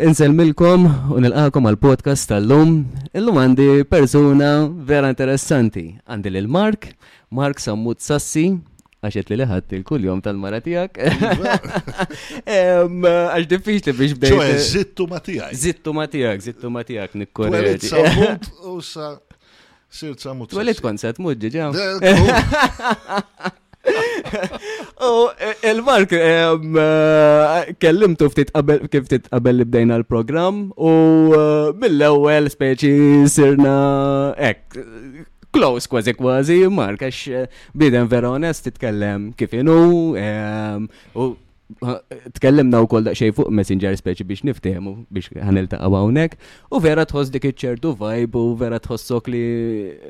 Inselmilkom u nilqakom għal podcast tal-lum. Illum għandi persuna vera interessanti. Għandi lil Mark, Mark Sammut Sassi, Għax qed li liħat il-kuljom tal-mara tiegħek. Għax diffiċli biex bdejt. Ġoe, zittu ma tiegħek. Zittu ma tiegħek, zittu ma tiegħek nikkorreġi. Sammut u sa sir sammut. Twelit kont se tmut ġiġa. U e, il-Mark e, e, kellimtu ftit qabel kif ftit qabel li bdejna l-programm u mill-ewwel speċi sirna hekk Close kważi kważi, Mark, għax eh, bidem vera onest titkellem kif inu, ehm, u tkellimna u koll daqxej fuq Messenger speċi biex niftehmu biex ħanil ta' għawnek u vera tħoss dik iċċertu vibe u vera tħossok li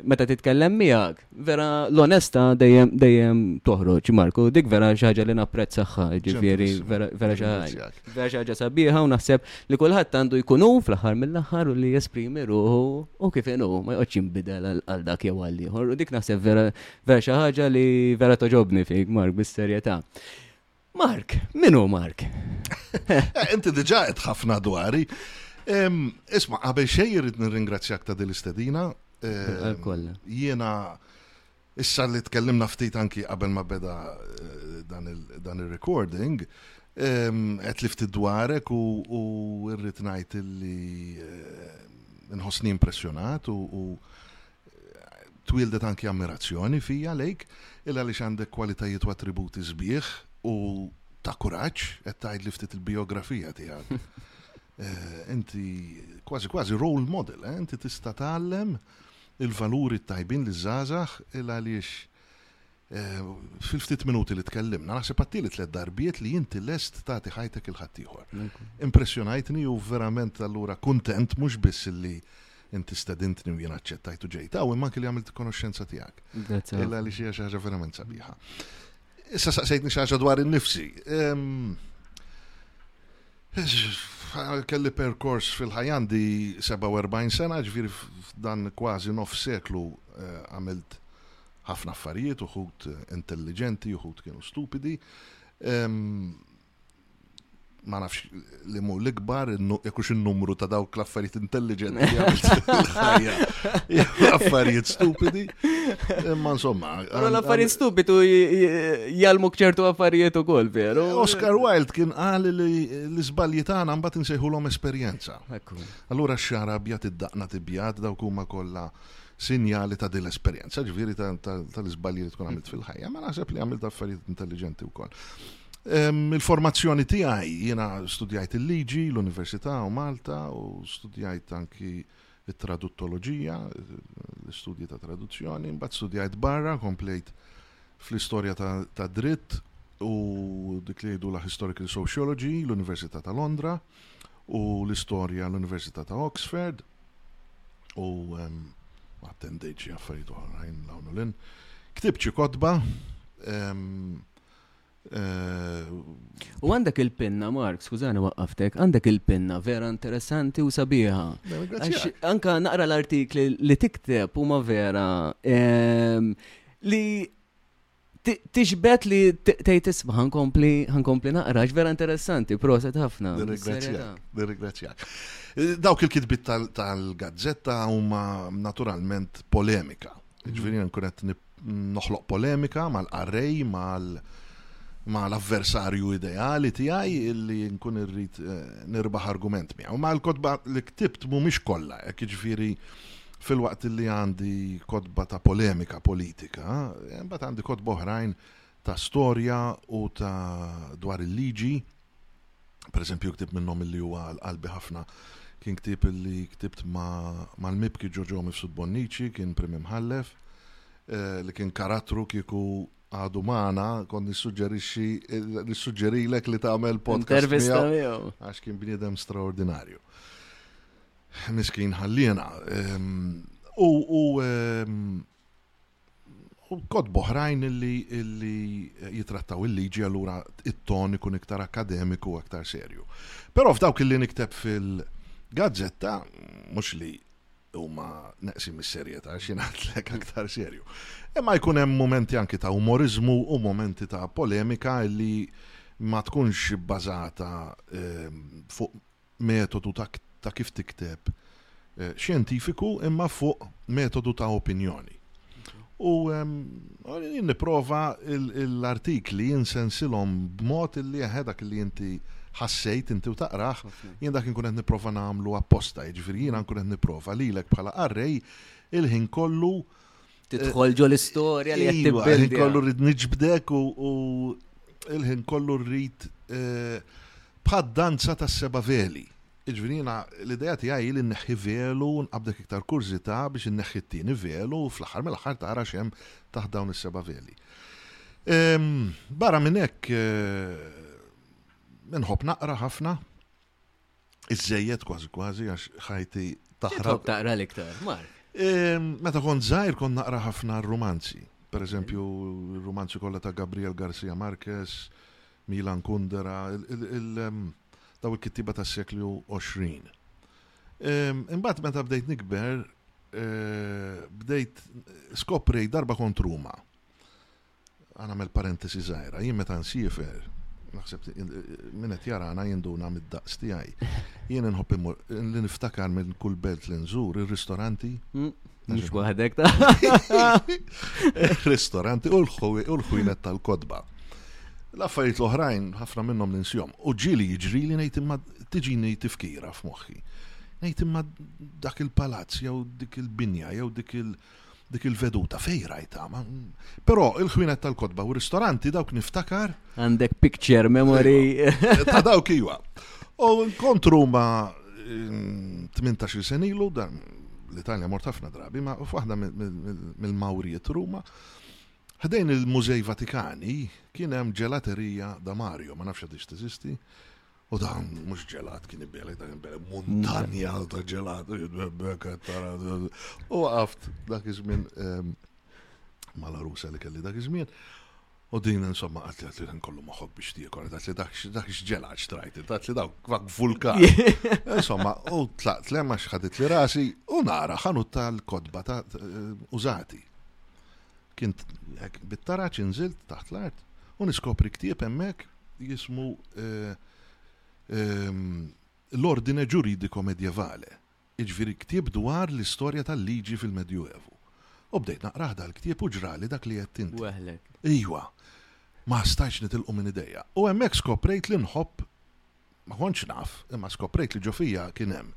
meta titkellem miegħek vera l-onesta dejjem dejjem toħroġ Marku dik vera xaġa li napprezzaħħa ġifieri vera xaġa vera xaġa sabiħa u naħseb li kulħadd għandu jkun hu fl-aħħar mill-aħħar u li jesprimi ruħu u kif inhu ma joqgħodx jinbidel għal dak jew għal ieħor. U dik naħseb vera vera xi ħaġa li vera toġobni fik, Mark, bis-serjetà. Mark, min hu Mark? Eh, inti diġà qed ħafna dwari. Isma, qabel xejn irid nirringrazzjak ta' din l-istedina. Jiena Issa li tkellimna ftit anki qabel ma beda dan ir-recording, qed li ftit dwarek u rrid ngħid illi nħossni impressjonat u twieldet anki ammirazzjoni fija lejk il għaliex għandek kwalitajiet u attributi sbieħ u ta' kuraġġ qed tgħidli ftit il-bijografija tiegħek. Inti kważi kważi role model, inti tista' tgħallem il-valuri t-tajbin liż-żgħażagħ il għaliex fil-ftit minuti li tkellimna, naħseb għattili tliet darbiet li inti lest tagħti ħajtek il-ħaddieħor. Impressjonajtni u verament allura kuntent mhux biss li inti stedintni u jien aċċettajt u ġejta, u imma kelli għamilt konoxxenza tiegħek. Illa li xi ħaġa verament sabiħa. Issa saqsejtni xi ħaġa dwar in-nifsi. Kelli perkors fil-ħajja għandi 47 sena, ġifieri f'dan kważi nofs seklu għamilt ħafna affarijiet, uħud intelliġenti, uħud kienu stupidi. Ma nafx li mu l-ikbar, jekk hux in-numru ta' dawk l-affarijiet intelliġenti li għamilt fil-ħajja, affarijiet stupidi. Imma insomma. Għara l-affarijiet stupitu jgħalmu ċertu affarijiet u kol, veru. Eh, Oscar Wilde kien għal li l-izbalji tagħna mbagħad insejħulhom esperjenza. Allura x-xara abjad id-daqna tibjad dawk huma kollha sinjali ta' din l-esperjenza, ġifieri tal-iżbalji li tkun għamilt fil-ħajja, ma naħseb li għamilt affarijiet intelligenti wkoll. Il-formazzjoni tiegħi jiena studjajt il-liġi, l-Università u Malta u studjajt anki it-traduttoloġija, l-istudji ta' traduzzjoni, mbagħad studjajt barra, komplejt fl-istorja ta' dritt u dik li jgħidu la historical sociology l-Università ta' Londra u l-istorja l-Università ta' Oxford u ehm, attendejt xi affarijiet oħrajn l-hawn u l-in. Ktibt xi kotba, ehm, U għandek il-pinna, Mark, skużani waqqaftek, għandek il-pinna vera interessanti u sabiħa. Anka naqra l-artikli li tikteb huma vera ehm, li tixbet li tgħid isma' ħankompli ħankompli naqra vera interessanti, proset ħafna. Nirringrazzjak, nirringrazzjak. Dawk il-kitbit tal-gazzetta huma naturalment polemika. Ġifieri nkun qed noħloq polemika mal-qarrej, mal ma l-avversarju ideali tiegħi illi nkun irrid eh, nirbaħ argument miegħu. Ma l-kotba li ktibt mhumiex kollha, hekk jiġifieri fil-waqt li għandi kotba ta' polemika politika, eh, mbagħad għandi kotba oħrajn ta' storja u ta' dwar il-liġi, per eżempju ktib minnhom illi huwa qalbi ħafna kien ktib illi ktibt mal-mibki Ġorġo Mifsud Bonnici, kien prim imħallef, eh, li kien karattru kieku għadu maħna, kon nissuġġerixi, nissuġġerilek li tagħmel podcast. Intervista Għax kien bniedem straordinarju. Miskin ħalliena. Ehm, u ehm, u kod boħrajn illi illi jitrattaw il-liġi allura it-ton ikun iktar akademiku u aktar serju. Però f'dawk illi nikteb fil-gazzetta, mhux li huma neqsi mis-serjetà x'ingħatlek aktar serju. Imma jkun hemm momenti anki ta' umorizmu u momenti ta' polemika illi ma tkunx bbażata ehm, fuq metodu ta' ta' kif tikteb xjentifiku imma fuq metodu ta' opinjoni. U jien nipprova l-artikli jinsensilhom b'mod illi eħe dak li inti ħassejt inti u taqrah, jien dak inkun qed nipprova nagħmlu apposta, jiġifieri jiena nkun qed nipprova lilek bħala qarrej il-ħin kollu Tidħol ġol istorja li qed iva, tibbildi. Kollu rrid niġbdek u il-ħin kollu rrid eh, bħad danza ta' seba veli. Iġvinina, l-ideja tiegħi li neħħi velu, nqabdek iktar kurzita biex neħħi t-tieni velu, fl-aħħar mill-aħħar tara xem taħt dawn is-seba veli. Barra minn hekk eh, nħobb naqra ħafna, Iżżejjed kważi kważi għax ħajti taħrab. taqra l-iktar, Mark. Ehm, meta kont żgħir kont naqra ħafna romanzi. Per eżempju, romanzi kollha ta' Gabriel Garcia Marquez, Milan Kundera, ehm, daw il-kittiba tas seklu 20. Ehm, imbagħad meta bdejt nikber, eh, bdejt skoprej darba kont Ruma. Għan għamel parentesi zaħira, jien meta nsifer, naħseb minnet jarana jinduna mid-daqs tijaj. Jien nħobb immur, li niftakar minn kull belt li nżur, il-ristoranti. Mm, mux wahdek ta' ristoranti u l-ħujnet tal-kodba. L-affarijiet l-oħrajn, ħafna minnhom ninsjom. U ġili jiġri li ngħid imma tiġini tifkira f'moħħi. Ngħid imma dak il-palazz jew dik il-binja jew dik il-, -binja, jew dik il dik il-veduta fej rajta, però il-ħwienet tal-kotba u ristoranti dawk niftakar. Għandek picture memory. Ta' dawk iwa. U nkontru ma 18 mm, sen ilu, l-Italja mort ħafna drabi, ma f'waħda mill-mawriet Ruma, ħdejn il-Mużej Vatikani kien hemm ġelaterija da Mario, ma nafx għadix teżisti, U dan mhux ġelat kien ibelek, dan ibelek muntanja ta' ġelat, jidbebbek tara. U għaft dak iż-żmien ehm, ma' rusa li kelli dak iż-żmien. U din insomma għat li għat li kollu maħob biex tiekor, għat li dak xġela xtrajt, għat li dak vak vulkan. Insomma, u tlaqt li ma xħadit li rasi u nara ħanu tal-kodba ta' użati. Kint hekk bit-taraġ inżilt taħt l-art u niskopri ktieb hemmhekk jismu eh, ehm, L-Ordine Ġuridico Medievale, iġviri ktieb dwar l-istorja tal-liġi fil-Medjuevu. U bdejt naqrah dal-ktieb u ġrali dak li qed inti. Weħlek. Iwa, ma stajx nitilqu minn ideja. U hemmhekk skoprejt li nħobb Ma kontx naf, imma skoprejt li ġo fija kien hemm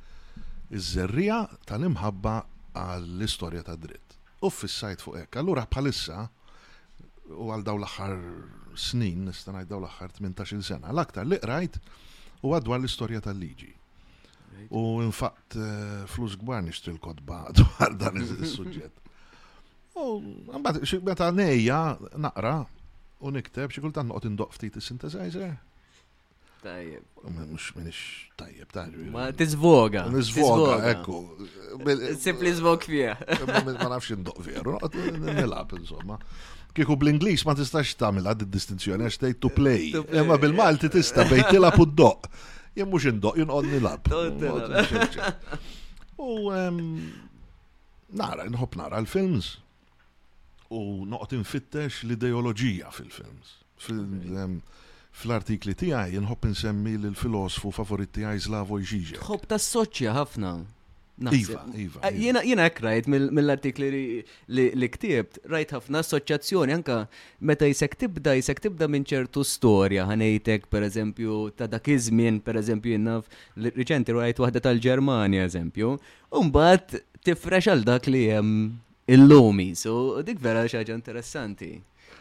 iż-żerriegħa tal-imħabba għall-istorja tad-dritt u ffissajt fuq hekk. Allura bħalissa, u għal dawn l-aħħar snin, nista' ngħid dawn l-aħħar tmintax-il sena, l-aktar li qrajt huwa dwar l-istorja tal-liġi. U nfaqt flus kbar nixtri l-kotba dwar dan is-suġġett. U mbagħad meta ngħejja naqra u nikteb xi kultant noqgħod indoqq ftit is-synthesizer Tajjeb. Mux minix tajjeb, tajjeb. Ma tizvoga. Tizvoga, ekku. Simpli zvog fija. Ma nafx indoq veru, nilab insomma. Kiku bl-Inglis ma tistax tamil għad distinzjoni għax tgħid to play. Imma bil-Malti tista' bejn tilab u d-doq. Jien mhux indoq, jien qod nilab. U nara, nħobb nara l-films. u noqgħod infittex l-ideoloġija fil-films. Fl-artikli tiegħi inħobb insemmi l-filosfu favorit tiegħi Slavoj Žižek. Tħobb tassoċja ħafna. Iva, iva. Eh, jiena jiena hekk rajt mill-artikli li ktibt, rajt ħafna assoċjazzjoni anka meta jisek tibda jisek tibda minn ċertu storja ħanejtek pereżempju ta' dak iż-żmien pereżempju jinnaf riċenti rajt waħda tal-Ġermanja eżempju, Umbat tifrex għal dak li jem il-lumi, so dik vera xaġa interessanti.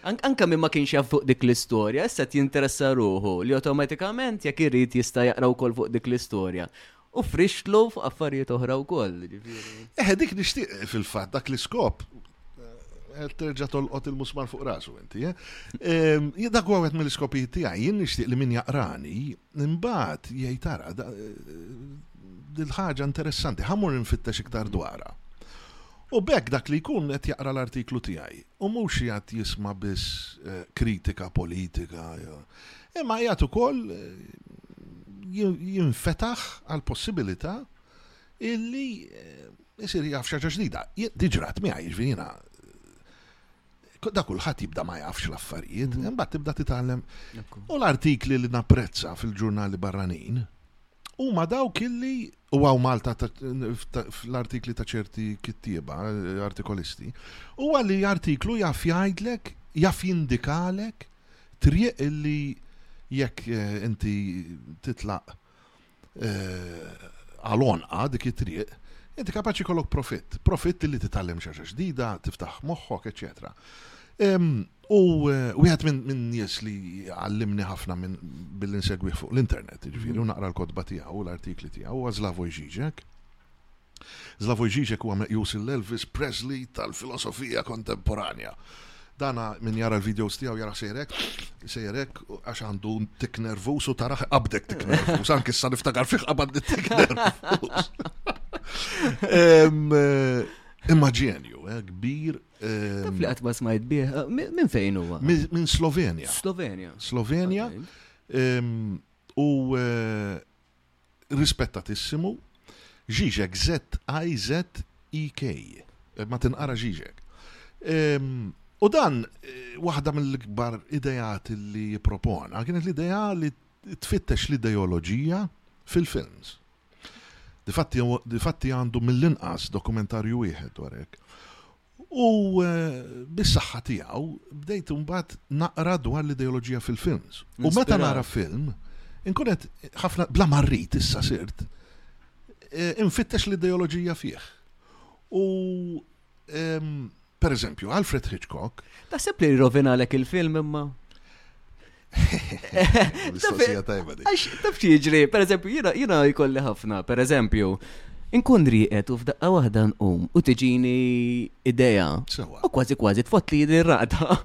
Anka minn ma kienx jaf fuq dik l-istorja, issa jinteressa ruħu li automatikament jekk irrit jista' jaqra wkoll fuq dik l-istorja. U frixtlu fuq affarijiet oħra wkoll. Eh, dik nixtieq fil-fatt dak l-iskop eh, terġa tolqot il-musmar fuq rasu inti. Eh? Dak huwa wieħed mill-iskopijiet tiegħi, jien nixtieq li min jaqrani Imbagħad jgħid ara dil-ħaġa interessanti, ħamur infittex iktar dwarha. U bekk dak li jkun qed jaqra l-artiklu tiegħi u mhux jgħat jisma' biss eh, kritika politika. Imma jgħat ukoll eh, jinfetaħ għal possibilità illi eh, isir jaf xaġa ġdida. Diġrat miegħi ġvina da kulħadd jibda ma jafx l-affarijiet, mm. imbagħad tibda titgħallem. U l-artikli li napprezza fil-ġurnali barranin huma dawk illi u għaw Malta fl-artikli ta' ċerti kittieba, artikolisti, u għalli artiklu jaf jgħidlek, jaf jindikalek, triq illi jekk eh, inti titlaq eh, għal onqa dik it-triq, inti kapaċi kollok profitt. Profitt li titgħallem xi ħaġa ġdida, tiftaħ moħħok, eċetera. U eh, wieħed minn nies li għallimni ħafna minn billi nsegwi fuq l-internet, ġifieri u naqra l-kodba tiegħu, l-artikli tiegħu, huwa Zlavoj Žižek. Slavoj Žižek huwa meqjus il-Elvis Presley tal-filosofija kontemporanja. Dana min jara l-videos tiegħu jara sejr hekk, sejr hekk għax għandu tik nervus u taraħ qabdek tik nervus, anki issa niftakar fih qabad tik nervus. Imma ġenju, eh, kbir. Taf li għatba smajt bieħ, eh, minn fejn huwa? Minn Slovenja. Slovenja. Slovenja. U eh, Rispettatissimo, Zizek, Z-I-Z-E-K, ma tinqara Zizek. Ehm, u dan, eh, waħda mill-ikbar idejat li jippropona kienet l-idea li tfittex l-ideoloġija fil-films. Difatti għandu mill-inqas dokumentarju wieħed dwarek. U bis-saħħa tiegħu bdejt imbagħad naqra dwar l-ideoloġija fil-films. U meta nara film, inkun qed ħafna bla marrit issa sirt e, infittex l-ideoloġija fih. U per eżempju, Alfred Hitchcock. Taħseb li rovinalek il-film imma? Mistoqsija tajba di. Għax taf xieġri, per eżempju, jina, jina jkolli ħafna, per eżempju, inkun riqet u f'daqqa waħda nqum u tiġini ideja. U kważi kważi tfott li din raqda.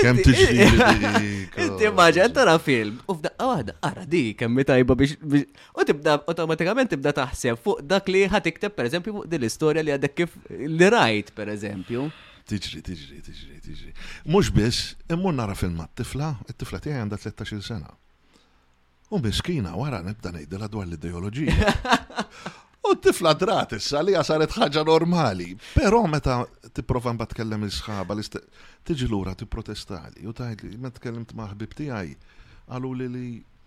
Kem tiġri. Inti maġa, tara film u f'daqqa waħda, ara di kemm tajba biex. U tibda automatikament tibda taħseb fuq dak li ħatikteb, per eżempju, fuq din l-istorja li għadek kif li rajt, per eżempju. Tiġri, tiġri, tiġri, tiġri. Mhux biss, immur nara film mat-tifla, it-tifla tiegħi għandha 13-il sena. U miskina wara nibda ngħidilha dwar l-ideoloġija. U t-tifla drat issa li saret ħaġa normali. Però meta tipprova mbagħad tkellem is-sħaba li tiġi lura tipprotestali u tgħidli meta tkellimt ma' ħbib tiegħi qalu li li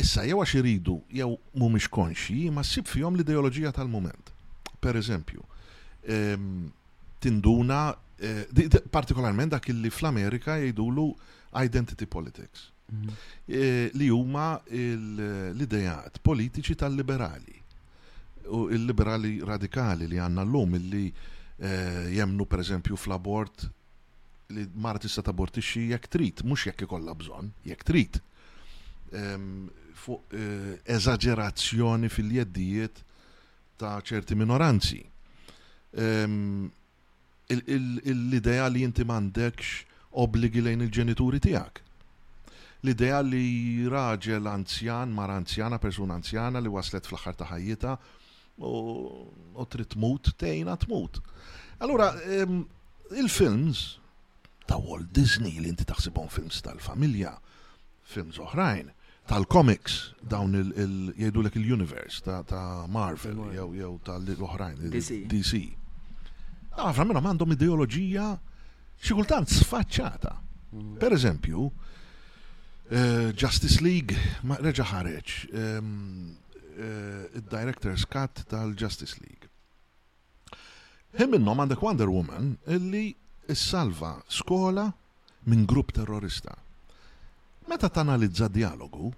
Issa, jew għax iridu jew mhumiex konxji, imma ssib fihom l-ideoloġija tal-mument. Per eżempju, tinduna, partikolarment dak illi fl-Amerika jgħidulu identity politics, mhm. li huma l-idejat politiċi tal-liberali u l-liberali radikali li għanna l-lum illi eh, jemnu per eżempju fl-abort li mara tista' tabortixxi jekk trid, mhux jekk ikollha bżonn, jekk trid. Fuq eh, eżaġerazzjoni fil-jeddijiet ta' ċerti minoranzi. L-idea li inti m'għandekx obbligi lejn il-ġenituri tiegħek. L-idea li raġel anzjan, mar anzjana, persuna anzjana li waslet fl-aħħar ta' ħajjita, u trid tmut tgħinha tmut. Allura, ehm, il-films ta' Walt Disney li inti taħsibhom films tal-familja, films oħrajn, tal-comics, dawn jgħidu l il-universe ta' Marvel jew jew tal-oħrajn, DC. Għafra minnhom għandhom ideoloġija xi kultant sfaċċata. Mm. Per eżempju, eh, Justice League ma reġa ħareġ ehm, id-Director's Cut tal-Justice League. Hemm minnhom għandek Wonder Woman illi ssalva skola minn grupp terrorista. Meta tanalizza d-djalogu,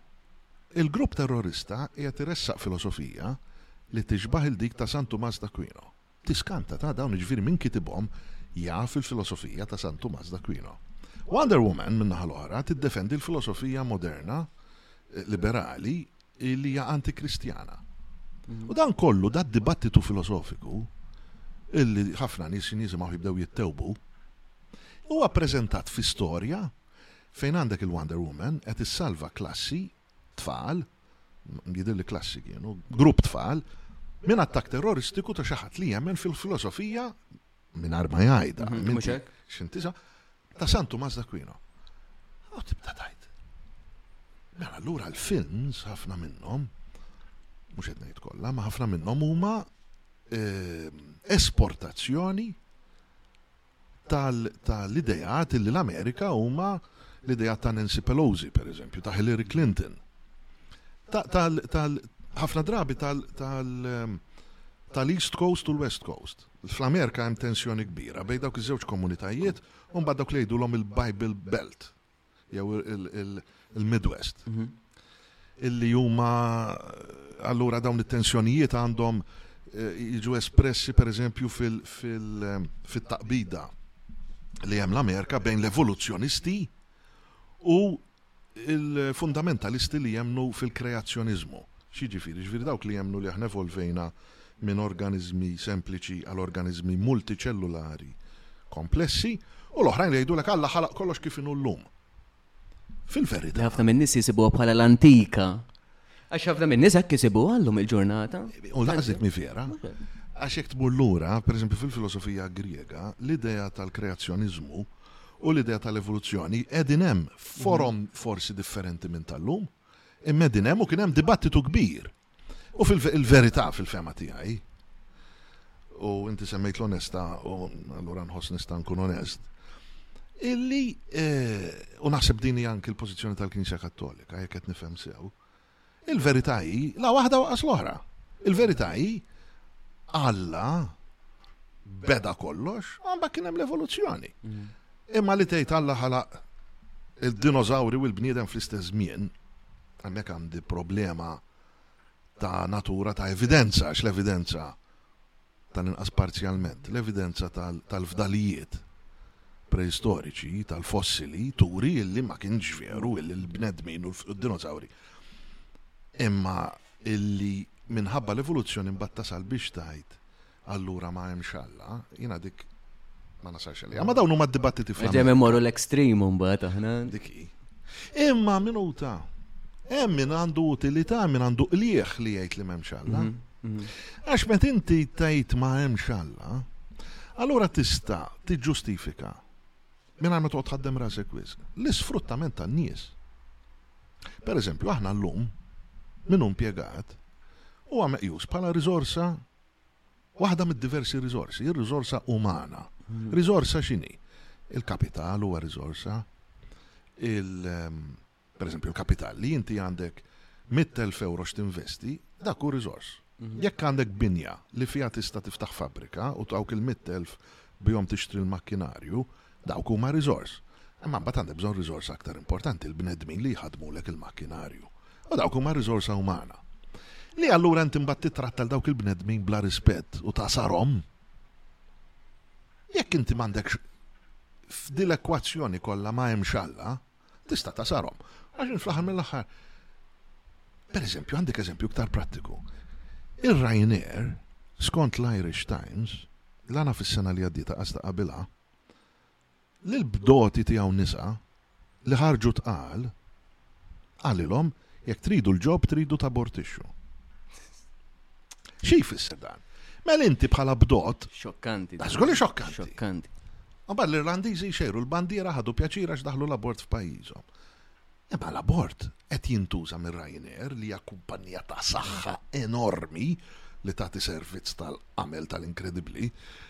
il-grupp terrorista qiegħed iressaq filosofija li tixbah il dik ta' San Tumas d'Aquino. Tiskanta, ta, dawn jiġifieri min kitibhom jaf il-filosofija ta' San Tumas d'Aquino. Wonder Woman, min-naħa l-oħra, tiddefendi l-filosofija moderna liberali li hija anti-Kristjana. U dan kollu, dad-dibattitu filosofiku, li ħafna nies xi jisimgħuh jibdew jittewbu, huwa ppreżentat fi storja fejn għandek il-Wonder Woman qed issalva klassi tfal, jidhirli klassi kienu, grupp tfal, minn attakk terroristiku ta' xi ħadd li jemmen fil-filosofija mingħajr ma jgħidha. Mhm, mhux hekk? X'intisa ta' Santu Mas d'Aquino. U tibda tajt. Mela allura l-films ħafna minnhom mhux qed ngħid kollha, ma ħafna minnhom huma ehm, esportazzjoni ta' l-ideat li l-Amerika huma l-ideat ta' Nancy Pelosi, per eżempju, ta' Hillary Clinton. Ħafna drabi tal-East Coast u l-West Coast. Fl-Amerika hemm tensjoni kbira bejn dawk iż-żewġ komunitajiet u mbagħad dawk li jgħidulhom il-Bible Belt. jew il-Midwest. Mhm. Illi huma allura dawn it-tensjonijiet għandhom eh, jiġu espressi per eżempju fil-taqbida eh, li hemm l-Amerika bejn l-evoluzzjonisti u il-fundamentalisti li jemnu fil-kreazzjonizmu. Xieġifiri, ġifiri dawk li jemnu li aħna evolvejna minn organiżmi sempliċi għal organiżmi multiċellulari komplessi, u l-oħrajn li jgħidulek Alla ħalaq kollox kif inhu llum. Fil-verità. Li ħafna min-nies jisibuha bħala l-antika. Għax ħafna min-nies hekk isibuha llum il-ġurnata. U laqas mi vera. Għax jekk tmur lura, pereżempju fil-filosofija Griega, l-idea tal-kreazzjoniżmu u l-idea tal-evoluzzjoni qegħdin hemm forom forsi differenti minn tal-lum, imma qegħdin hemm u kien hemm dibattitu kbir U fil-verità fil-fema tiegħi, u inti semmejt l-onesta, u allura nħoss nista' nkun onest, illi, eh, u naħseb dini anki l-pożizzjoni tal-Knisja Kattolika, jekk qed nifhem sew, il-verità hi la waħda waqas l-oħra. Il-verità hi Alla beda kollox, għamba kien hemm l-evoluzzjoni. Mm. Imma li tgħid Alla ħalaq il-dinożawri u l-bniedem fl-istess żmien, Hemmhekk għandi problema ta' natura ta' evidenza, għax l-evidenza tal-inqas parzjalment, l-evidenza tal-fdalijiet preistoriċi, tal-fossili, turi illi ma kienx veru illi l-bnedmin u l-dinosawri. Imma illi minħabba l-evoluzzjoni mbatta sal biex tajt allura ma hemmx Alla, jiena dik ma nasarx għalija. Ma dawn huma d-dibattiti fl Dejjem immorru l-ekstrem mbagħad aħna. Dik Imma minuta, hemm min għandu utilità, min għandu qlieħ li jgħid li m'hemmx Alla. Mhm, mhm. Għax met inti tgħid ma hemmx Alla, allura tista' tiġġustifika minn ma toqgħod tħaddem rasek wisq l-isfruttament tan-nies. Per eżempju, aħna llum min hu impjegat huwa meqjus bħala riżorsa Waħda mid-diversi riżorsi hi r-riżorsa umana. Riżorsa x'inhi? Il-kapital huwa riżorsa. Pereżempju, l-kapital li inti għandek 100,000 euro x'tinvesti, dak hu riżors. Jekk għandek binja li fiha tista' tiftaħ fabbrika u dawk il-100,000 bihom tixtri l-makkinarju, dawk huma riżors. Imma mbagħad għandek bżonn riżorsa aktar importanti, l-bnedmin li jħaddmulek il-makkinarju. U dawk huma riżorsa umana. Li allura inti mbagħad tittratta l dawk il-bnedmin bla rispett u tagħsarhom? Jekk inti m'għandekx f'dil-ekwazzjoni kollha ma hemmx Alla, tista' tasarhom. Għax fl-aħħar mill-aħħar, per eżempju, għandek eżempju iktar prattiku. Ir-Ryanair, skont l-Irish Times, l-għana fis-sena li għaddita għasta qabilha, li l-bdoti tiegħu nisa li ħarġu tqal għalilhom Jekk tridu l-job tridu tabortixxu. Xi jfisser dan? Mela inti bħala bdot. Xokkanti. Da żgur li xokkanti. Xokkanti. Mbagħad l-Irlandiżi jxejru l-bandiera ħadu pjaċir għax daħlu l-abort f'pajjiżhom. Imma l-abort qed jintuża minn Ryanair li hija kumpanija ta' saħħa enormi li tagħti servizz tal-għamel tal-inkredibbli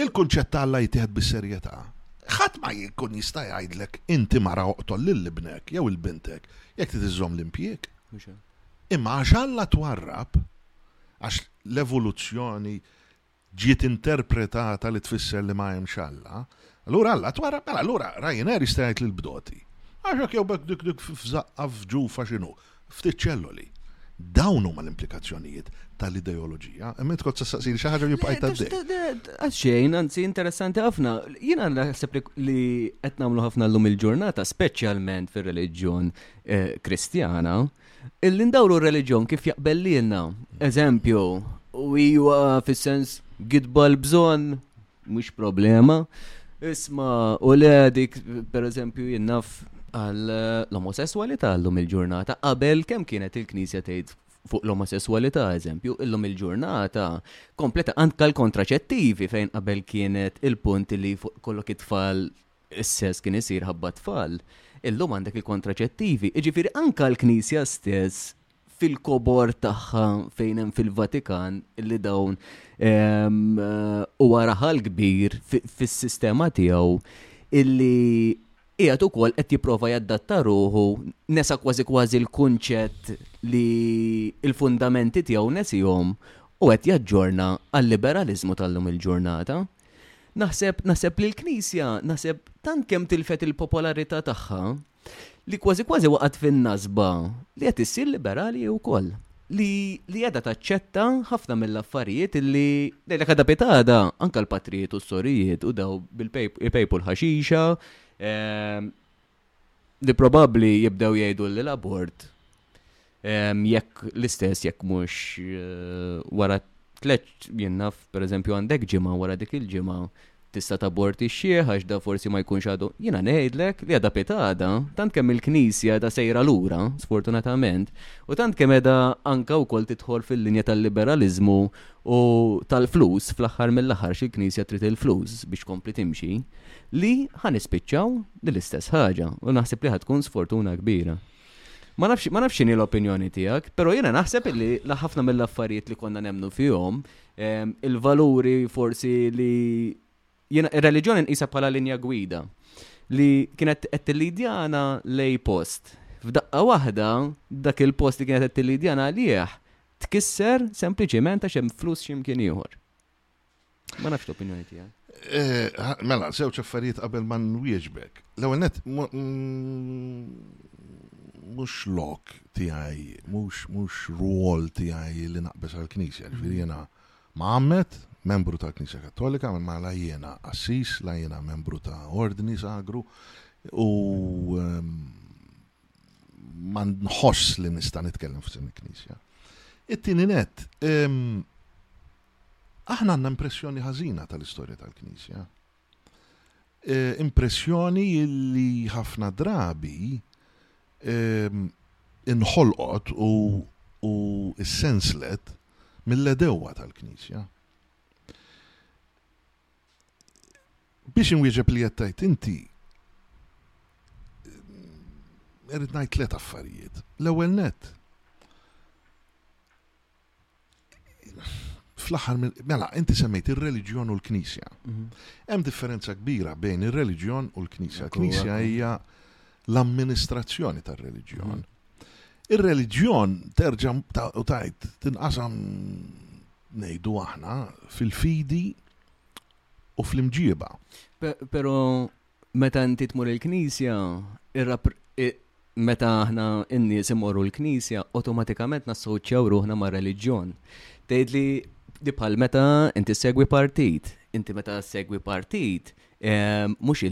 Il-kunċett ta' Alla jittieħed bis-serjetà. Ħadd ma jkun jista' jgħidlek, Inti mara oqtol lil ibnek jew il-bintek jekk trid iżżomm l-impjieg. Imma għax Alla twarrab, għax l-evoluzzjoni ġiet interpretata li tfisser li ma hemmx Alla, allura Alla twarrab, mela allura Ryanair jista' jgħid lill-bdoti, Għax hekk jew b'hekk dik f'żaqqha f'ġufa x'inhu, Ftit ċelloli. Dawn huma l-implikazzjonijiet tal-ideoloġija. Imma tkun tistaqsili xi ħaġa jibqa' jtaddej. Għaxxejn, anzi interessanti ħafna. Jiena naħseb li qed nagħmlu ħafna llum il-ġurnata, speċjalment fir-reliġjon eh, Kristjana, illi ndawru r-reliġjon kif jaqbel lilna. Eżempju, u huwa fis-sens gidba l-bżonn mhux problema. Isma u le dik pereżempju jien naf għal l-omosessualità llum il-ġurnata qabel kemm kienet il-Knisja tgħid fuq l-omosessualità, eżempju, illum il-ġurnata kompleta anka l-kontraċettivi fejn qabel kienet il-punt li fuq kollok it-tfal is-sess kien isir ħabba tfal. Illum għandek il-kontraċettivi, iġifiri anka l-knisja stess fil-kobor tagħha fejn hemm fil-Vatikan li dawn ehm, huwa raħal kbir fis-sistema tiegħu illi qiegħed ukoll qed jipprova jaddatta ruħu nesa kważi kważi l-kunċett li l-fundamenti tiegħu nesihom u qed jaġġorna għal-liberalizmu tal-lum il-ġurnata. Naħseb naħseb li l-Knisja naħseb tant kemm tilfet il-popolarità tagħha li kważi kważi waqgħet fin-nasba li qed issir liberali wkoll li li qiegħda taċċetta ħafna mill-affarijiet li lejlek għadha pitada anke l-patrijiet u s-sorijiet u daw bil-pejpu l-ħaxixa ehm, li probabbli jibdew jgħidu li l-abort Jekk l-istess, jekk mhux wara tleċ jinnaf, per eżempju, għandek ġimgħa wara dik il-ġimgħa tista' taborti xieħ għax da forsi ma jkunx għadu. Jiena ngħidlek li għada pitada, tant kemm il-Knisja da sejra lura, sfortunatament, u tant kemm edha anka wkoll tidħol fil-linja tal-liberalizmu u tal-flus fl-aħħar mill-aħħar xil-Knisja trid il-flus biex kompli timxi, li ħanispiċċaw l-istess ħaġa u naħseb li ħatkun sfortuna kbira. Ma nafx, ma nafx xini l-opinjoni tijak, pero jena naħseb li ħafna mill-affarijiet li konna nemnu fihom, ehm, il-valuri forsi li jena il-reġjoni nqisa bħala linja gwida li kienet qed tillidjana lej post. F'daqqa waħda dak il-post li kienet qed tillidjana għalih tkisser sempliċiment għax hemm flus x'imkien ieħor. Ma nafx l-opinjoni tiegħi. Eh, mela, żewġ affarijiet qabel ma nwieġbek. L-ewwel net mhux lok tiegħi, mhux mhux rwol tiegħi li naqbeż għall-Knisja, ġifieri jiena ma għammet, membru tal-Knisja Kattolika, ma la jiena assis, la jiena membru ta' ordni sagru u ehm, ma nħoss li nista' nitkellem f'sin il-Knisja. It-tieni net, aħna għandna impressjoni ħażina tal-istorja tal-Knisja. E, impressjoni li ħafna drabi inħolqot u, u senslet mill-edewa tal-Knisja. Biex inwieġeb li qed tgħid inti, irrid ngħid tliet affarijiet. L-ewwel nett, fl-aħħar mela inti semmejt ir-reliġjon u l-Knisja. Mhm. Hemm differenza kbira bejn ir-reliġjon u l-Knisja. Knisja hija l-amministrazzjoni tar-reliġjon. Mhm. Ir-reliġjon terġa' u tajt tinqasam ngħidu aħna fil-fidi u fl-imġieba. Pero meta inti tmur il-knisja, meta aħna n-nies imorru l-knisja, automatikament nassoċjaw ruħna ma' reliġjon. Tgħid li di bħal meta inti segwi partit, inti meta segwi partit, mhux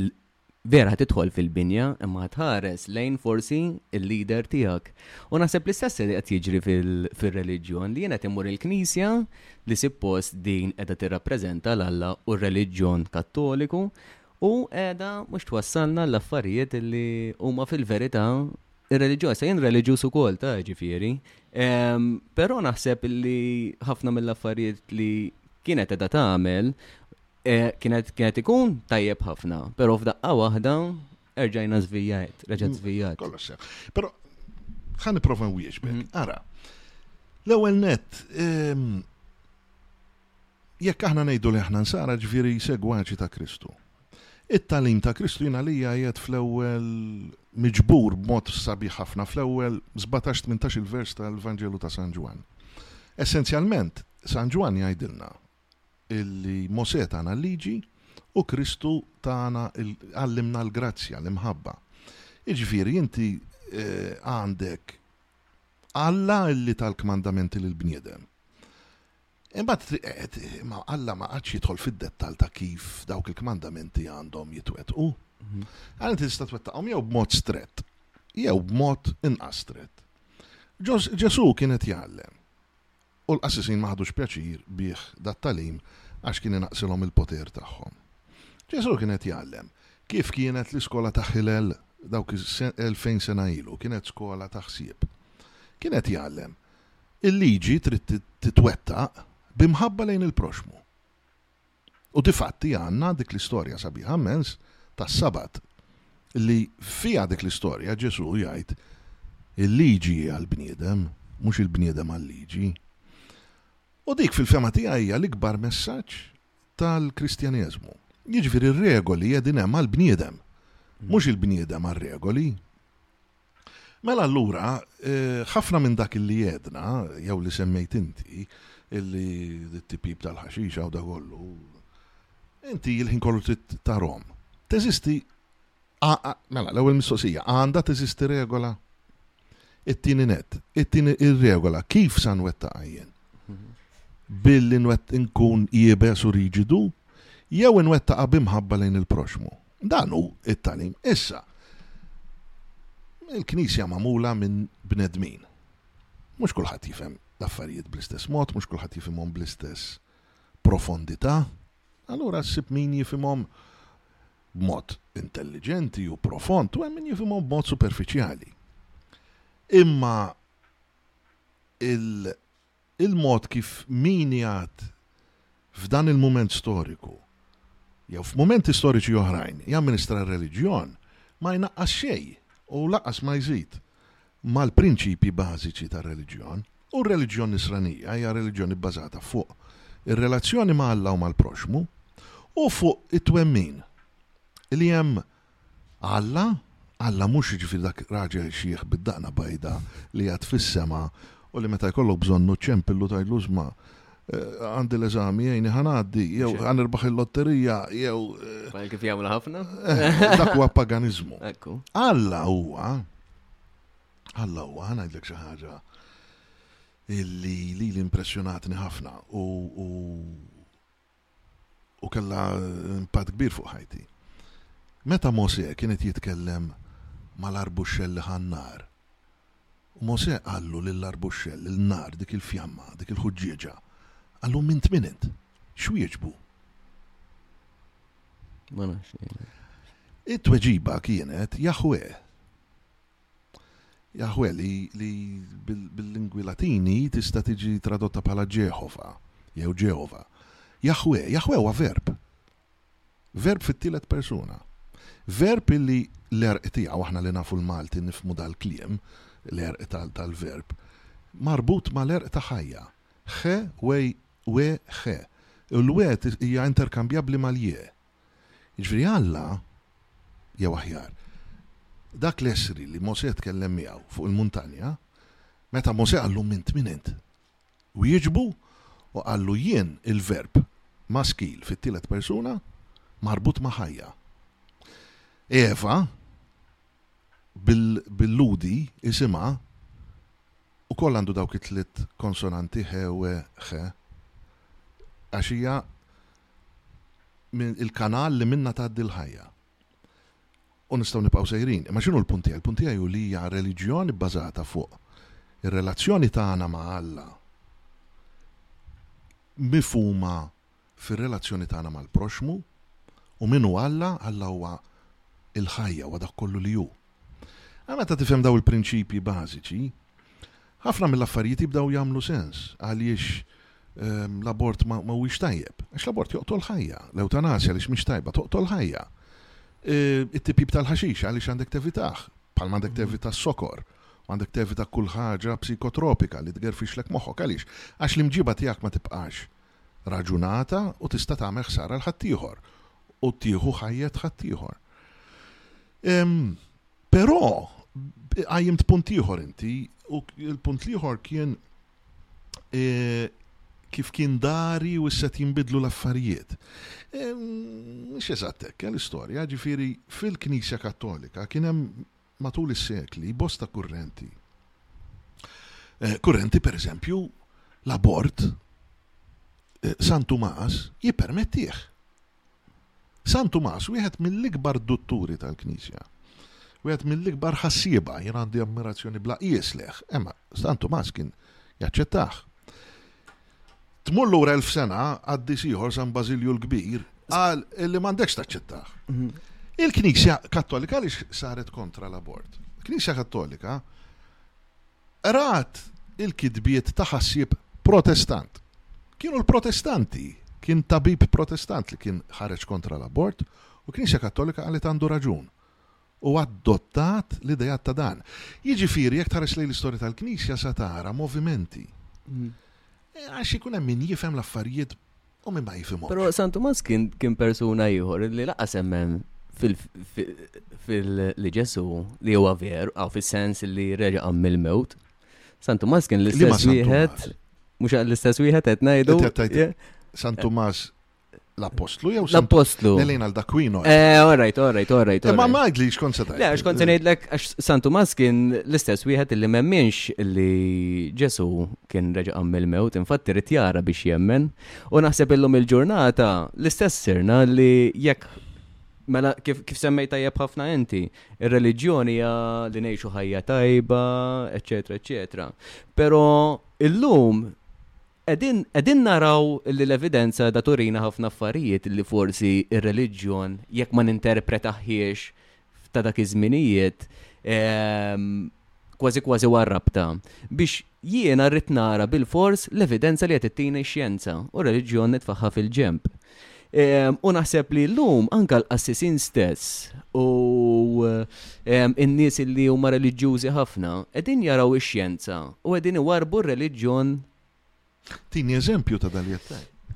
vera ħa tidħol fil-binja imma ħa tħares lejn forsi l-leader tiegħek. U naħseb l-istess qed qed jiġri fil-reliġjon li jien qed immur il-knisja li sippost din qiegħda tirrappreżenta 'l Alla u r-reliġjon kattoliku u qiegħda mhux twassalna għall-affarijiet li huma fil-verità ir-reliġjon. Issa jien reliġjuż ukoll ta' ġifieri. Però naħseb li ħafna mill-affarijiet li kienet qiegħda tagħmel Eh, kienet kienet ikun tajjeb ħafna, pero f'daqqa waħda erġajna zvijajt, reġet mm, zvijajt. Kollox sew. Pero ħani prova nwieġbek. Mm. Ara, l-ewwel net ehm, jekk aħna ngħidu li aħna nsara ġifieri segwaċi ta' Kristu. It-talim ta' Kristu jina li jgħajed fl-ewwel miġbur b'mod sabi ħafna fl-ewwel 17-18 il-vers tal-Vanġelu ta' San Ġwan. Essenzjalment, San Ġwan jgħidilna illi Mosè tana l-Liġi u Kristu tana għallimna l-grazzja, l-imħabba. Jiġifieri inti għandek Alla illi ta l-kmandamenti lill-bniedem. Imbagħad imma Alla ma qagħadx jidħol fid-dettall ta' kif dawk il-kmandamenti għandhom jitwettqu. Għal inti tista' twettaqhom jew b'mod strett jew b'mod inqas strett. Ġesù kien qed jgħallem. U l-qassisin ma ħadux pjaċir bih dat-tagħlim għax kien inaqqsilhom il-poter tagħhom. Ġesù kien qed jgħallem. Kif kienet l-iskola ta' Ħilel dawk elfejn sena ilu? Kienet skola ta' ħsieb. Kien qed jgħallem, Il-liġi trid titwettaq b'imħabba lejn il-proxxmu. U difatti għandna dik l-istorja sabiħa mmens tas-Sabat li fiha dik l-istorja Ġesù jgħid, Il-liġi hi għall-bniedem, mhux il-bniedem għal-liġi. U dik fil-fehma tiegħi hija l-ikbar messaġġ tal-Kristjaneżmu. Jiġifieri r-regoli qegħdin hemm għall-bniedem, mhux il-bniedem għar-regoli. Mela allura, eh, ħafna minn dak li jedna, jew li semmejt inti, illi t-tipib tal-ħaxixa u da kollu, inti il-ħin kollu trid tarom. Teżisti, mela, l-ewwel mistoqsija, għandha teżisti regola? It-tieni net, it-tieni ir-regola, kif san wetta għajjen? Mhm. Billi nwett inkun jibes u riġidu, jew nwetta qabimħabba lejn il-proxmu. Dan hu it-talim. Issa, il-Knisja magħmula minn bnedmin. Mhux kulħadd jifhem l-affarijiet bl-istess mod, mhux kulħadd jifhimhom bl-istess profondità. Allura ssib min jifhimhom b'mod intelligenti u profond u hemm min jifhimhom b'mod superfiċjali. Imma il- il-mod kif min jgħadd f'dan il-mument storiku, jew f'mumenti storiċi oħrajn, jamministra r-reliġjon ma jnaqqas xejn u lanqas ma jżid mal-prinċipji bażiċi tar-reliġjon. U r-reliġjon Nisranija hija reliġjoni bbażata fuq ir-relazzjoni ma' Alla u mal-proxxmu u fuq it-twemmin li hemm Alla? Alla mhux, jiġifieri dak raġel xiħ bid-daqna bajda li jgħadd fis-sema u li meta jkollok bżonnu ċċempillu tgħidlu isma' għandi l-eżami għinni ħa ngħaddi jew ħa nirbaħ il-lotterija jew. Bħal kif jagħmlu ħafna? Dak huwa paganiżmu. Alla huwa Alla huwa ngħidlek xi ħaġa illi li l-impressjonatni ħafna u u kellha impatt kbir fuq ħajti. Meta Mosè kien qed jitkellem mal-arbuxxell li ħa n-nar, u Mosè qallu lill-arbuxxell, il-nar, dik il-fjamma, dik il-ħuġġieġa, qallu, M'int min int? X'wieġbu? Ma nafx. It-tweġiba kienet Jaħweh. Jaħwe, li, li bil-lingwi Latini tista' tiġi tradotta bħala Ġeħova jew Ġeova. Jaħwe, Jaħwe huwa verb. Verb fit-tielet persuna. Verb illi l-erq tiegħu aħna li nafu l-Malti nifmu dal-kliem, l-erq tal-verb, marbut mal-erq ta' ħajja. Ħe, wej, we, ħe. U l-we hija interkambjabbli mal-je. Jiġifieri Alla, jew aħjar, dak l-essri li Mosè tkellem miegħu fuq il-muntanja, meta Mosè qallu Min min int? wieġbu u qallu Jien il-verb, maskil fit-tielet persuna, marbut ma' ħajja. Eva, bil-lhudi, isimha, ukoll għandu dawk it-tliet konsonanti he, we, he, għax hija minn il-kanal li minnha tgħaddi l-ħajja. U nistgħu nibqgħu sejrin. Imma x'inhu l-punt tiegħi? Il-punt tiegħi hu li hija reliġjon ibbażata fuq ir-relazzjoni tagħna ma' Alla mifhuma fir-relazzjoni tagħna mal-proxxmu u min hu Alla, Alla huwa il-ħajja, huwa dak kollu li hu. A Meta tifhem dawn il-prinċipji bażiċi, ħafna mill-affarijiet jibdew jagħmlu sens għaliex l-abort ma huwiex tajjeb. Għax l-abort joqtol ħajja, l-ewtanasja għaliex mhix tajba toqtol ħajja. E, it-tipjib tal-ħaxix għaliex għandek tevitah, bħalma għandek tevita s-sokor, għandek tevita kull ħaġa psikotropika li tgerfixlek moħħok għaliex. Għax l-imġiba tiegħek ma tibqax raġunata u tista' tagħmel ħsara 'l ħaddieħor u tieħu ħajjet ħaddieħor. Però qajjimt punt ieħor inti u l-punt l-ieħor kien e, kif kien dari u issa jinbidlu l-affarijiet. Mhux eżattek, eh, l-istorja, ġifiri fil-Knisja Kattolika kien hemm Matul is-sekli, bosta kurrenti, kurrenti pereżempju l-abort, San Tumas jippermettih. San Tumas wieħed mill-ikbar dutturi tal-Knisja, wieħed mill-ikbar ħassieba, jien għandi ammirazzjoni bla qies lejh, imma San Tumas kien jaċċettah. Tmur lura elf sena, qaddis ieħor San Bażilju l-Kbir qal li m'għandekx taċċettah. Mhm. Il-Knisja Kattolika għaliex saret kontra l-abort. Il-Knisja Kattolika rat il-kidbiet ta' ħassieb protestant. Kienu l-protestanti, kien tabib protestant li kien ħareġ kontra l-abort, u Knisja Kattolika qalet għandu raġun. u adottat l-ideat ta' dan. Jiġifieri jekk tħares lejn l-istorja tal-Knisja sa tara movimenti. Eh, għax ikun hemm min jifhem l-affarijiet u min ma jifhimhom. Però San Tumas kien kien persuna ieħor li laqas hemm fil-li Ġesu li huwa veru, għaw fis-sens li reġa' għam mill-mewt. San Tumas kien l-istess wieħed, mhux l-istess wieħed qed ngħidu. San Tumas L-appostlu jew L-appostlu. Nelina l-dakwino. Eh, all right, all right, all right. Ma ma għidli xkont se Le, xkont se ngħidlek għax San Tumas kien l-istess wieħed li memminx li Ġesu kien reġa' għammil mewt, infatti rrit jara biex jemmen. U naħseb illum il-ġurnata l-istess sirna li jekk Mela, kif, kif semmej tajjeb ħafna inti, ir-reliġjoni hija li ngħixu ħajja tajba, eċetera, eċetera. Però illum Qegħdin naraw li l-evidenza qiegħda turina ħafna affarijiet li forsi r-reliġjon jekk ma ninterpretahiex ta' dak iż-żminijiet ehm, kważi kważi warrabta biex jiena rrid nara bil-fors l-evidenza li qed ittini x-xjenza u r-reliġjon nitfaħħa fil-ġenb. U naħseb li l-lum anka l-qassisin stess u n-nies li huma reliġjużi ħafna qegħdin jaraw ix-xjenza u qegħdin iwarbu r-reliġjon. Tini eżempju ta' dal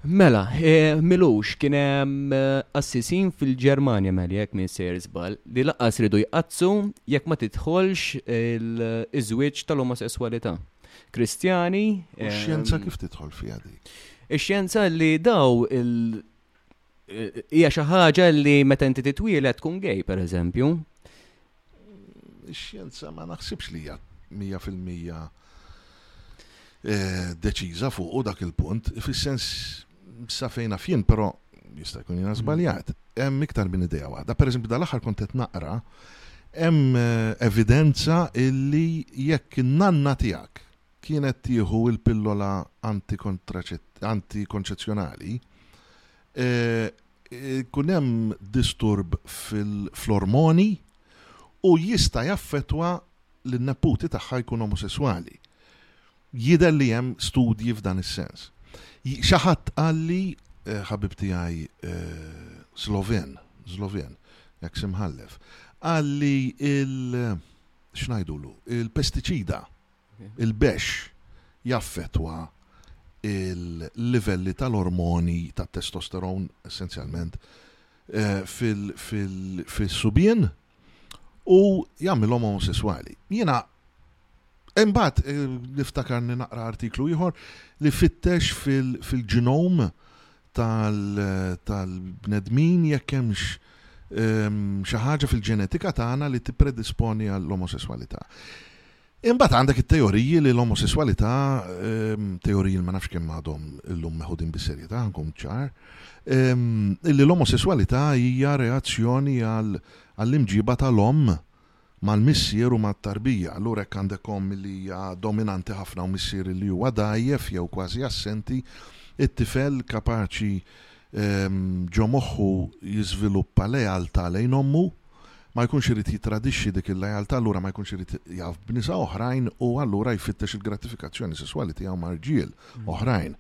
Mela, e, milux kien hemm e, assisin fil-Ġermanja mela jekk minn sejr żball li laqas ridu jqazzu jekk ma tidħolx il-żwieġ tal-omosessualità. Kristjani. Ix-xjenza ehm, kif tidħol fiha dik? Ix-xjenza li daw il- hija xi ħaġa li meta inti titwieled tkun gej pereżempju. Ix-xjenza ma naħsibx li hija 100% eh, deċiża fuq u dak il-punt, fis-sens Sa fejn naf jien, però jista' jkun jiena żbaljat, hemm iktar minn idea waħda. Pereżempju dal-aħħar kont qed naqra hemm eh, evidenza illi jekk in-nanna tiegħek kienet tieħu il-pillola antikonċezzjonali, eh, kun hemm disturb fil-ormoni u jista' jaffetwa li n-neputi tagħha jkun omosessuali. Jidher li hemm studji f'dan is-sens. Xi ħadd qalli, ħabib tiegħi Sloven, Sloven, eks Imħallef, qalli l, x'ngħidulu, il-pestiċida, il-bexx jaffettwa l-livelli tal-ormoni tat-testosterone essenzjalment fil-subien u jagħmilhom omosesswali. Jiena imbagħad eh, niftakarni naqra artiklu ieħor li fittex fil-ġenom tal-bnedmin jekk hemmx ehm, xi ħaġa fil-ġenetika tagħna li tippredisponi għall-omosesswalità. Imbagħad għandek it-teoriji li l-omosesswalità, teoriji li ma nafx kemm għadhom illum meħudin bis-serjetà, nkun ċar, li l-omosesswalità hija reazzjoni għall-imġiba tal-omm mal-missier u mat-tarbija. Allura jekk għandek omm li hija dominanti ħafna u missier li huwa dgħajjef jew kważi assenti, it-tifel kapaċi ġo moħħu jiżviluppa lealtà lejn ommu, ma jkunx irid jittradixxi dik il-lealtà allura ma jkunx irid jaf b'nisa oħrajn u allura jfittex il-gratifikazzjoni sesswali tiegħu ma' rġiel oħrajn.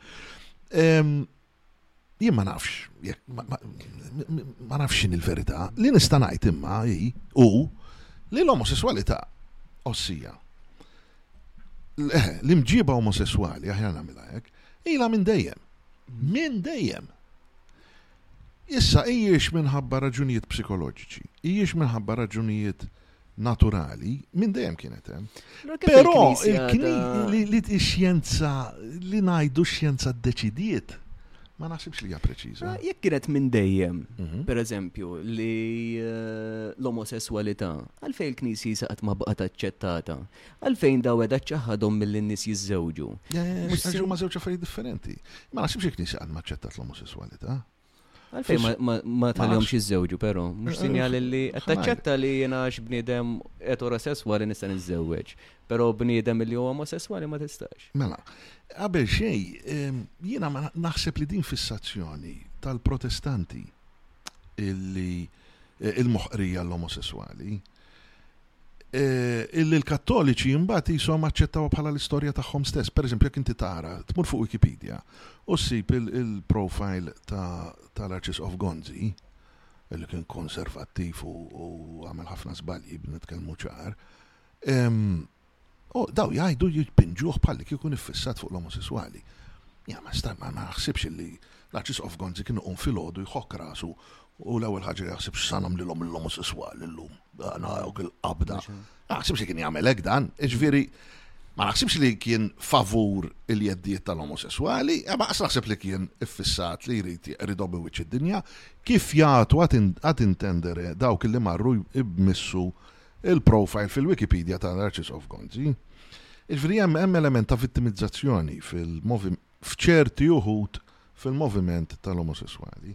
Jien ma nafx, ma nafx x'inhi l-verità, li nista' ngħid imma hi hu li l-omosesswalità qossija l-imġiba omosessuali, aħjar nagħmilha hekk, ilha minn dejjem. Minn dejjem. Issa hijiex minħabba raġunijiet psikoloġiċi, hijiex minħabba raġunijiet naturali, minn dejjem kienet hemm. Però li x-xjenza li ngħidu x-xjenza ddeċidiet Ma naħsibx li hija preċiża. Eh, jekk kienet minn dejjem, mhm. per eżempju, li eh, l-omosessualità, għalfejn il-knisji saqat ma baqgħet aċċettata, għalfejn daw qed ċaħadhom mill-nies jiżżewġu. Għaxu ma żewġ affarijiet differenti. Ma naħsibx il-knisja qatt ma aċċettat l-omosessualità. Għalfejn ma tal-jom xizzewġu, pero, mux eh, sinjali li għattaċċetta li jena bnidem eterosessuali nista' nizzewġ. Pero bniedem li huwa omosessuali ma tistax. Mela, qabel xej, jiena naħseb li din fissazzjoni tal-protestanti illi eh, il-moħqrija l-omosessuali, eh, illi l-kattoliċi jimbat jisom aċċettaw bħala l-istorja tagħhom stess. Per eżempju, jekk inti tara, tmur fuq Wikipedia u ssib il-profile tal-Arċis of Gonzi, illi kien konservattiv u għamel ħafna żbalji b'nitkellmu ċar, U daw jgħidu jitpinġuh bħalli kieku niffissat fuq l-omosesswali. Ja, ma sta ma naħsibx li l-Arċisqof Gonzi kien iqum filgħodu jħokk rasu u l-ewwel ħaġa jaħsib x'sanam lilhom l-omosesswali llum. Għana dawk il-qabda. Ma naħsibx li kien jagħmel hekk dan, iġifieri ma naħsibx li kien favur il-jeddiet tal-omosesswali, ma qas naħseb li kien iffissat li jrid jqridhom iwiċċ id-dinja, kif jagħtu għad intendere dawk li marru jmissu il-profile fil-Wikipedia ta' l-Arches of Gonzi. Jiġifieri hemm hemm element ta' vittimizzazzjoni fil-movi f'ċerti uħud fil-moviment tal-omosesswali.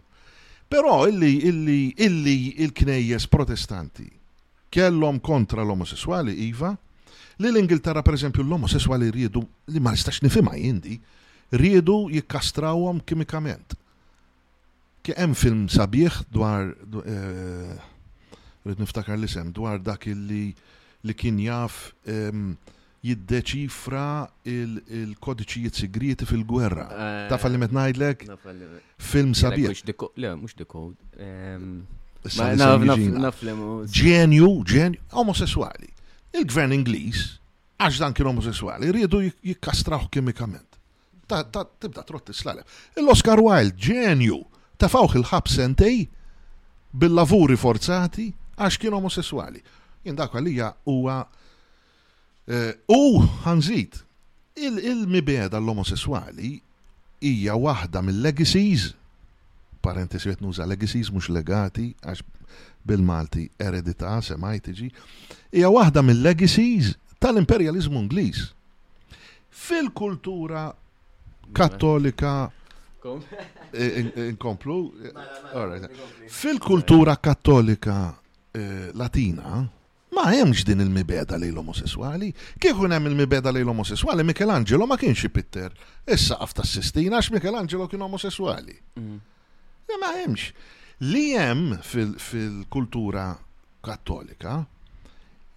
Però illi illi illi il-knejjes protestanti kellhom kontra l-omosesswali iva, li l-Ingilterra pereżempju l-omosesswali riedu li ma nistax nifhimha jien di, riedu jikkastrawhom kimikament. Ke hemm film sabiħ dwar rrid niftakar l-isem dwar dak li li kien jaf jiddeċifra il-kodiċijiet sigrieti fil-gwerra. Taf li met ngħidlek? Film sabiħ. Le, mhux Decode. Ġenju, ġenju, omosessuali. Il-gvern Ingliż, għax dan kien omosessuali, rridu jikkastraħ kimikament. tibda trotti slalem. Il-Oscar Wilde, ġenju, tefawh il-ħabs sentej bil-lavuri forzati għax kien omosessuali. Jien dak għalija huwa eh, u ħanżid il-mibeda l-omosessuali hija waħda mill-legacies parentesi qed nuża legacies mhux legati għax bil-Malti eredità semajtiġi hija waħda mill-legacies tal-imperjaliżmu Ingliż. Fil-kultura kattolika inkomplu fil-kultura kattolika eh, latina ma hemmx din il-mibeda lejn l-omosessuali. Kieku kien hemm il-mibeda lejn l-omosessuali, Michelangelo ma kienx ipitter is-saqaf tas-Sistina għax Michelangelo kien omosessuali. Mm. Le ma hemmx. Li hemm fil-kultura Kattolika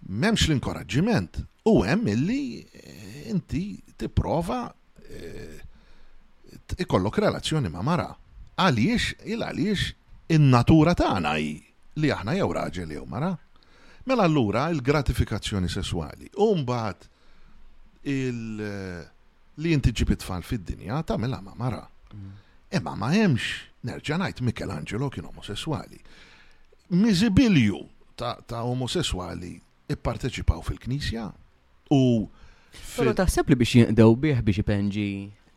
m'hemmx l-inkoraġġiment u hemm illi eh, inti tipprova eh, ikollok relazzjoni ma' mara. Għaliex il għaliex in-natura tagħna hi li aħna jew raġel jew mara. Mela allura il-gratifikazzjoni sesswali u mbagħad il- li inti ġib it-tfal fid-dinja tagħmilha ma' mara. Imma ma hemmx, nerġa' ngħid Michelangelo kien omosessuali. Miżibilju ta', ta omosessuali ipparteċipaw fil-Knisja u Pero taħseb li biex jinqdew bih biex ipenġi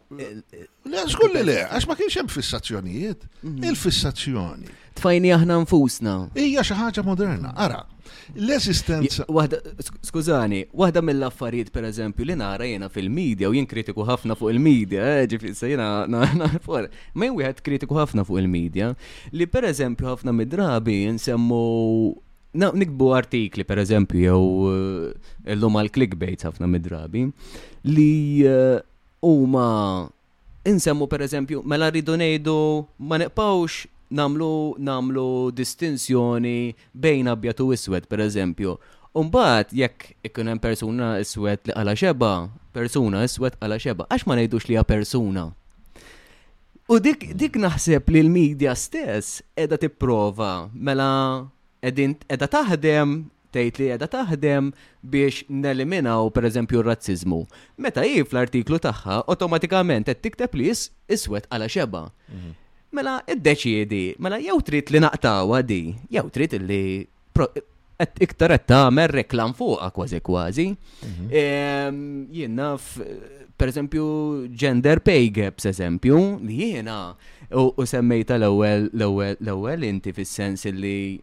Le, żgur li le, għax ma kienx hemm fissazzjonijiet. Mhm. Il-fissazzjoni. Tfajni aħna nfusna. Hija xi ħaġa moderna, ara. L-esistenza. Skużani, waħda mill-affarijiet per eżempju li nara jena fil-medja u jien kritiku ħafna fuq il-medja, eh, ġifissa jena naħfor, ma jien wieħed kritiku ħafna fuq il-medja, li per eżempju ħafna midrabi nsemmu nikbu artikli per eżempju jew eh, l-lum għal clickbait ħafna midrabi li eh, huma Insemmu pereżempju, mela rridu ngħidu ma nibqgħux nagħmlu nagħmlu distinzjoni bejn abjad u iswed pereżempju. U mbagħad jekk ikun hemm persuna iswed li qalha xebgħa, persuna iswed qalha xebgħa, għax ma ngħidux li hija persuna? U dik dik naħseb li l-media stess qiegħda tipprova mela qegħdin qiegħda taħdem tgħid li qiegħda taħdem biex neliminaw pereżempju r-razziżmu. Meta hi fl-artiklu tagħha awtomatikament qed tikteb li iswed għala xeba. Mhm. Mela iddeċiedi, mela jew trid li naqtawha di, jew trid li iktar qed tagħmel reklam fuqha kważi kważi. Mhm. Ehm, jien naf pereżempju gender pay gaps eżempju li jiena u semmejta l-ewwel l-ewwel inti fis-sens li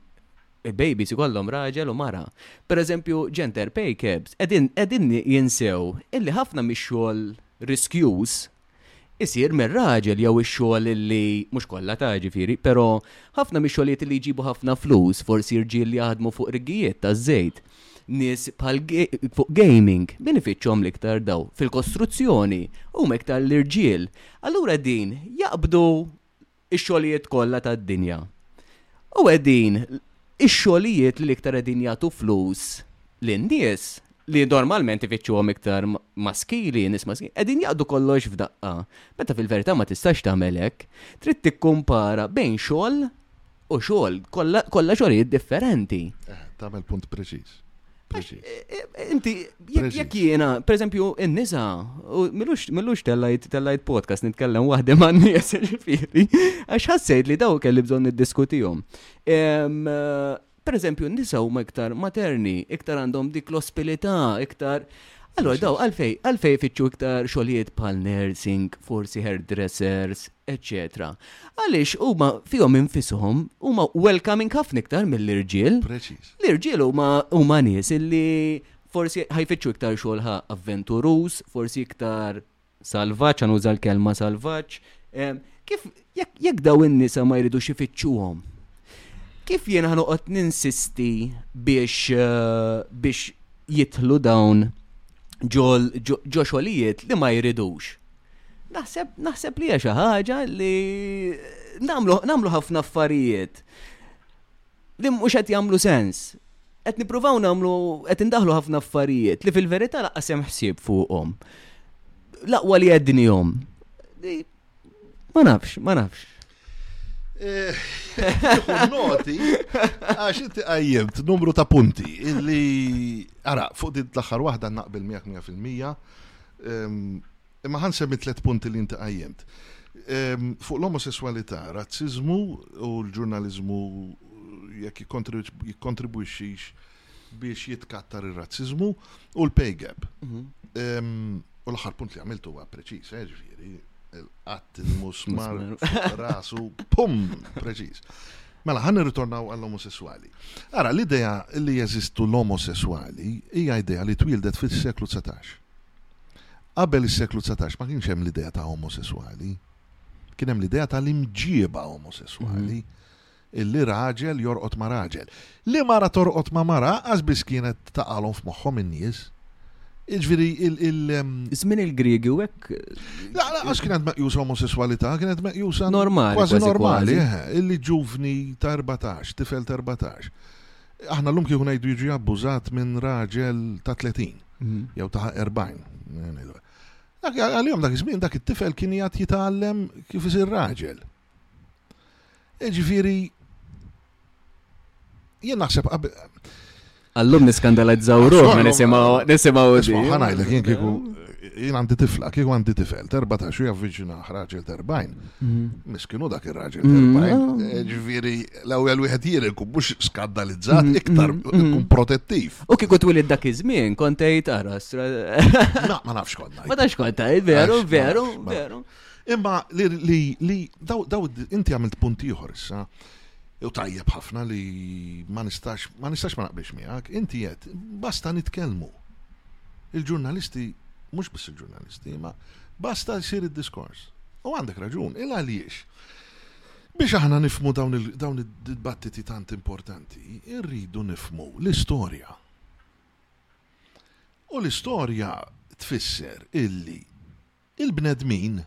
il-babies ikollhom raġel u mara. Pereżempju, gender pay gaps, qegħdin qegħdin jinsew illi ħafna mix-xogħol riskjuż isir mir-raġel jew ix-xogħol illi, mhux kollha ta' ġifieri, però ħafna mix-xogħlijiet illi jġibu ħafna flus, forsi rġiel li jaħdmu fuq riggijiet taż-żejt, nies bħal fuq gaming, min ifittxhom l-iktar daw? Fil-kostruzzjoni, huma iktar l-irġiel. Allura din jaqbdu ix-xogħlijiet kollha tad-dinja. U qegħdin, ix-xogħlijiet li l-iktar qegħdin jagħtu flus lin-nies, li normalment ifittxuhom iktar maskili, nies maskili, qegħdin jaqdu kollox f'daqqa. Meta fil-verità ma tistax tagħmel hekk, trid tikkumpara bejn xogħol u xogħol, kollha xogħlijiet differenti. Eh, tagħmel punt preċiż. Inti, jekk jiena, per eżempju, n-nisa, millux tellajt, tellajt podcast nitkellem waħde ma' n-nies, ġifiri, għax ħassejt li daw kelli bżon niddiskutijom. Per eżempju, n-nisa u iktar materni, iktar għandhom dik l-ospilità, iktar. Allora, daw, għalfej, għalfej fitxu iktar xolijiet pal nursing, forsi hairdressers, eċċetera Għaliex huma fihom infisuhom huma welcoming ħafna iktar mill-irġiel. Preċiż. L-irġiel huma huma nies illi forsi ħajfittxu iktar xogħol ħa avventuruż, forsi iktar salvaġġ, għan uża l-kelma salvaġġ. Eh, Kif jekk jekk daw in-nisa ma jridux ifittxuhom? Kif jien ħanoqgħod ninsisti biex eh, biex jidħlu dawn ġol ġo ġo xogħlijiet li ma jridux? Naħseb, naħseb li xi ħaġa li namlu ħafna affarijiet li mhux qed jagħmlu sens. Qed nippruvaw nagħmlu qed indaħlu ħafna affarijiet li fil-verità laqas hemm ħsieb fuqhom. L-aqwa li jednihom. Ma nafx, ma nafx. noti, għax inti għajjimt numru ta' punti illi, ara, fuq din l-axar wahda naqbel 100% imma ħan semmi tlet punti li inti għajjimt. Fuq l-omosessualità, razzizmu u l-ġurnalizmu jekk jikontribwixxix biex jitkattar ir-razziżmu u l-pay gap. U l-aħħar punt li għamiltu huwa preċiż, eh, ġifieri, il-qatt il-musmar rasu, pum, preċiż. Mela, ħan nirritornaw għall-omosessuali. Ara, l-idea li jeżistu l-omosessuali hija idea li twildet fil-seklu 19. Qabel is-seklu 19 ma kienx hemm l-idea ta' omosessuali. Kien hemm l-idea ta' l-imġieba omosessuali. Mhm. illi raġel jorqod ma' raġel. Li mara torqod ma' mara qas biss kienet taqalhom f'moħħhom in-nies. Jiġifieri il. Żmien il-Griegi u hekk. La, lanqas kienet meqjusa omosesswalità, kienet meqjusa. Normali. Kważi normali, eħe, illi ġuvni ta' erbatax, tifel ta' erbatax. Aħna llum kieku ngħidu jiġi abbużat minn raġel ta' 30 jew ta' 40. Għalihom dak iż-żmien dak it-tifel kien jgħad jitgħallem kif isir raġel. Jiġifieri jien naħseb Allum niskandalizzaw ruħna nisimgħu nisimgħu. Isma' ħanajlek jien kieku jien għandi tifla, kieku għandi tifel, terba ta' xie avviċina ħraġel terbajn. Mhm. Miskinu dak il-raġel mhm. terbajn. Mhm. Eh, ġviri, l-ewel wieħed jiri kun mux skandalizzat, iktar kun protettiv. U kieku twilid dak iż-żmien, kontejt għaras. Ma nafx konna. Ma nafx konna, veru, veru, veru. Imma li, li, li, daw, daw, inti għamilt punt ieħor issa, u tajjeb ħafna li ma nistax, ma nistax ma naqbilx miegħek, inti qed basta nitkellmu. Il-ġurnalisti, mhux biss il-ġurnalisti, ma basta jsir id-diskors. U għandek raġun, il għaliex. Biex aħna nifmu dawn id-dibattiti tant importanti, irridu nifmu l-istorja. U l-istorja tfisser illi Il-bnedmin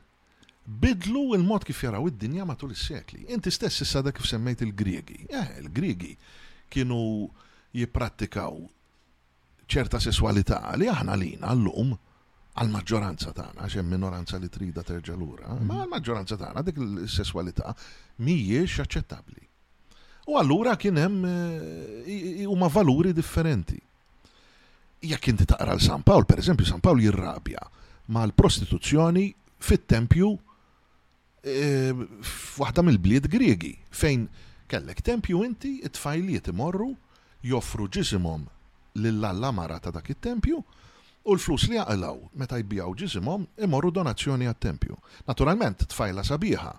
biddlu l-mod kif jaraw id-dinja matul is-sekli. Inti stess issa għadek kif semmejt il-Griegi. Eħe, il-Griegi kienu jipprattikaw ċerta sesswalità li aħna għalina llum, għall-maġġoranza tagħna, għax hemm minoranza li tridha terġa' lura, imma għall-maġġoranza tagħna dik is-sesswalità mhijiex aċċettabbli. U allura kien hemm huma valuri differenti. Jekk inti taqra l San Pawl, pereżempju, San Pawl jirrabja mal-prostituzzjoni fit-tempju eh, f'waħda mill-bliet Griegi fejn kellek tempju inti it-tfajliet imorru joffru ġisimhom lil alla mara ta' dak it-tempju u l-flus li jaqilgħu meta jbijaw ġisimhom imorru donazzjoni għat-tempju. Naturalment, tfajla sabiħa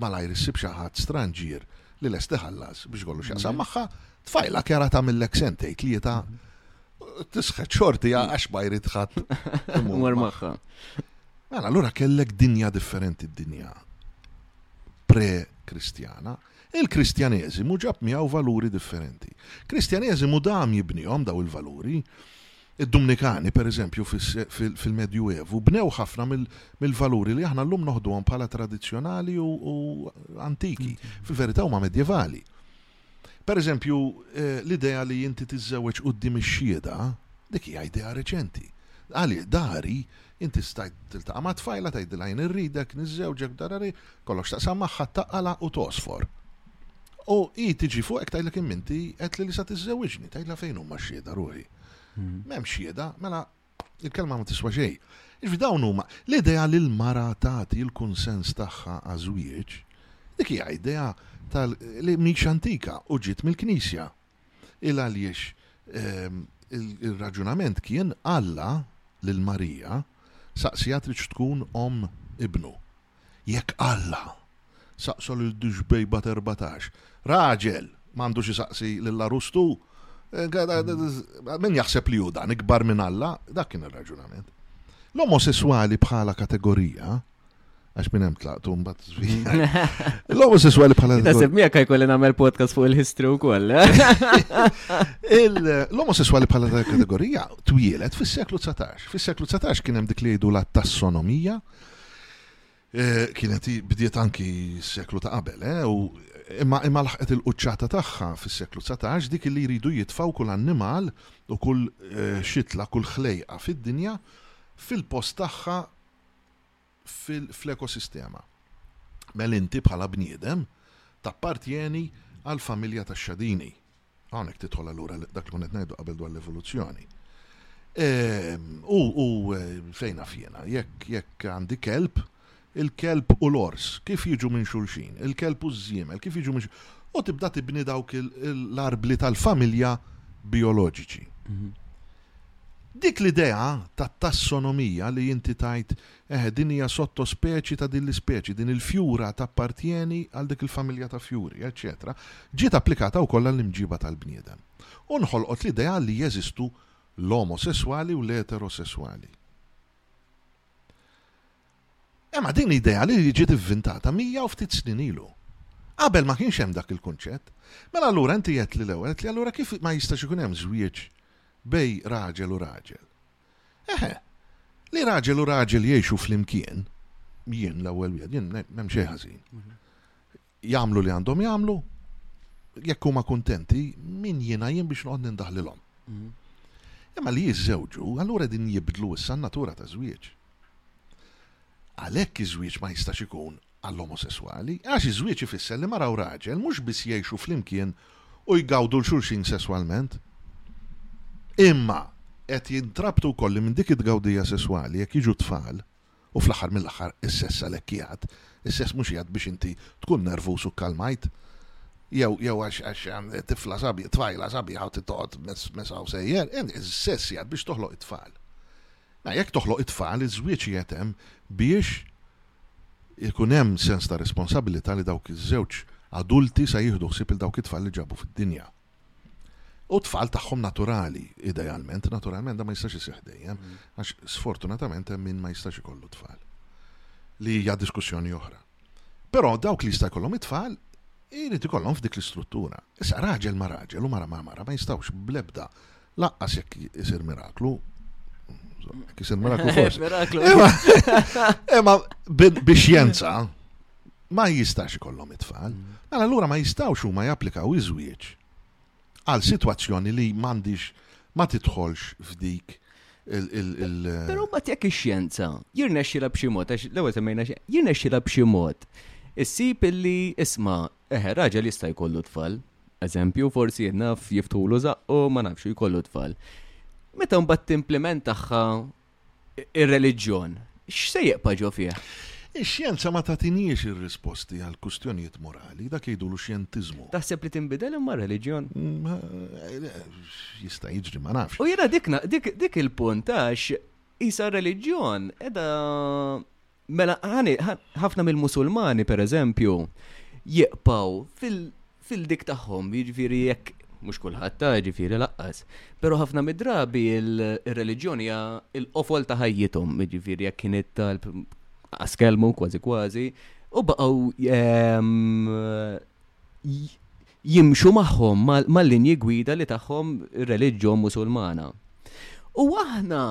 malajr issib xi ħadd stranġier li lest iħallas biex ikollu x'jaqsam magħha, tfajla kera tagħmillek sentej tlieta tisħet xorti għax ma jrid ħadd imur magħha. Mela, allura kellek dinja differenti d-dinja pre-kristjana. Il-kristjaneżimu ġab miegħu valuri differenti. Kristjaneżimu dam jibnihom daw il-valuri Id-Dumnikani, per eżempju, fil-Medju Evu, bnew ħafna mill-valuri li aħna llum noħduhom bħala tradizzjonali u antiki. Fil-verità huma medjevali. Per eżempju, l-idea li inti tiżżewweġ quddiem ix-Xhieda, dik hija idea reċenti. Għalih, dahri, inti stajt tiltaqa' mat-tfajla, tgħidilha jien irridek, niżżewġek, darari, Kollok x'taqsam magħha taqala' u tgħosfor. U hi tiġi fuqek tgħidlek imma inti għedtli li sa tiżżewwiġni, tgħidilha fejn huma x-xhieda ruħi. M'hemmx xhieda, mela il-kelma ma tiswa xejn. Jiġifieri dawn huma l-idea li l-mara tagħti l-kunsens tagħha għaż-żwieġ, dik hija idea li mhix antika u ġiet mill-Knisja. Il għaliex ir-raġunament kien Alla lil Marija saqsiha tridx tkun omm ibnu. Jekk Alla saqsa lil di xbejba t'erbatax, raġel m'għandux isaqsi lil Arustu? Min jaħseb li hu dan ikbar minn Alla? Dak kien ir-raġunament. L-omosesswali bħala kategorija Għax minn hemm tlaqtu mbagħad żvijaj. L-omosessuali bħala. Tasib miegħek kaj kolli nagħmel podcast fuq il-history wkoll. Eh? L-omosessuali bħala ta' kategorija twielet fis-seklu 19. Fis-seklu 19 kien hemm dik li jgħidu la tassonomija. Eh, kienet bdiet anki s-seklu ta' qabel, eh, u imma imma laħqet il-quċċata tagħha fis-seklu 19 dik li jridu jitfaw kull annimal u kull xitla, kull ħlejqa fid-dinja fil-post tagħha fl-ekosistema. Mela inti bħala bniedem tappartjeni għall-familja tax-xadini. Hawnhekk tidħol allura dak li kont qed ngħidu qabel dwar l-evoluzzjoni. Ehm, u u eh, fejn naf jiena, jekk jekk għandi kelb, il-kelb u l-ors, kif jiġu minn xulxin, il-kelb u z-ziemel, kif jiġu minn xulxin. U tibda tibni dawk l-arbli tal-familja bioloġiċi. Mhm. Dik l-idea ta' tassonomija li inti tgħid, eħe, din hija sottospeċi ta' din l-ispeċi, din il-fjura tappartjeni għal dik il-familja ta' fjuri, eċċetera, ġiet applikata wkoll għall-imġiba tal-bniedem. U nħolqot l-idea li jeżistu l-omosesswali u l-eterosesswali. Imma din idea li ġiet ivvintata mija u ftit snin ilu. Qabel ma kienx hemm dak il-kunċett. Mela allura inti għedt li l-ewwel qed li allura kif ma jistax ikun hemm żwieġ bejn raġel u raġel? Eħe, li raġel u raġel jgħixu flimkien, jien l-ewwel wieħed, jien m'hemm xejn ħażin. Jagħmlu li għandhom jagħmlu, jekk huma kuntenti, min jiena jien biex noqgħod nindaħlilhom. Imma li jiżżewġu, allura qegħdin jibdlu issa n-natura taż-żwieġ. Għalhekk iż-żwieġ ma jistax ikun għall-omosesswali, għax iż-żwieġ ifisser li mara u raġel mhux biss jgħixu flimkien u jgawdu 'l xulxin sesswalment, imma qed jintrabtu wkoll li minn dik it-tgawdija sesswali, jekk jiġu t-tfal, U fl-aħħar mill-aħħar, is-sess għalhekk qiegħed. Is-sess mhux qiegħed biex inti tkun nervuż u kkalmajt. Jew, jew għax, għax tifla sabiħ, tfajla sabiħa u tittoqgħod mesha u sejjer. Is-sess qiegħed biex toħloq it-tfal. Mela jekk toħloq it-tfal, iż-żwieġ qiegħed hemm biex ikun hemm sens ta' responsabilità li dawk iż-żewġ adulti se jieħdu ħsieb il dawk it-tfal li ġabu fid-dinja. U tfal tagħhom naturali, idealment, naturalment da ma jistax iseħħ dejjem, mm. għax sfortunatament hemm min ma jistax ikollu tfal. Li hija diskussjoni oħra. Però dawk li jista' jkollhom it-tfal irid ikollhom f'dik l-istruttura. Issa raġel ma raġel u mara ma mara ma jistgħux blebda Laqqas jekk isir miraklu. Jekk isir miraklu forsi. Imma bix-xjenza ma jistax ikollhom it-tfal. Mm. Mela allura ma jistgħux huma japplikaw iż-żwieġ għal sitwazzjoni li m'għandix ma tidħolx f'dik il- Però ma jekk ix-xjenza jirnexxilha b'xi mod għax l-ewwel semmejna jirnexxilha b'xi mod. Issib illi isma' Eħe, raġel jista' jkollu tfal. Eżempju, forsi jien naf jiftħulu żaqqu, ma nafx, u jkollu tfal. Meta mbagħad timplimentaħħa ir-reliġjon, x'se jibqa' ġo fih? Ix-xjenza ma tagħtiniex ir-risposti għal kwistjonijiet morali, dak jgħidulu xjentiżmu. Taħseb li tinbidel imma r-reliġjon? Jista' jiġri ma nafx. U jiena dik dik dik il-punt għax isa reliġjon qiegħda Mela, ħafna mill-Musulmani, per eżempju, jieqpaw fil-dik tagħhom, jiġifieri jekk mhux kulħadd ta' jiġifieri laqqas. Però ħafna mid-drabi il-reliġjoni hija l-qofol ta' ħajjithom, jiġifieri jekk kien it-talb askelmu kważi kważi, u baqgħu ehm, jimxu magħhom mal-linji gwida li tagħhom ir-reliġjon Musulmana. U aħna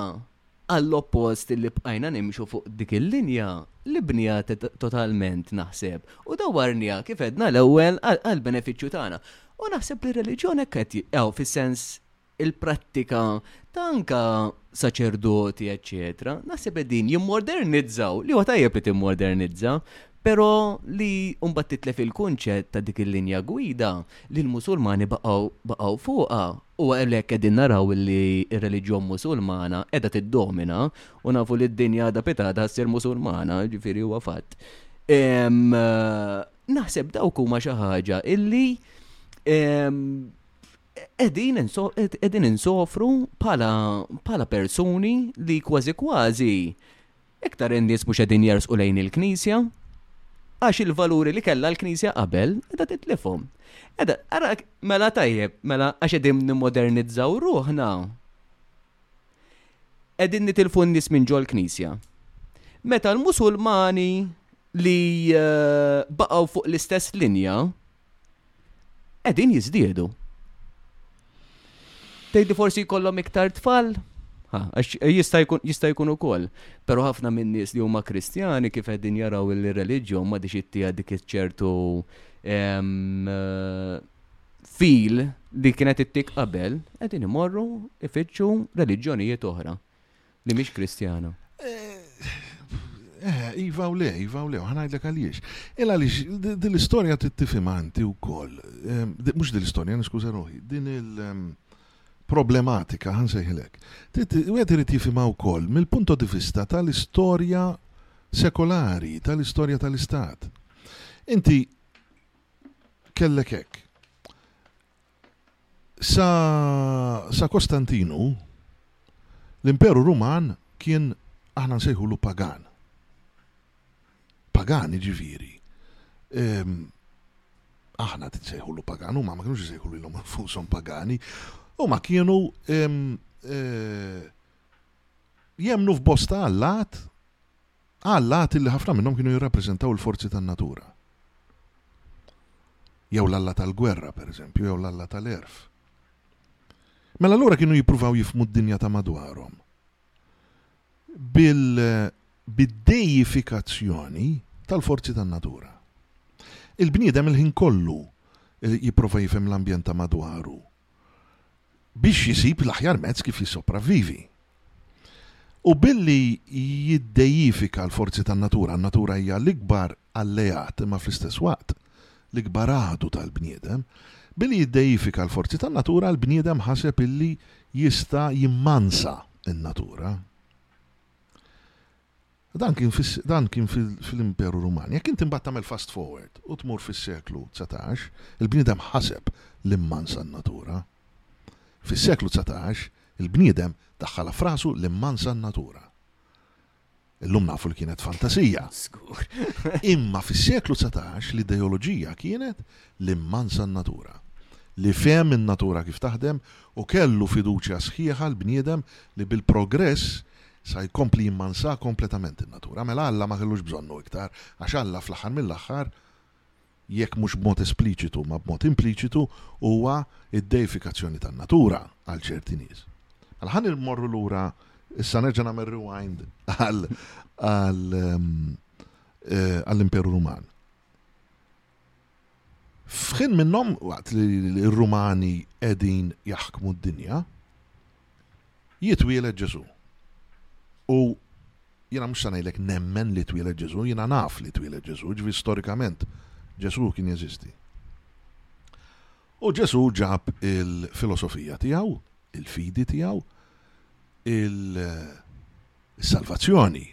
Għall-oppost li bqajna nimxu fuq dik il-linja li bniha totalment, naħseb, u dawwarniha, kif għedna l-ewwel, għall-benefiċċju tagħna. U naħseb li r-reliġjon hekk qed, hawn fis-sens il-prattika ta' anke saċerdoti eċċetera, naħseb qegħdin jimmodernizzaw, li huwa tajjeb li timmodernizza, però li mbagħad titlef il-kunċett ta' dik il-linja gwida li l-Musulmani baqgħu fuqha U għalhekk qegħdin naraw li r-reliġjon Musulmana qiegħda tiddomina u nafu li d-dinja għadha pied għadha ssir Musulmana, jiġifieri huwa fatt. Naħseb dawk huma xi ħaġa illi qegħdin insofru bħala persuni li kważi kważi Iktar in-nies mhux qegħdin jersqu lejn il-Knisja għax il-valuri li kellha l-Knisja qabel qiegħda titlifhom. Qiegħda, ara, mela tajjeb, mela għax qegħdin nimmodernizzaw ruħna. Qegħdin nitilfu n-nies minn ġol-Knisja. Meta l-Musulmani li eh, baqgħu fuq l-istess linja, qegħdin jiżdiedu. Tgħidli forsi jkollhom iktar tfal? Għax eh, jista' jkun ukoll. Però ħafna minn nies li huma Kristjani kif qegħdin jaraw il-reliġjon ma dix ittija dik iċ-ċertu ehm, eh, fil li kienet ittik qabel, qegħdin imorru ifittxu reliġjonijiet oħra. li mhix Kristjana. Eh, iva u le, iva u le, ħanajdlek għaliex. Illa għaliex, din l-istorja tittifim għanti u koll. Ehm, Mux din l-istorja, niskuza ruħi, din il- ehm, problematika, għan seħilek. U għed irrit jifimaw u koll, mill-punto di vista tal-istoria sekolari, tal-istoria tal-istat. Inti kellek hekk. Sa, sa Kostantinu, l-Imperu Ruman kien, aħna nsejħulu pagan. Pagan, jiġifieri, ehm, aħna qed insejħulu pagan, huma ma kinux isejħu lilhom infushom pagani, huma kienu ehm, eh, jemnu f'bosta allat Qal l-għati li ħafna minnhom kienu jirrappreżentaw il-forzi tan-natura, jew l-alla tal-gwerra, pereżempju, jew l-alla tal-għerf. Mela allura kienu jippruvaw jifhmu d-dinja ta' madwarhom. Bil bid-dejifikazzjoni tal-forzi tan-natura. Il-bniedem il-ħin kollu eh, jipprova jifhem l-ambjent ta' madwaru biex jisib l-aħjar mezz kif jissopravvivi. U billi jiddejifika l-forzi tan-natura, n-natura hija l-ikbar alleat imma fl-istess waqt l-ikbar għadu tal-bniedem, billi jiddejifika l-forzi tan-natura l-bniedem ħaseb illi jista' jimmansa n-natura. Dan kien fis, dan kien fil, fl-Imperu Ruman. Jekk int imbagħad tagħmel fast forward u tmur fis-seklu dsatax, il-bniedem ħaseb li mmansa n-natura. Fis-seklu dsatax, il-bniedem daħħalha f'rasu li mmansa n-natura. Illum nafu li kienet fantasija. Żgur. Imma fis-seklu dsatax l-ideoloġija kienet li mmansa n-natura. Li fehem in-natura kif taħdem u kellu fiduċja sħiħa l-bniedem li bil-progress Sa jkompli jimmansah kompletament in-natura. Mela Alla ma kellux bżonnu iktar, għax Alla fl-aħħar mill-aħħar, jekk mhux b'mod espliċitu ma b'mod impliċitu, huwa d-deifikazzjoni tan-natura għal ċerti nies. Mela ħa mmorru lura, issa nerġa' nagħmel rewind għall-Imperu Ruman. F'ħin minnhom, waqt li r-Rumani qegħdin jaħkmu d-dinja, jitwieled Ġesù. U jiena mhux se ngħidlek nemmen li twieled Ġesù, jiena naf li twieled Ġesù, ġifi storikament Ġesù kien jeżisti. U Ġesù ġab il-filosofija tiegħu, il-fidi tiegħu, il- Is-salvazzjoni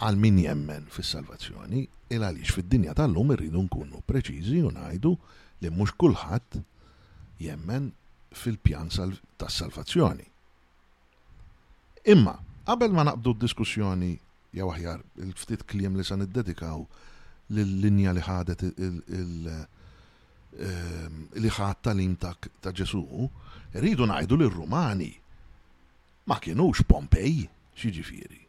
għal min jemmen fis-salvazzjoni, il għaliex fid-dinja tal-lum irridu nkunu preċiżi u ngħidu li mhux kulħadd jemmen fil-pjan tas-salvazzjoni. Imma, qabel ma naqbdu d-diskussjoni, jew aħjar, il-ftit kliem li se niddedikaw lil-linja li ħadet il li ħa t-tagħlim ta' Ġesù, irridu ngħidu li r-Rumani Ma kinux Pompei! X'jiġifieri?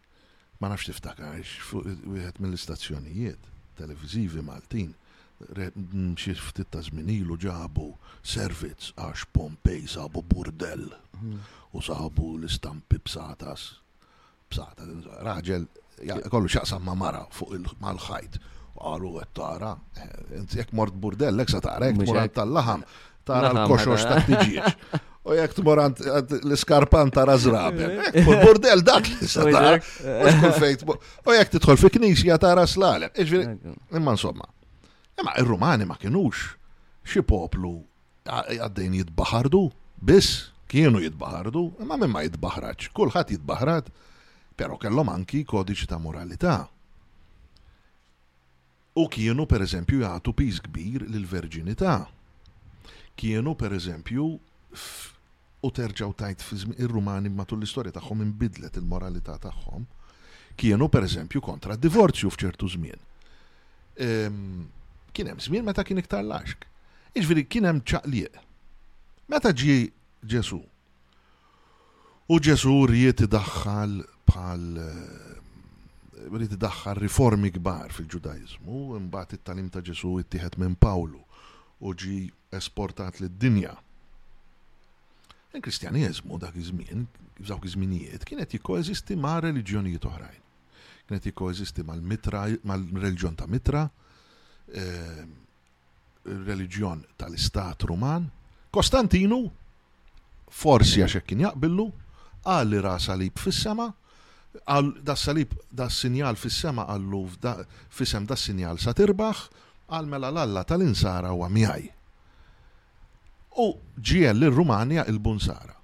Ma nafx tiftakarx, fuq wieħed mill-istazzjonijiet televiżivi Maltin, xi ftit ta' żmien ilu ġabu servizz għax Pompei sabu burdell u sabu l-istampi b'satas, b'sata, raġel jkollu x'jaqsam ma' mara fuq mal-ħajt u qalu qed tara, int jekk mort burdell hekk se tara, jekk tmur għand tal-laħam tara l-koxox ta' tiġieġ. U jek tmur l-iskarpan tara zraben. Kull burdel dak li sa tara. U jek titħol fi knisja tara slalem. Imma insomma. Imma il-Rumani ma kienux xi poplu għaddejn jitbaħardu, biss kienu jitbaħardu, imma minn ma jitbaħraċ, kulħadd jitbaħrad, pero kellhom anki kodiċi ta' moralità. U kienu, per eżempju, jagħtu piż kbir lill-verġinità. Kienu, per eżempju, f', u terġgħu tgħid fi żmien, ir-Rumani matul l-istorja tagħhom inbidlet il-moralità tagħhom, kienu, per eżempju, kontra d-divorzju f'ċertu żmien. Ehm, kien hemm żmien meta kien iktar laxk. Jiġifieri kien hemm ċaqliq. Meta ġie Ġesù U Ġesù ried idaħħal bħal ried idaħħal riformi kbar fil-Ġudaiżmu, imbagħad it-tagħlim ta' Ġesù ittieħed minn Pawlu u ġie esportat lid-dinja. Il-Kristjaneżmu dak iż-żmien, f'dawk iż-żminijiet, kien qed jikkoeżisti ma' reliġjonijiet oħrajn. Kien qed jikkoeżisti mal-Mitra, mal-reliġjon ta' Mitra, eh, ir-reliġjon tal-istat Ruman, Kostantinu, forsi għax hekk kien jaqbillu, qal li ra salib fis-sema, qal, Das-salib, das-sinjal fis-sema qallu f'isem das-sinjal sa tirbaħ, qal mela l-Alla tal-Insara huwa miegħi. u ġiegħel lir-Rumanja ilbun sara.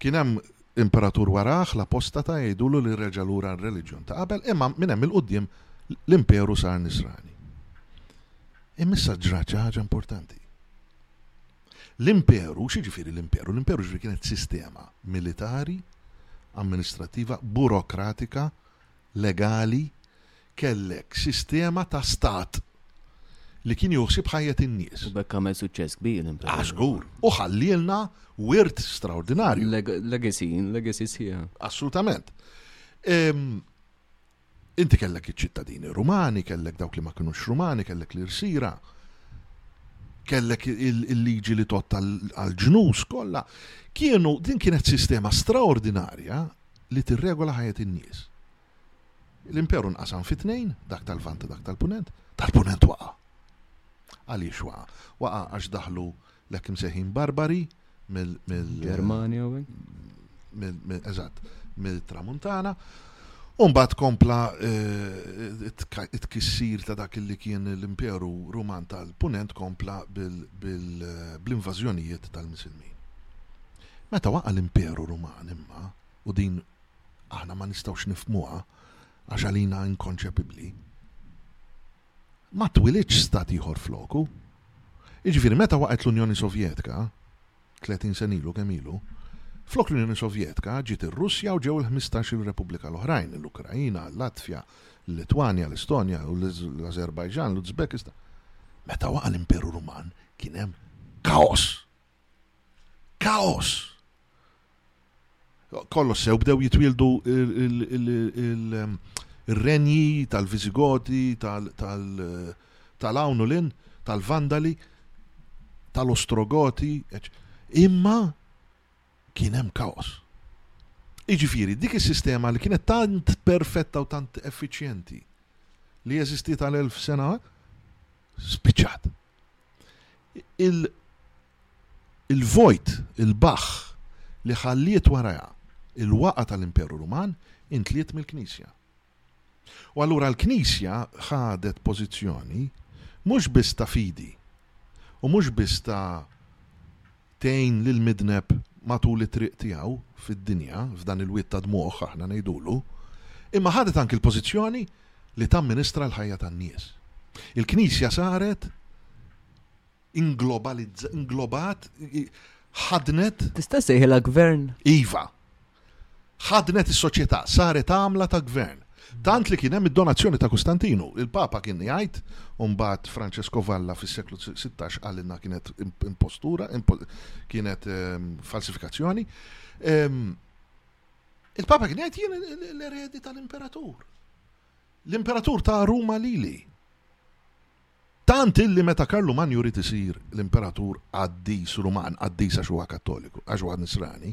Kien hemm imperatur warajh, l-apostata, jgħidulu li reġa' lura r-reliġjon ta' qabel, imma minn hemm 'il quddiem l-imperu sar Nisrani. Imma issa ġrat xi ħaġa importanti. L-imperu, x'jiġifieri l-imperu? L-imperu jiġifieri kienet sistema militari, amministrattiva, burokratika, legali kellek sistema ta' stat li kien jieħu ħsieb ħajjet in-nies. U b'hekk għamel suċċess kbir l-Imperu. Ah, żgur. U ħallielna wirt straordinarju. Legacy, legacy sħiħa. Assolutament. Ehm, inti kellek iċ-ċittadini Rumani, kellek dawk li ma kinux Rumani, kellek l-irsira, kellek il-liġi li tot għal-ġnus kollha. Kienu, din kienet sistema straordinarja li tirregola ħajjet in-nies. L-Imperu nqasam fi tnejn, dak tal-Lvant u dak tal-Punent. Tal-Punent waqa'. Għaliex waqa'? Waqa' għax daħlu l-hekk imsejħin barbari mill. Ġermanja u hekk? Eżatt, mill-Tramuntana. U mbagħad kompla eh, it-tkissir ta' dak li kien l-Imperu Ruman tal-Punent kompla bl-invażjonijiet tal-Misilmin. Meta waqa' l-Imperu Ruman imma, u din aħna ma nistgħux nifhmuha għax għalina inkonċepibbli, ma twilidx stat ieħor floku. Jiġifieri meta waqgħet l-Unjoni Sovjetka, tletin sena ilu kemm ilu, flok l-Unjoni Sovjetka ġiet ir-Russja u ġew il-ħmistax-il repubblika l-oħrajn, il-Ukraina, il-Latvja, il-Litwanja, l-Estonja, l-Ażerbajġan, l-Uzbekistan. Meta waqa' l-Imperu Ruman kien hemm kaos! Kaos! Kollox sew bdew jitwildu il-renji um, tal-Visigoti, tal-Awn u l-in, tal-Vandali, tal-Ostrogoti, imma kien hemm kaos. Iġifiri, dik is-sistema li kienet tant perfetta u tant effiċjenti li jeżistiet għal elf sena spiċċat. Il-vojt, il-baħħ li ħalliet warajha l-waqgħa tal-Imperu Ruman intliet mill-Knisja. U allura l-Knisja ħadet pożizzjoni mhux biss ta' fidi u mhux biss ta' tgħin lill-midneb matul it-triq tiegħu fid-dinja, f'dan il-wied ta' dmugħ, aħna ngħidulu, imma ħadet anki l-pożizzjoni li tamministra l-ħajja tan-nies. Il-Knisja saret inglobalizza, inglobat, ħadnet. Tista' ssejħilha gvern? Iva. Ħadnet is-soċjetà, saret għamla ta' gvern. Tant li kien hemm id-donazzjoni ta' Kustantinu. Il-Papa kien jgħid, u mbagħad Francesco Valla fis-seklu sittax qalilna kienet impostura, kienet ehm, falsifikazzjoni. Ehm, Il-Papa kien jgħid jien l-eredi tal-imperatur. L-imperatur ta' Ruma lili. Tant illi meta Karlu Manju ried isir l-imperatur qaddis Ruman, qaddis għax huwa Kattoliku, għax huwa Nisrani,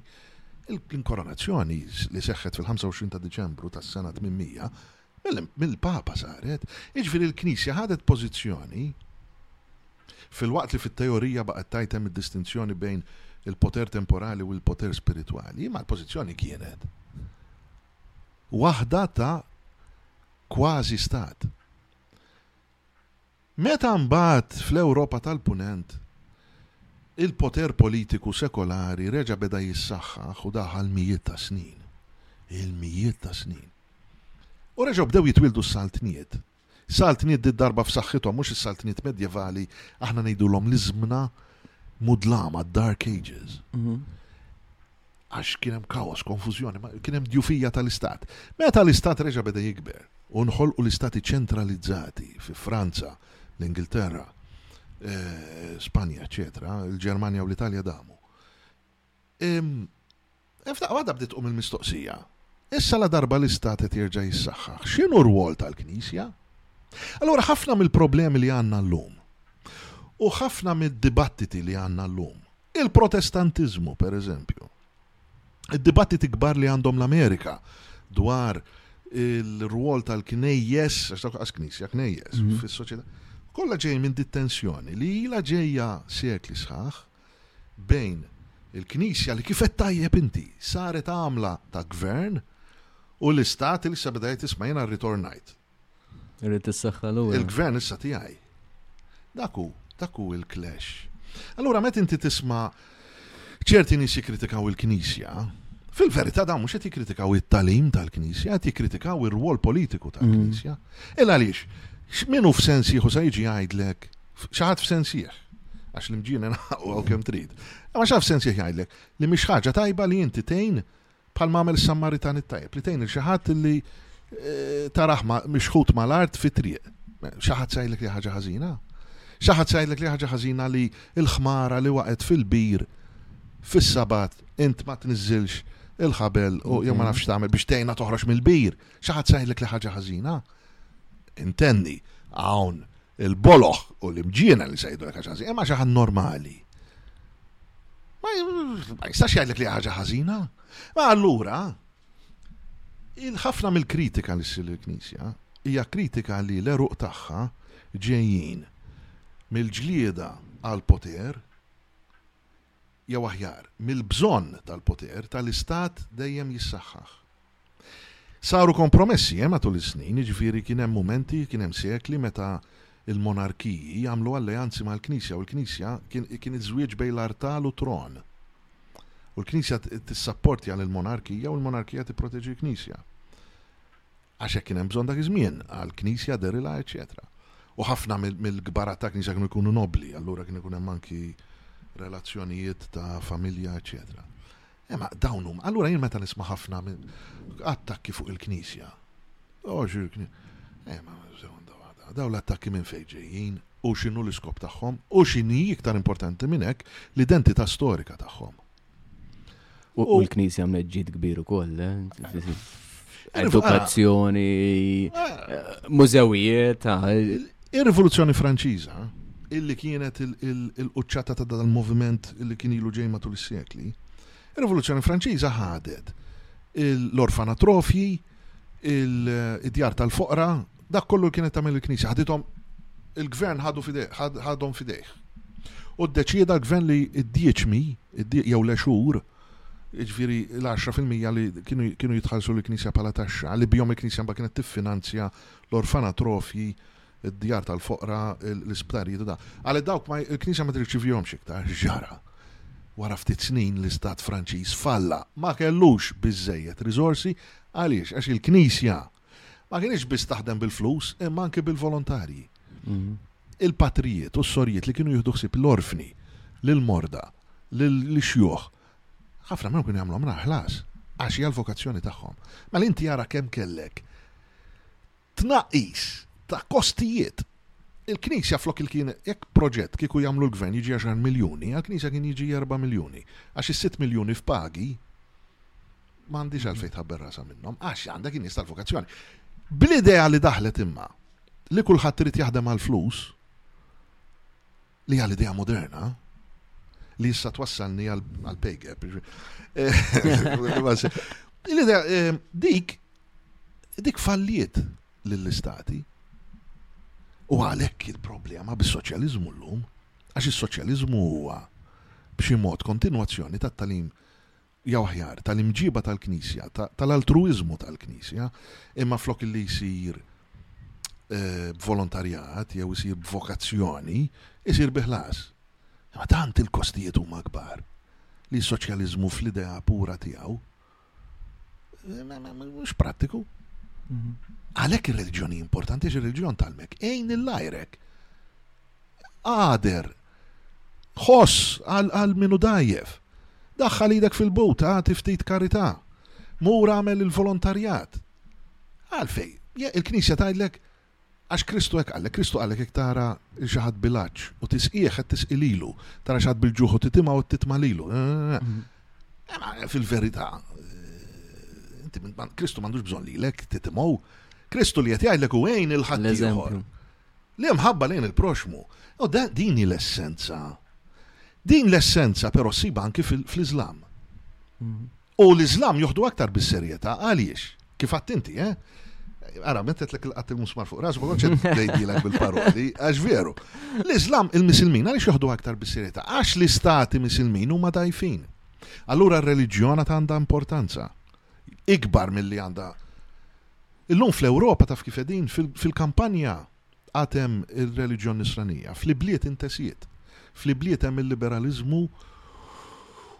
l-inkoronazzjoni, li seħħet fil-25 ta' Diċembru tas-sena 800, mill-Papa saret. Jiġifieri l-Knisja ħadet pożizzjoni, filwaqt li fit-teorija baqgħet tgħid hemm id-distinzjoni bejn il-poter temporali u l-poter spiritwali, imma l-pożizzjoni kienet waħda ta' kważi stat. Meta mbagħad fl-Ewropa tal-Punent il-poter politiku sekolari reġa' beda jissaħħaħ u daħal mijiet ta' snin, il-mijiet ta' snin, u reġgħu bdew jitwieldu s-saltniet, saltniet did-darba f'saħħithom, mhux is-saltniet medjevali, aħna ngħidulhom l-iżmna mudlama, d-dark ages, għax kien hemm kaos, konfużjoni, kien hemm djufija tal-istat. Meta l-istat reġa' beda jikber u nħolqu l-istati ċentralizzati fi Franza, l-Ingilterra, eh, Spanja, eċetera, il-Ġermanja u l-Italja damu. F'daqqa waħda bdiet tqum il-mistoqsija. Issa la darba l-istat qed jerġa' jissaħħaħ. X'inhu r-rwol tal-Knisja? Allura ħafna mill-problemi li għandna llum u ħafna mid-dibattiti li għandna llum Il-Protestantiżmu, per eżempju. Id-dibattiti kbar li għandhom l-Amerika dwar il-rwol tal-knejjes, għax dak knisja knejjes mhm. fis-soċjetà, kollha ġej minn dit tensjoni li ilha ġejja sekli sħaħ bejn il-knisja li kifet tajjeb inti saret għamla ta' gvern u l-istat li sabedajt ismajna ritornajt. Irrid is-saħħa l Il-gvern issa tiegħi. Dak hu, dak hu il-clash. Allura meta inti tisma' ċerti nies jikkritikaw il-Knisja, Fil-verità dawn mhux qed jikkritikaw it-talim tal-Knisja, qed jikkritikaw ir-rwol politiku tal-Knisja. Mm. Il għaliex, min hu f'sens jieħu sa jiġi jgħidlek, xi ħadd f'sens jieħ, għax l-imġiena naħu għaw kemm trid. Ma xaf sens jieħ jgħidlek li mhix ħaġa tajba li inti tgħin Bħal ma għamel is-Sammaritan it-tajjeb li tgħin lil xi ħadd li ta' raħma mixħut mal-art fit-triq. Xi ħadd se jgħidlek li ħaġa ħażina? Xi ħadd se jgħidlek li ħaġa ħażina li l-ħmara li waqgħet fil-bir fis-Sabat int ma tniżżilx il-ħabel u jew ma nafx tagħmel biex tgħinha toħroġ mill-bir. Xi ħadd se jgħidlek li ħaġa ħażina? Intenni, hawn il-boloh u l-imġiena li sejdu l-ekax ħażin, imma xi ħadd normali. Ma jistax jgħidlek li ħaġa ħażina. Ma allura, il-ħafna mill-kritika li ssir il-Knisja hija kritika li l-eruq tagħha ġejjin mill-ġlieda għal poter jew aħjar, mill-bżonn tal-poter tal-Istat dejjem jissaħħaħ. Saru kompromessi, eh, matul is-snin, jiġifieri kien hemm mumenti, kien hemm sekli meta l-monarkiji għamlu alleanzi mal-Knisja u l-Knisja kien kien iż-żwieġ bejn l-artal u t-tron. U l-Knisja t- tissapportja lill-monarkija u l-monarkija tipproteġi l-Knisja. Għax hekk kien hemm bżonn dak iż-żmien, għall-knisja, derilha, eċċetera. U ħafna mill-kbarat tal-knisja kienu jkunu nobbli, allura kien ikun hemm anki relazzjonijiet ta' familja, eċċetera. Imma dawn huma, allura jien meta nisma' ħafna attakki fuq il-knisja. Oh, imma dawn l-attakki minn fejn ġejjin u x'inhu l-iskop tagħhom u x'inhi iktar importanti minn hekk l-identità storika tagħhom. U l-Knisja għamlet ġid kbir ukoll, eh? edukazzjoni, mużewijiet. Ir-Rivoluzzjoni Franċiża, illi kienet il-quċċata ta' dan il-moviment illi kien ilu ġej matul is-sekli, ir-Rivoluzzjoni Franċiża ħadet l-orfanatrofji, il-djar tal-foqra, Dak kollu li kienet tagħmel il-Knisja ħadithom il-gvern ħadu ħadhom fidejh. U ddeċieda l-gvern li d-dieċmi, jew l-exur, ġviri l-10% li kienu jitħallsu l-Knisja bħala taxxa, li bihom il-Knisja mba kienet tiffinanzja l-orfanatrofji, id-djar tal-foqra, l-isptarijiet u da. Għalli dawk ma il-Knisja ma tirċivihom xiktar, ġara. Wara ftit snin l-Istat Franċiż falla, ma kellux biżejjed riżorsi għaliex għax il-Knisja ma kienx biss taħdem bil-flus, imma anke bil-volontarji. Mhm. Il-patrijiet u s-sorjiet li kienu jieħdu ħsieb l-orfni, l-morda, l-xjuħ, ħafna minnhom kienu jagħmlu mra ħlas, għax hija l-vokazzjoni tagħhom. Mela inti jara kemm kellek tnaqqis ta' kostijiet il-Knisja flok il-kien jekk proġett kieku jagħmlu l-gvern jiġi 10 miljuni, għal-Knisja kien jiġi 4 miljuni. Għax is-6 miljuni f'pagi ma għandix għalfej tħabber rasa minnhom għax għandha kien jista' l-vokazzjoni. Bl-idea li daħlet imma li kulħadd irid jaħdem għal flus li għal idea moderna li issa twassalni għal pay gap. L-idea eh, dik dik falliet lill-istati u għalhekk il-problema bis-soċjaliżmu llum għax is-soċjaliżmu huwa b'xi mod kontinwazzjoni tat-talim jew aħjar, tal-imġieba tal-Knisja, tal-altruwiżmu tal-Knisja, imma flok illi jsir b'volontarjat jew isir b'vokazzjoni, isir bi ħlas. Imma tant il-kostijiet huma kbar li s-soċjaliżmu fl-idea pura tiegħu mhux prattiku. Għalhekk ir-reliġjon hi importanti għax ir-reliġjon tgħallmek, għin lil għajrek. Qader. Ħoss għal min hu dgħajjef. Daħħal idek fil-but, agħti ftit karità. Mur agħmel il-volontarjat. Għalfejn? Il-Knisja tgħidlek għax Kristu hekk qallek, Kristu qallek jekk tara il xi ħadd bilaċ u tisqih qed tisqi lilu, tara xi ħadd bil-ġuħ u titimgħu u titma' lilu. Eh, mhm. eh, fil-verità, Kristu m'għandux bżonn lilek titimgħu. Kristu li qed jgħidlek u għejn il-ħadd L-imħabba lejn il-proxxmu. U da, din hi l-essenza. Din l-essenza però ssibha anki fl-Iżlam. U l-Iżlam joħdu aktar bis-serjetà għaliex? Kif għadt inti, eh? Ara, meta tlek il-qatt il-musmar fuq ras, ma konċet ngħidilek bil-paroli, għax veru. L-Iżlam il-Misilmin għaliex joħdu aktar bis-serjetà? Għax l-istati Misilmin huma dajfin. Allura r-reliġjona għandha importanza ikbar milli għandha Illum fl-Ewropa taf kif qegħdin? Fil-kampanja għad hemm ir-reliġjon Nisranija, fl-ibliet intesiet. Fl-ibliet hemm il-liberaliżmu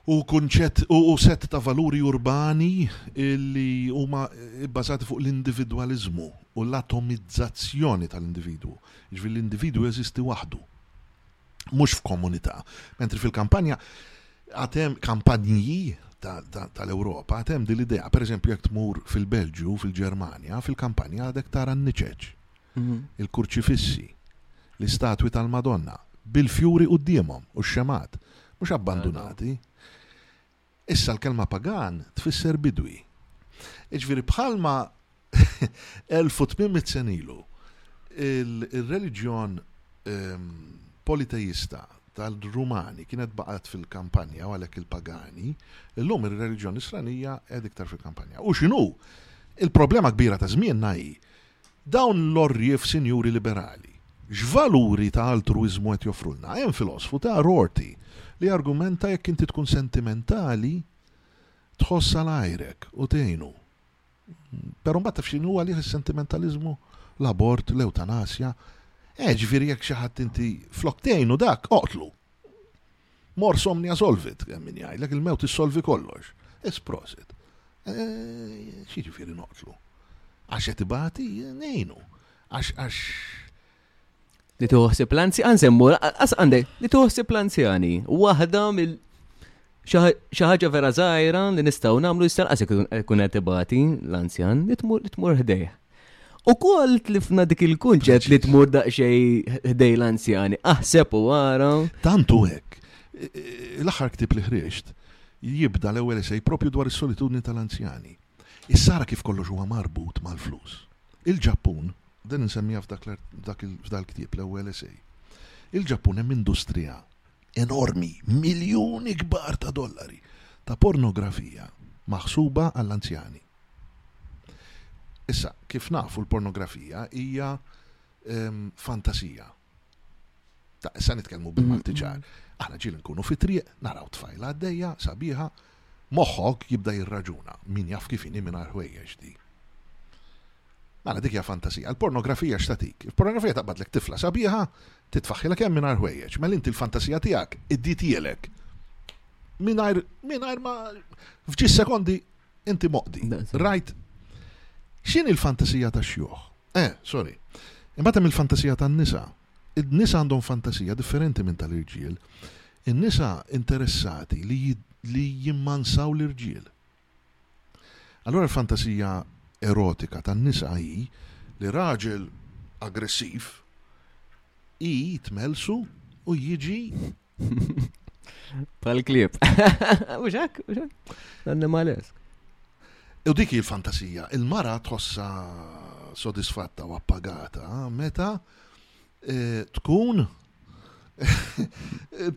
u kunċett u set ta' valuri urbani li huma bbażati fuq l-individwaliżmu u l-atomizzazzjoni tal-individwu. Jiġifieri l-individwu jeżisti waħdu. mhux f'komunità. Mentri fil-kampanja għatem kampanji tal-Ewropa għatem din l-idea. Per eżempju, jekk tmur fil-Belġju, fil-Ġermanja, fil-kampanja għadek tara n-niċeċ, mhm. il-kurċifissi, l-istatwi tal-Madonna, bil-fjuri d-diemom u x-xemat, mhux abbandunati. Issa l-kelma pagan tfisser bidwi. Jiġifieri bħalma 1800 sena ilu ir-reliġjon politejista tar-Rumani kienet baqgħet fil-kampanja u għalhekk il-pagani, illum ir-reliġjon nisranija qiegħda iktar fil-kampanja. U x'inhu? Il-problema kbira ta' żmienna hi Dawn l-għorrief sinjuri liberali, x'valuri ta' altruwiżmu qed joffrulna? Hemm filosfu, T. Rorty, li jargumenta jekk inti tkun sentimentali, tħoss għal għajrek u tgħinu. Però mbagħad taf x'inhu għalih is-sentimentaliżmu? L-abort, l-ewtanasja. Eh, ġifieri jekk xi ħadd inti flok tgħinu dak, oqtlu! Mors omnia solvit, hemm min jgħidlek, il-mewt issolvi kollox. Is prosit. X'jiġifieri noqtlu? Għax qed ibati, ngħinu. Għax għax Li tuħsib l-anzi, għanżemmu, għas għandek, li tuħsib l-anzjani, waħda mill xaħġa vera zaħira li nistaw namlu jistan għasek kun għetibati l-anzjan, li tmur ħdejh. U koll tlifna dik il-kunċett li tmur daqxej ħdej l-anzjani, aħseb u għara. Tantu hekk, l-aħħar ktib li ħriġt jibda l-ewwel esej propju dwar is-solitudni tal-anzjani. Is-sara kif kollox huwa marbut mal-flus. Il-Ġappun, dan insemmija f'dal ktib l-ewwel esej. Il-Ġappun hemm industrija enormi, miljuni kbar ta' dollari ta' pornografija maħsuba għall-anzjani. Issa, kif nafu l-pornografija hija fantasija. Ta' issa nitkellmu bil-Malti ċar. Aħna ġieli nkunu fi triq, naraw tfajla għaddejja, sabiħa, moħħok jibda jirraġuna, min jaf kif inhi mingħajr ħwejjeġ di. Mela dik hija fantasija. Il-pornografija x'tatik? Il-pornografija taqbadlek tifla sabiħa, titfaħħilek hemm mingħajr ħwejjeġ. Mela inti l-fantasija tiegħek iddiet jielek. Mingħajr mingħajr ma f'ġis sekondi Inti moqdi. Rajt. X'inhi l-fantasija tax-xjuħ? Eh, sorry. Imbagħad hemm il-fantasija tan-nisa. Id-nisa għandhom fantasija differenti minn tal-irġiel. In-nisa interessati li li jimmansaw l-irġiel. Allura l-fantasija erotika tan-nisa hi li raġel aggressiv hi jitmelsu u jiġi Pal klib. Uġak, uġak. Animalesk. U dik il-fantasija, il-mara tħossa sodisfatta u appagata meta eh, tkun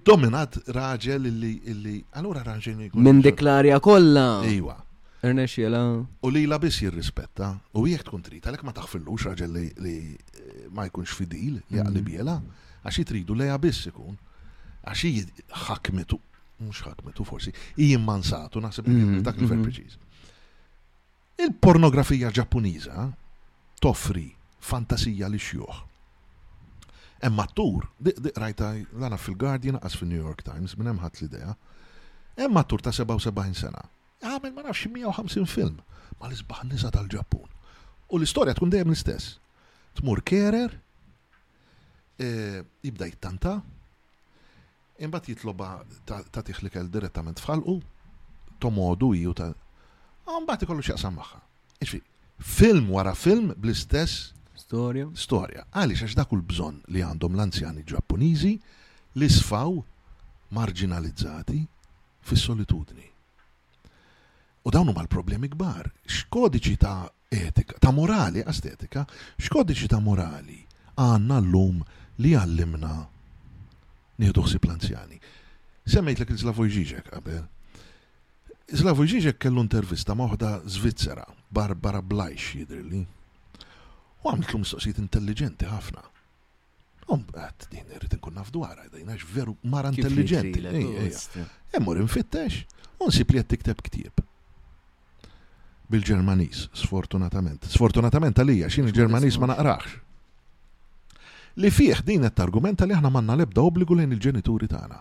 dominat raġel illi illi allura raġel jkun. Minn dik l-arja kollha. Iwa. Irnexxiela. U li la biss jirrispetta u jekk tkun trid għalhekk ma taħfillux raġel li- li eh, ma jkunx fidil li għaqli biela. Għax hi tridu lejha biss ikun. Għax hi ħakmitu, mhux ħakmitu forsi, hi immansatu naħseb mm-hmm. dak il-fer mm-hmm. preċiż. Il-pornografija Ġappuniża toffri fantasija li xjuħ. Hemm attur, rajta lana fil-Guardian qas fil-New York Times minn hemm ħadd l-idea. Hemm attur ta' 77 sena. Għamel ma nafx 150 film ma l-isbaħ nisa tal-Ġappun. U l-istorja tkun dejjem l-istess. Tmur kerer, Jibda jittanta, imbagħad jitlobha tagħtih l-ikel direttament f'ħalqu, tomgħodu hi u ta' u mbagħad ikollu x'jaqsam magħha. Ixi, film wara film bl-istess Storja. storja. Għaliex għax dak u l-bżonn li għandhom l-anzjani Ġappuniżi li sfaw marġinalizzati fis-solitudni. U dawn huma l-problemi kbar. X'kodiċi ta' etika, ta' morali, astetika, x'kodiċi ta' morali għandna llum li jgħallimna nieħdu ħsieb l-anzjani? Semmejtlek lil Slavoj Žižek qabel. Slavoj Žižek kellu intervista ma' waħda Żvizzera, Barbara Blaisch jidhirli, u għamlitlu mistoqsijiet intelliġenti ħafna. U mbagħad din irrid inkun naf dwarha din għax veru mara Kif intelliġenti. jidrilek, Ej, u ej. st- Emmur infittex u nsib li qed tikteb ktieb. Bil-Ġermaniż, sfortunatament. Sfortunatament għalija, għax jien il-Ġermaniż ma naqrahx. Li fih din qed targumenta li aħna m'għandna l-ebda obbligu lejn il-ġenituri tagħna.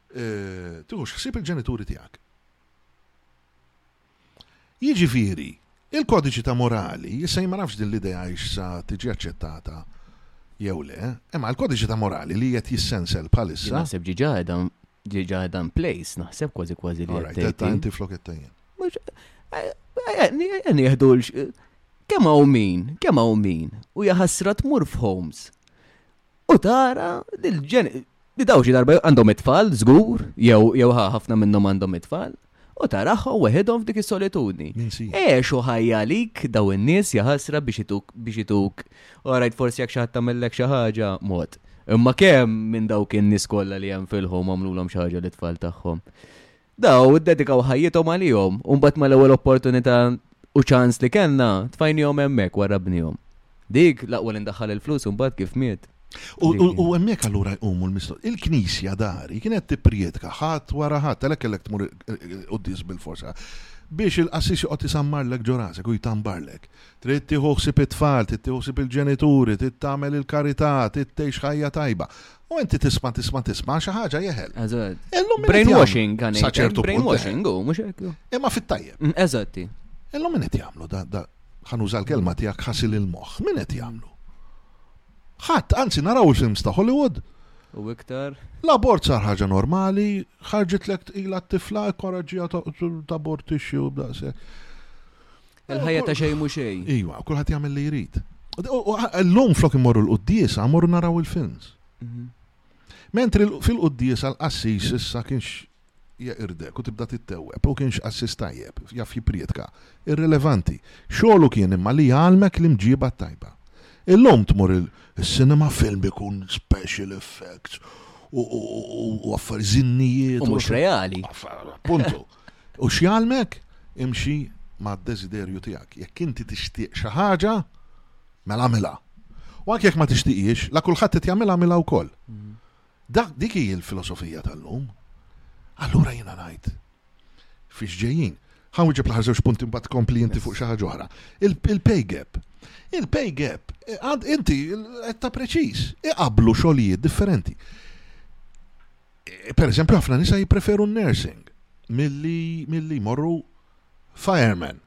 Tiħux ħsieb il-ġenituri tiegħek. Jiġifieri, il-kodiċi ta' morali, issa jien ma nafx din l-idea hix sa tiġi aċċettata jew le, imma l-kodiċi ta' morali li qed jissensel bħalissa. Naħseb ġiġa qiegħda ġiġa qiegħda place, naħseb kważi kważi li qed tgħid. Inti flok qed tajjeb. Nieħdu kemm hawn min, kemm hawn min, u jaħasra tmur f'homes U tara l-ġen li daw xi darba għandhom it-tfal, żgur, jew jew ħafna minnhom għandhom it-tfal, u taraħħu weħidhom f'dik is-solitudni. Eħu ħajja lik daw in-nies jaħasra biex ituk biex ituk. Orajt forsi jekk xi ħadd tagħmellek xi ħaġa mod. Imma kemm minn dawk in-nies kollha li hemm fil-ħom għamlulhom xi ħaġa lit-tfal tagħhom. Daw iddedikaw ħajjithom għalihom u mbagħad mal-ewwel opportunità u ċans li kellna, tfajniehom hemmhekk wara bnihom. Dik, l-aqwa li ndaħħal il-flus u mbagħad kif miet. U hemmhekk allura jqumu l-mistoqsijiet. Il-Knisja, dari, kienet tippriedka ħadd wara ħadd, għalhekk kellek tmur il-quddies bil-fors, biex il-qassis joqgħod isammarlek ġo rasek u jtambarlek. Trid tieħu ħsieb it-tfal, trid tieħu ħsieb il-ġenituri, trid tagħmel il-karità, trid tgħix ħajja tajba. U inti tisma' tisma' tisma' xi ħaġa jeħel. Eżatt. Illum brainwashing għan. Sa ċertu brainwashing u mhux hekk. Imma fit-tajjeb. Mm, eżatti. Illum min qed jagħmlu da da ħanuża l-kelma tiegħek ħasil il-moħħ. Min qed jagħmlu? Ħadd, anzi naraw il-films ta' Hollywood. U iktar. L-abort sar ħaġa normali, ħarġitlek ila t-tifla, korraġija ta' abortixxi u daqshekk. Il-ħajja ta' xejn mhu xejn. Iva, kulħadd jagħmel li jrid. L-lum flok imorru l-quddiesa, morru naraw il-films. Mhm. Mentri fil-quddiesa l-qassis issa kienx jeqirdek u tibda tittewweb u kienx qassis tajjeb, jaf jiprietka. Irrelevanti. Xogħlu kien imma li jgħalmek l-imġiba tajba. Illum tmur il-cinema film ikun special effects u affarizinnijiet. U mhux reali. Puntu. U x'jgħallmek? Imxi mad-deżiderju tiegħek. Jekk inti tixtieq xi ħaġa, mela agħmilha. U anke jekk ma tixtieqhiex, la kulħadd qed jagħmilha agħmilha wkoll. Dak dik hi l-filosofija tal-lum. Allura jiena ngħid, fiex ġejjin? Ħa wieġeb l-aħħar żewġ punti mbagħad tkompli inti fuq xi ħaġa oħra. Il-pay gap. Il-pay gap, inti qed ta' preċiż, iqablu xogħlijiet differenti. Per eżempju, ħafna nisa jippreferu nursing milli morru fireman.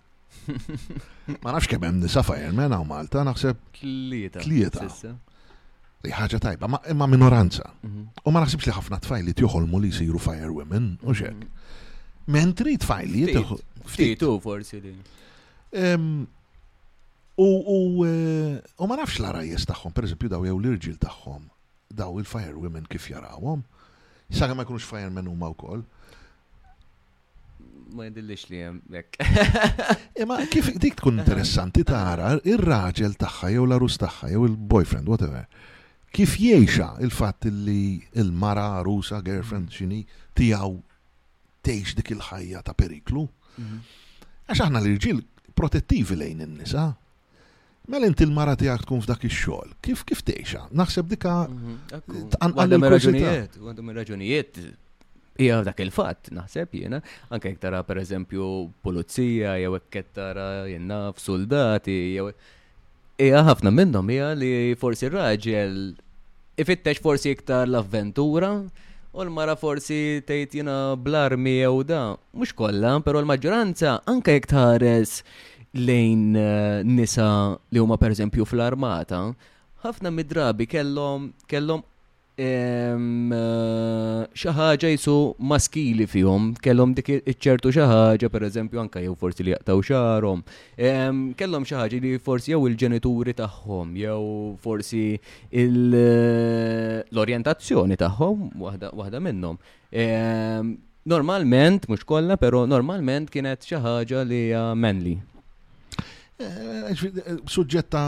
Ma nafx kemm hemm nisa fireman hawn Malta, naħseb tlieta. Tlieta. Li ħaġa tajba, imma minoranza. Mhm. U ma naħsibx li ħafna tfajl li tjoħolmu li jsiru fire women, u xek. Mhm. Mentri tfajl li jitħu. Ftit u forsi li. Eh, u ma nafx l-arajjes tagħhom, per eżempju daw jew l-irġil tagħhom. Daw il-fire women kif jarawhom? Sakemm ma jkunux firemen huma wkoll. Ma jidillix li hemm hekk. Imma kif dik tkun interessanti tara ir-raġel tagħha jew l-arus tagħha jew il-boyfriend whatever. Kif jgħixha il-fatt li l-mara arusa girlfriend xini tiegħu tgħix dik il-ħajja ta' periklu. Mhm. Għax aħna l-irġiel protettivi lejn in-nisa. Mela inti l-mara tiegħek tkun f'dak ix-xogħol. Kif kif tgħixha? Naħseb dika għandhom raġunijiet, għandhom raġunijiet hija dak il-fatt naħseb jiena, anke jekk tara pereżempju pulizija jew hekk qed tara jinnaf soldati jew hija ħafna minnhom hija li forsi raġel ifittex forsi iktar l-avventura U l-mara forsi tgħid jiena bl-armi jew da, mhux kollha, però l-maġġoranza anke jekk tħares lejn nisa li huma pereżempju fl-armata, ħafna mid-drabi kellhom kellhom ehm, xi ħaġa jisu maskili fihom, kellhom dik iċ-ċertu xi ħaġa pereżempju anke jew forsi li jaqtaw xarhom, ehm, kellhom xi ħaġa li forsi jew il-ġenituri tagħhom jew forsi l-orjentazzjoni tagħhom waħda minnhom Ehm, normalment, mhux kollha, però normalment kienet xi ħaġa li hija manly. Eh, eh, suġġetta,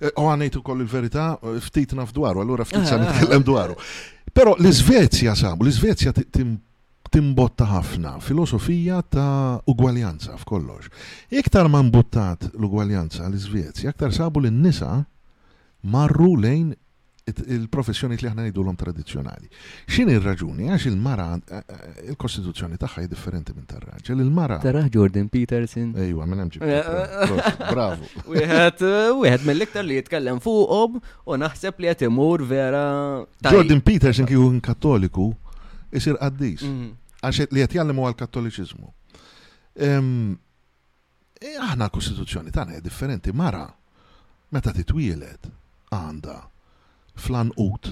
eh, u għanajtu koll il-verita, ftit naf dwaru, allura ftit sa' ah, ah, ah. nitkellem dwaru. Pero l-Svezja sabu, l-Svezja timbotta ħafna filosofija ta' ugwaljanza f'kollox. Iktar ma' mbuttat l-ugwaljanza l-Svezja, iktar sabu l-nisa marru lejn il-professjonijiet li aħna ngħidulhom tradizzjonali. X'inhi r-raġuni? Għax il-mara il-kostituzzjoni tagħha hi differenti minn tar-raġel. Il-mara. Taraħ Jordan Peterson. Ejwa, minn hemm eh, eh, eh. Bravo. Wieħed wieħed mill-iktar li jitkellem fuqhom u naħseb li qed imur vera. Jordan Peterson kieku kien Kattoliku isir qaddis. Mhm. Għax li qed jgħallimu għall-Kattoliċiżmu. Aħna l-Kostituzzjoni tagħna hija differenti. Mara meta titwieled għandha fl-għanqud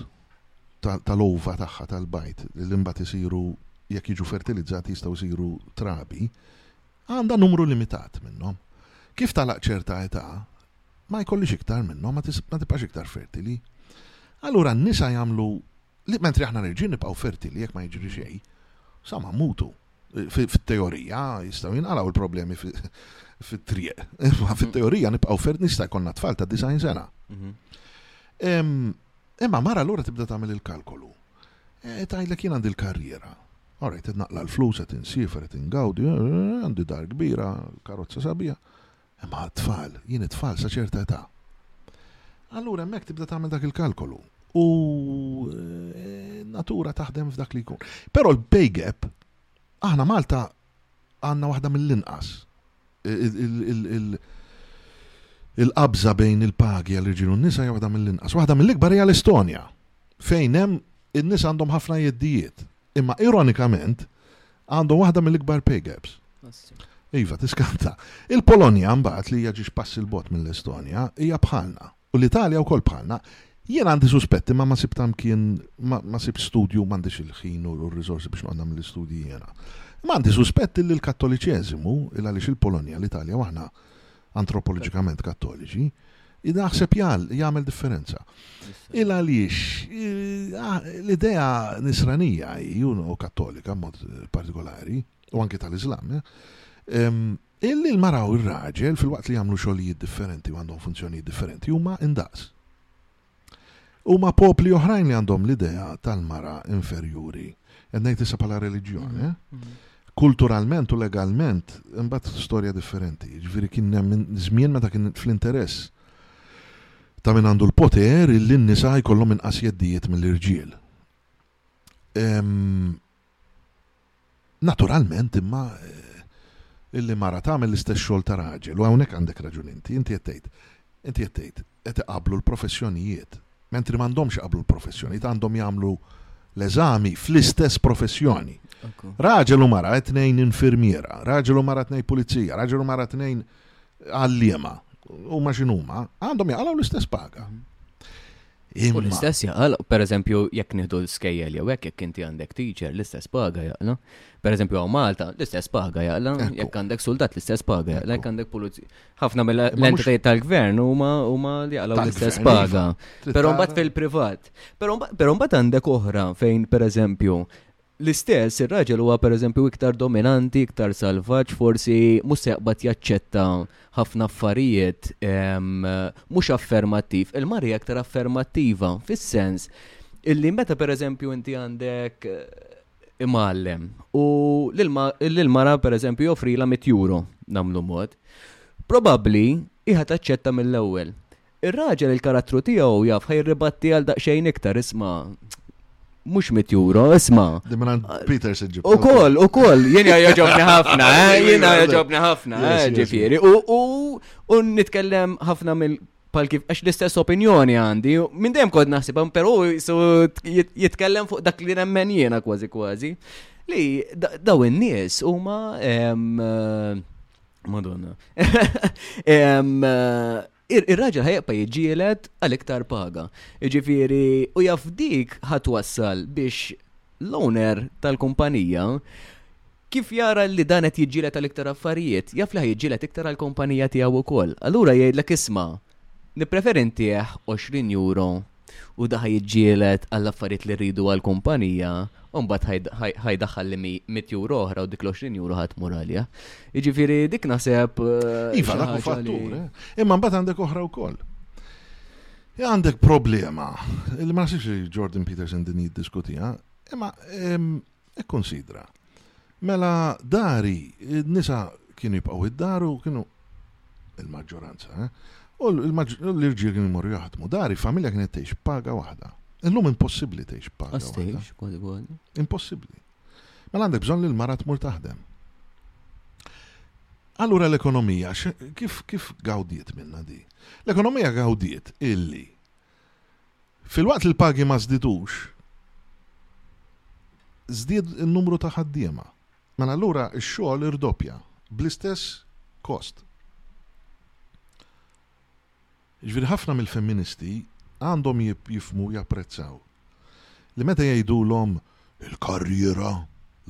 tal-ova tagħha tal-bajd li mbagħad isiru jekk jiġu fertilizzati jistgħu jsiru trabi, għandha numru limitat minnhom. Kif talaq ċerta età, ma jkollix iktar minnhom, ma tibqax iktar fertili. Allura n-nisa jagħmlu li mentri aħna nerġin nibqgħu fertili jekk ma jiġri xejn, sa ma mutu. fit-teorija jistgħu jinqalgħu l-problemi fit-triq. Imma fit-teorija nibqgħu fer nista' jkollna tfal ta' design sena. Mhm. Imma mara l ura tibda tagħmel il-kalkolu. E, Tajlek jien għandi l-karriera. Alright, qed naqla l-flus, qed insifer, qed ingawdi, e, għandi dar kbira, karozza sabiħa. Imma għat-tfal, jien it-tfal sa ċerta età. Allura hemmhekk tibda tagħmel dak il-kalkolu u eh, natura taħdem f'dak li jkun. Però l-pay gap, aħna Malta għandna waħda mill-inqas. Il-qabża bejn il-pagi għal irġilu n-nisa hija waħda mill-inqas. Waħda mill-ikbar hija l-Estonja, fejn hemm in-nisa għandhom ħafna jeddijiet Imma ironikament, għandhom waħda mill-ikbar pay gaps. Iva, tiskanta. Il-Polonja mbagħad li hija ġiex pass il bot mill-Estonja hija bħalna u l-Italja wkoll bħalna. Jien għandi suspetti ma ma sibt kien ma sibt studju m'għandix il-ħin u r-riżorsi biex noqgħod nagħmel l-istudji jiena. Ma għandi suspetti li l-Kattoliċeżimu il għaliex il-Polonja, l-Italja waħna antropoloġikament kattoliċi, naħseb jgħal, jgħamil differenza. Il għaliex, l-idea nisranija, jun u kattolika, mod partikolari, u anki tal-Islam, illi l-maraw il-raġel fil-waqt li jgħamlu xogħlijiet differenti u għandhom funzjonijiet differenti, huma indaqs. Huma popli oħrajn li għandhom l-idea tal-mara inferjuri. Qed ngħid issa bħala reliġjon, mm-hmm. eh? Mm-hmm. Kulturalment u legalment imbagħad storja differenti. Ġifieri kien hemm żmien meta kien fl-interess ta' min għandu l-poter illi n-nisa jkollhom inqas jeddijiet mill-irġiel. Naturalment, imma, illi mara tagħmel l-istess xogħol ta' raġel, u hawnhekk għandek raġun inti, inti qed tgħid, inti qed tgħid, qed iqabblu l-professjonijiet, mentri m'għandhomx iqabblu l-professjonijiet, għandhom jagħmlu l-eżami fl-istess professjoni. Raġel u mara tnejn infirmiera, raġel u mara tnejn pulizija, raġel u mara tnejn għalliema, huma x'inhuma, għandhom jaqalgħu l-istess paga. Mhm. U l-istess jaqal, per eżempju, jekk nieħdu l-skejjel jew hekk jekk inti għandek teacher l-istess paga jaqla. Per eżempju, għaw Malta l-istess paga jaqla, jekk għandek soldat l-istess paga jaqla, jekk għandek pulizija. Ħafna mill-entitajiet tal-gvern huma huma li jaqlaw l-istess iva. paga. Però mbagħad fil-privat. Però mbagħad għandek oħra fejn per eżempju L-istess, ir-raġel huwa pereżempju iktar dominanti, iktar salvaġġ, forsi mhux se jaqbad jaċċetta ħafna affarijiet, mhux affermattiv. Il-mara hija iktar affermattiva, fis-sens illi meta pereżempju inti għandek imgħallem u l-mara pereżempju joffrilha mit euro nagħmlu mod, probabbli hija taċċetta mill-ewwel. Ir-raġel il-karattru tiegħu jaf ħa jirribatti għal daqsxejn iktar isma' mhux mit euro, isma'. Di minn għand Peter se ġib. Ukoll, ukoll, jiena jogħġobni ħafna, eh, jiena jogħġobni ħafna, Yes, eh, yes, ġifieri. U u- u nitkellem ħafna mill pal kif għax l-istess opinjoni għandi, minn dejjem kont naħseb hemm però jisu jit- jitkellem fuq dak li nemmen jiena kważi kważi. Li da- daw in-nies huma em, eh, Madonna. Ir-raġel ħajqpa jiġġielet għal iktar paga. Ġifiri, u jafdik ħatwassal biex l-owner tal-kumpanija kif jara li dan qed jiġġielet għal iktar affarijiet, jaf li ħajġġielet iktar għal kumpanija tiegħu wkoll. Allura jgħidlek isma' nippreferi ntieħ 20 euro u da ħajġielet għall-affarijiet li rridu għall-kumpanija, u mbagħad ħajdaħħal li 100 euro oħra u dik l-20 euro ħadd muralja. Jiġifieri dik naħseb. Eh, iva, dak fattur. Eh. Imma mbagħad għandek oħra wkoll. Għandek problema, li ma nasibx Jordan Peterson din jiddiskutija, imma Ikkunsidra. Mela dari, n-nisa kienu jibqgħu id-daru, kienu il-maġġoranza, eh? u l-irġiel kienu jmorru jaħdmu. Dari, familja kienet tgħix paga waħda. Illum impossibbli tgħix paga. Għastejx, kważi kważi. Impossibbli. Mela għandek bżonn li l-mara tmur taħdem. Allura l-ekonomija, kif, kif gawdiet minna di? L-ekonomija gawdiet illi Filwaqt li l-pagi ma żdidux, żdied in-numru ta' ħaddiema. Mela allura x-xogħol irdoppja bl-istess kost. Jiġifieri ħafna mill-femministi għandhom jifhmu japprezzaw li meta jgħidulhom Il-karriera,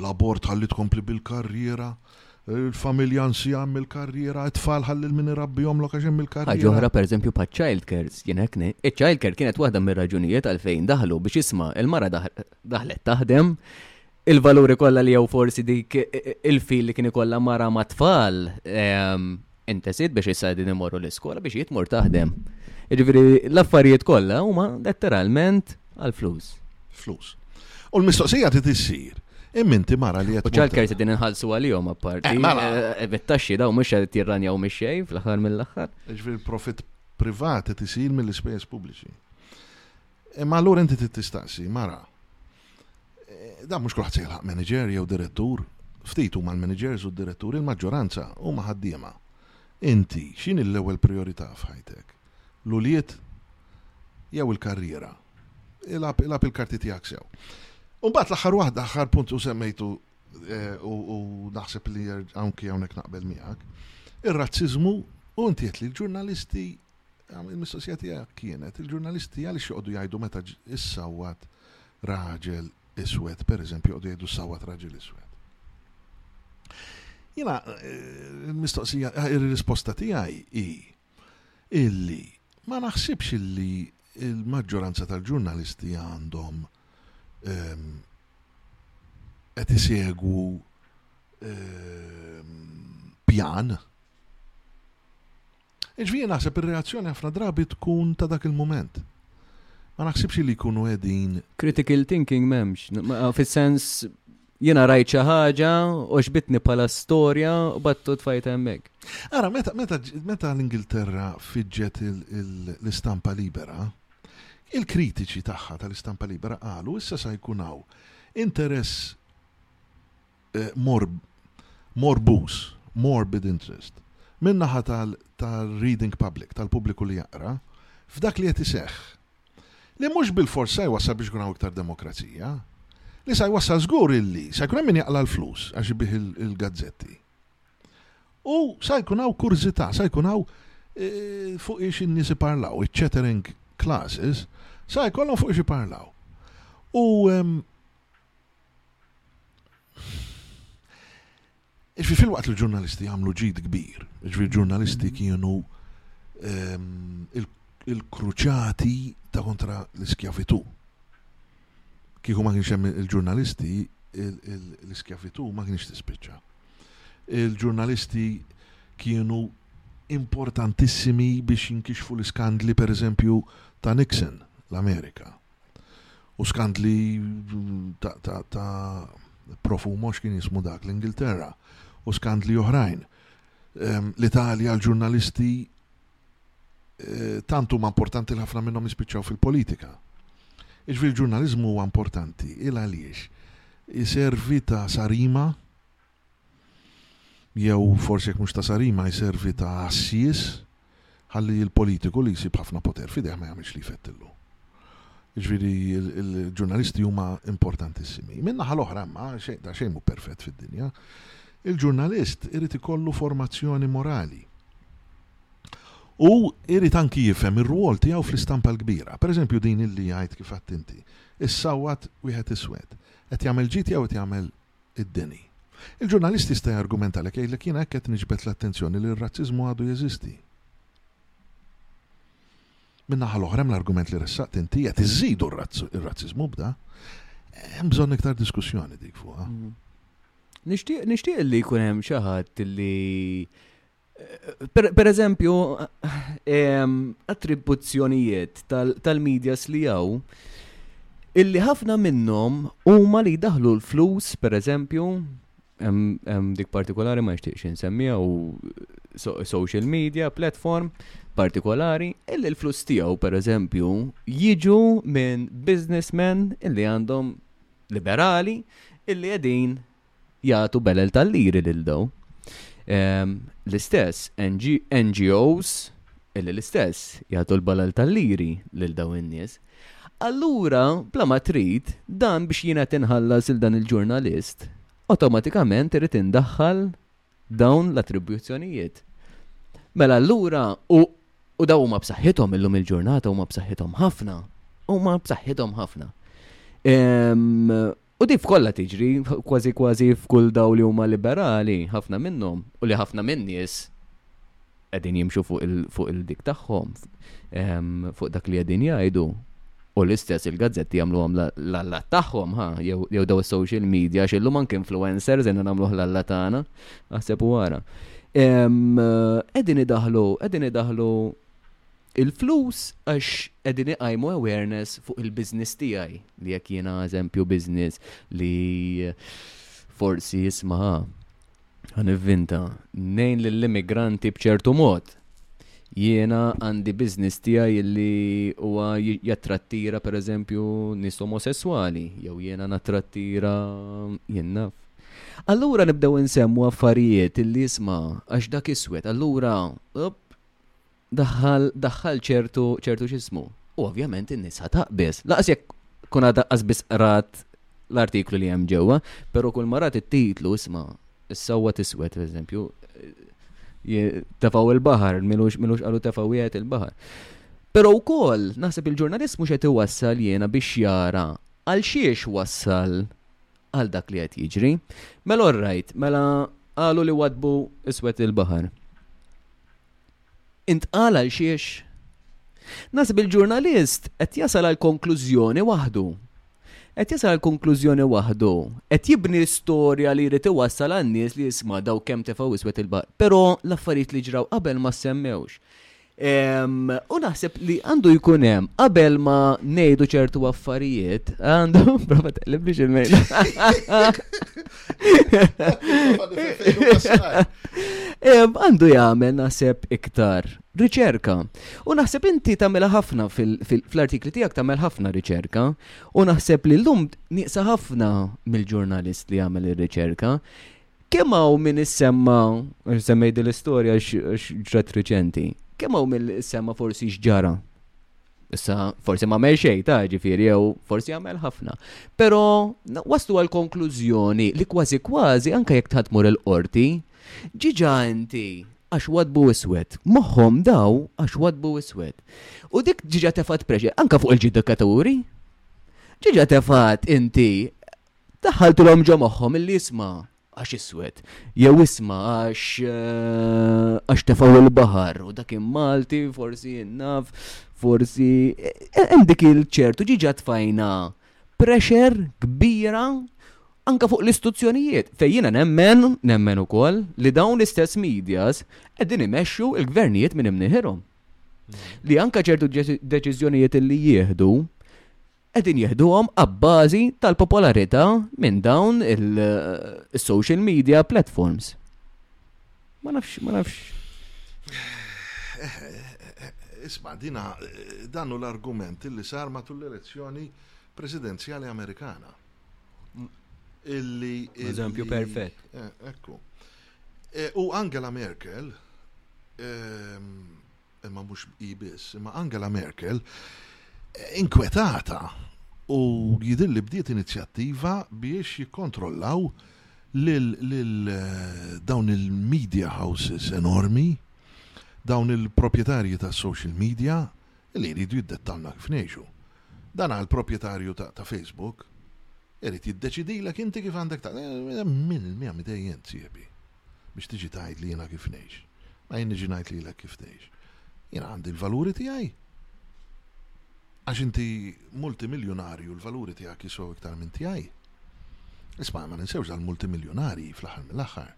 l-abort ħalli tkompli bil-karriera, il-familja ansija hemm il-karriera, it-tfal ħalli l-min irabbihomlok għax hemm il-karriera. Ħaġa oħra pereżempju pa' child care, jien hekk Iċ-child care kienet waħda mir-raġunijiet għalfejn daħlu biex isma' il-mara daħlet taħdem il-valuri kollha li jew forsi dik il-fil li kien ikollha mara ma' tfal ehm, Intesit biex issa din imorru l-iskola biex jitmur taħdem. Ġifiri, l-affarijiet kollha huma letteralment għal-flus. Flus. U l-mistoqsija ti tissir. Imminti mara li jgħet. Uċal kersi din nħalsu għal-jom apparti. Eh, mela. eh, eh, Bittaxxi daw mux għed tirranjaw miexxej fl-ħar mill-ħar. Ġifiri, profit privati tisir mill-ispejjeż pubbliċi. Imma allura inti tistaqsi, mara, Dan mhux kulħadd se jilħaq manager jew direttur. Ftit huma l-managers u d-diretturi, il-maġġoranza huma ħaddiema. Inti x'inhi l-ewwel prijorità f'ħajtek? L-ulied jew il-karriera? Ilgħab ilgħab il-karti tiegħek sew. U mbagħad l-aħħar waħda, aħħar punt u semmejtu eh, u naħseb li anki hawnhekk naqbel miegħek, ir-razziżmu u inti li l-ġurnalisti Il-mistoqsija tiegħek kienet il-ġurnalisti għaliex joqogħdu jgħidu meta issawwat raġel iswed, pereżempju joqogħdu jgħidu sawwat raġel iswed. Jiena eh, il-mistoqsija eh, ir-risposta tiegħi hi illi ma naħsibx illi il-maġġoranza tal-ġurnalisti għandhom ehm, qed isegwu ehm, pjan Jiġifieri jien naħseb ir-reazzjoni ħafna drabi tkun ta' dak il-mument. Ma naħsibx illi jkunu qegħdin. Critical thinking m'hemmx. Fis-sens jiena rajt xi ħaġa u xbitni bħala storja u battu tfajta hemmhekk. Ara, meta, meta, meta l-Ingilterra fiġġet l-istampa libera, il-kritiċi tagħha tal-istampa libera qalu issa sa jkun hawn interess morbuż, morbid interest, min-naħa tar-reading public, tal-pubbliku li jaqra, f'dak li qed iseħħ. Li mhux bilfors sa jwassal biex ikun hawn iktar demokrazija. Li sa jwassal żgur illi sa jkun hemm min jaqla' l-flus għax ibigħ il-gazzetti. U sa jkun hawn kurżità, sa jkun hawn e, fuq ix in-nies iparlaw, iċ-chattering classes, sa jkollhom fuq ix iparlaw. U Ġifieri filwaqt il-ġurnalisti għamlu ġid kbir, ġifieri ġurnalisti kienu ehm, il-kruċati ta' kontra l-iskjavitu. Kieku ma kienx hemm il-ġurnalisti, l-iskjavitu ma kienx tispiċċa. Il-ġurnalisti kienu importantissimi biex jinkixfu l-iskandli per eżempju ta' Nixon l-Amerika. u skandli ta', ta, ta profumo x'kien jismu dak l-Ingilterra u skandli oħrajn. Ehm, L-Italja, l-ġurnalisti eh, tantu ma importanti l-ħafna minnhom jispiċċaw fil-politika. Iġvi l-ġurnalizmu huwa importanti, il għaliex jiservi ta' sarima Jew forsi jekk mhux ta' sarima jservi ta' għassies ħalli l-politiku li jsib ħafna poter f'idejh ma jagħmilx li jfettillu. Jiġifieri l-ġurnalisti huma importantissimi. Min-naħa l-oħra imma, ta' xejn mhu perfett fid-dinja, il-ġurnalist irid ikollu formazzjoni morali. U irid anki jifhem ir-rwol tiegħu fl-istampa l-kbira. Per eżempju din illi jgħid kif għidt inti, issawwat wieħed iswed. Qed jagħmel ġid jew qed jagħmel id-deni. Il-ġurnalist jista' jargumenta għalhekk, jgħidlek jiena hekk qed niġbed l-attenzjoni li r-razziżmu għadu jeżisti. Min-naħa l-oħra hemm l-argument li ressaqt inti, qed iżidu r-razziżmu b'da. Hemm bżonn iktar diskussjoni dik fuqha. Mhm. Nixtieq li jkun hemm xi ħadd li Per eżempju, attribuzzjonijiet tal-medjas li jaw, illi ħafna minnhom huma li daħlu l-flus, per eżempju, dik partikolari ma jixtieqx insemmija u social media platform partikolari illi l-flus tiegħu per eżempju jiġu minn businessmen illi għandhom liberali illi qegħdin jagħtu belel tal-liri lil daw. L-istess NGOs illi l-istess jagħtu l-belel tal-liri lil daw in-nies. Allura, bla ma trid, dan biex jiena tinħallas il dan il-ġurnalist, automatikament irid indaħħal dawn l-attribuzzjonijiet. Mela allura, u, u daw huma b'saħħithom illum il-ġurnata huma b'saħħithom ħafna, huma b'saħħithom ħafna. U din f'kollha tiġri, kważi kważi f'kull dawl li huma liberali, ħafna minnhom, u li ħafna min-nies qegħdin jimxu fuq il-dik tagħhom, fuq dak li qegħdin jgħidu, u l-istess il-gazzetti jagħmluhom l-allat tagħhom, ħa, jew daw is-social media, għax illum anke influencers għandna nagħmluh l-allat tagħna, aħseb u ara. Qegħdin idaħlu, qegħdin idaħlu Il-flus għax qegħdin iqajmu awareness fuq il-business tiegħi li jekk jiena eżempju business li forsi jisma' ħanivvinta nejn lill-immigranti b'ċertu mod. Jiena għandi business tiegħi li huwa jattrattira pereżempju nies omosesswali jew jiena nattrattira jien naf. Allura nibdew insemmu affarijiet li jisma' għax dak iswed, allura daħħal daħħal ċertu ċertu x'ismu. U ovvjament in-nies ħa taqbeż. Laqas jekk kun għadha qasbis qrat l-artiklu li hemm ġewwa, però kull marat it-titlu isma' is-sewwa tiswed, eżempju, tefaw il-baħar, minux minux qalu tefaw wieħed il-baħar. Però wkoll naħseb il-ġurnalist mhux qed iwassal jiena biex jara għal xiex wassal għal dak li qed jiġri. Mela orrajt, mela qalu li wadbu iswed il-baħar. Intqal għalxiex? Naħseb il-ġurnalist qed jasal għal konklużjoni waħdu. Qed jasal għal konklużjoni waħdu. Qed jibni storja li jrid iwassal għan-nies li jisma' daw kemm tefgħu iswed il-baħar. Però l-affarijiet li ġraw qabel ma semmewx. U naħseb li għandu jkun hemm qabel ma ngħidu ċertu affarijiet, għandu prova taqlib biex il-mejda. Għandu jagħmel naħseb iktar riċerka. U naħseb inti tagħmilha ħafna fl-artikli tiegħek tagħmel ħafna riċerka u naħseb li llum nieqsa ħafna mill-ġurnalist li jagħmel ir-riċerka. Kemm hawn min issemma semmejdi l-istorja x'ġrat riċenti? Kemm hawn min issemma forsi x'ġara Issa, forsi ma għamel xej ta' ġifiri, jew forsi għamel ħafna. Pero, waslu għal konklużjoni li kważi kważi, anka jek tħatmur il-qorti, ġiġa inti għax wadbu iswed. Moħħom daw għax wadbu iswed. U dik ġiġa tefat preċi, anka fuq il-ġidikaturi. Ġiġa tefat inti, daħħaltilhom ġo moħħom il-li jisma' għax iswed, jew isma' għax għax tefgħu il-baħar u dak kien Malti, forsi jien naf, forsi hemm dik il-ċertu ġiġa tfajna pressure kbira anke fuq l-istuzzjonijiet fejn jiena nemmen, nemmen ukoll li dawn l-istess medias qegħdin imexxu l-gvernijiet minn imnieħirhom. Li anke ċertu deċiżjonijiet li jieħdu qegħdin jieħduhom abbażi tal-popolarità minn dawn il-social media platforms. Ma nafx, ma nafx. Isma, dina, danu l-argument li sar matul l-elezzjoni presidenzjali Amerikana. Illi. Eżempju perfett. Eh, ekku. Eh, u Angela Merkel, ehm, imma mhux hi biss, imma Angela Merkel, inkwetata u jidhirli bdiet inizjattiva biex jikkontrollaw lil dawn il-media houses enormi, dawn il-proprjetarji tas-social media li jridu jiddettalna kif ngħixu. Dan ha l-proprjetarju ta' Facebook, irid jiddeċidilek inti kif għandek taqla'. Hemm min, hemm min għamidejjent, sieħbi. biex tiġi tgħidli jiena kif ngħix. Ma jien niġi ngħid lilek kif tgħix. Jiena għandi l-valuri tiegħi. Għax inti multimiljunarju l-valuri tiegħek jiswew iktar minn tiegħi. Isma' ma ninsewx dal-multimiljonari fl-aħħar mill-aħħar.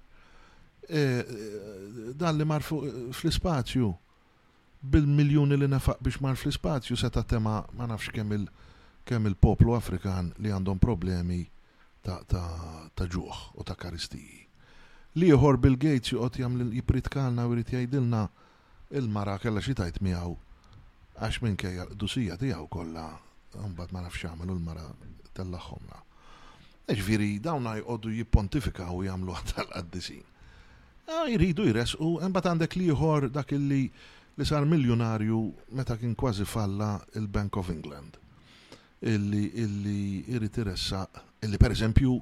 E, e, dan li mar fl-ispazju bil-miljuni li nefaq biex mar fl-ispazju seta' tema' ma nafx kemm il-poplu Afrikan li għandhom problemi ta' ġuħ u ta' karistiji. L-ieħor Bill Gates joqgħod jippritkalna u jrid jgħidilna l-mara kellha xi tgħid miegħu għax minkejja l-qdusija tiegħu kollha mbagħad ma nafx x'għamel u l-mara tellagħhomlha. Jiġifieri dawn jqogħdu jippontifikaw u jagħmluha tal-qaddisin. Ah jridu jressqu, imbagħad għandek l-ieħor dak illi li sar miljunarju meta kien kważi falla il-Bank of England illi illi jrid iressaq illi pereżempju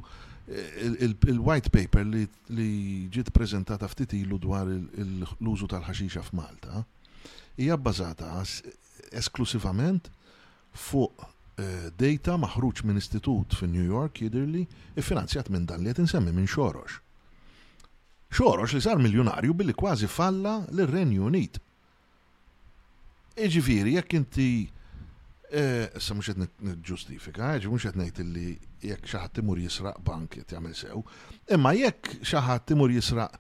il-white paper li ġiet preżentata ftit ilu dwar l-użu tal-ħaxixa f'Malta hija bbażata esklussivament fuq dejta maħruġ minn istitut fi New York, jidhirli, iffinanzjat minn dan li qed insemmi, minn Soros. Soros li sar miljunarju billi kważi falla lir-Renju Unit. Jiġifieri jekk inti Eh, issa mhux qed niġġustifika, eh, mhux qed ngħid li jekk xi ħadd imur jisraq bank qed jagħmel sew. Imma jekk xi ħadd imur jisraq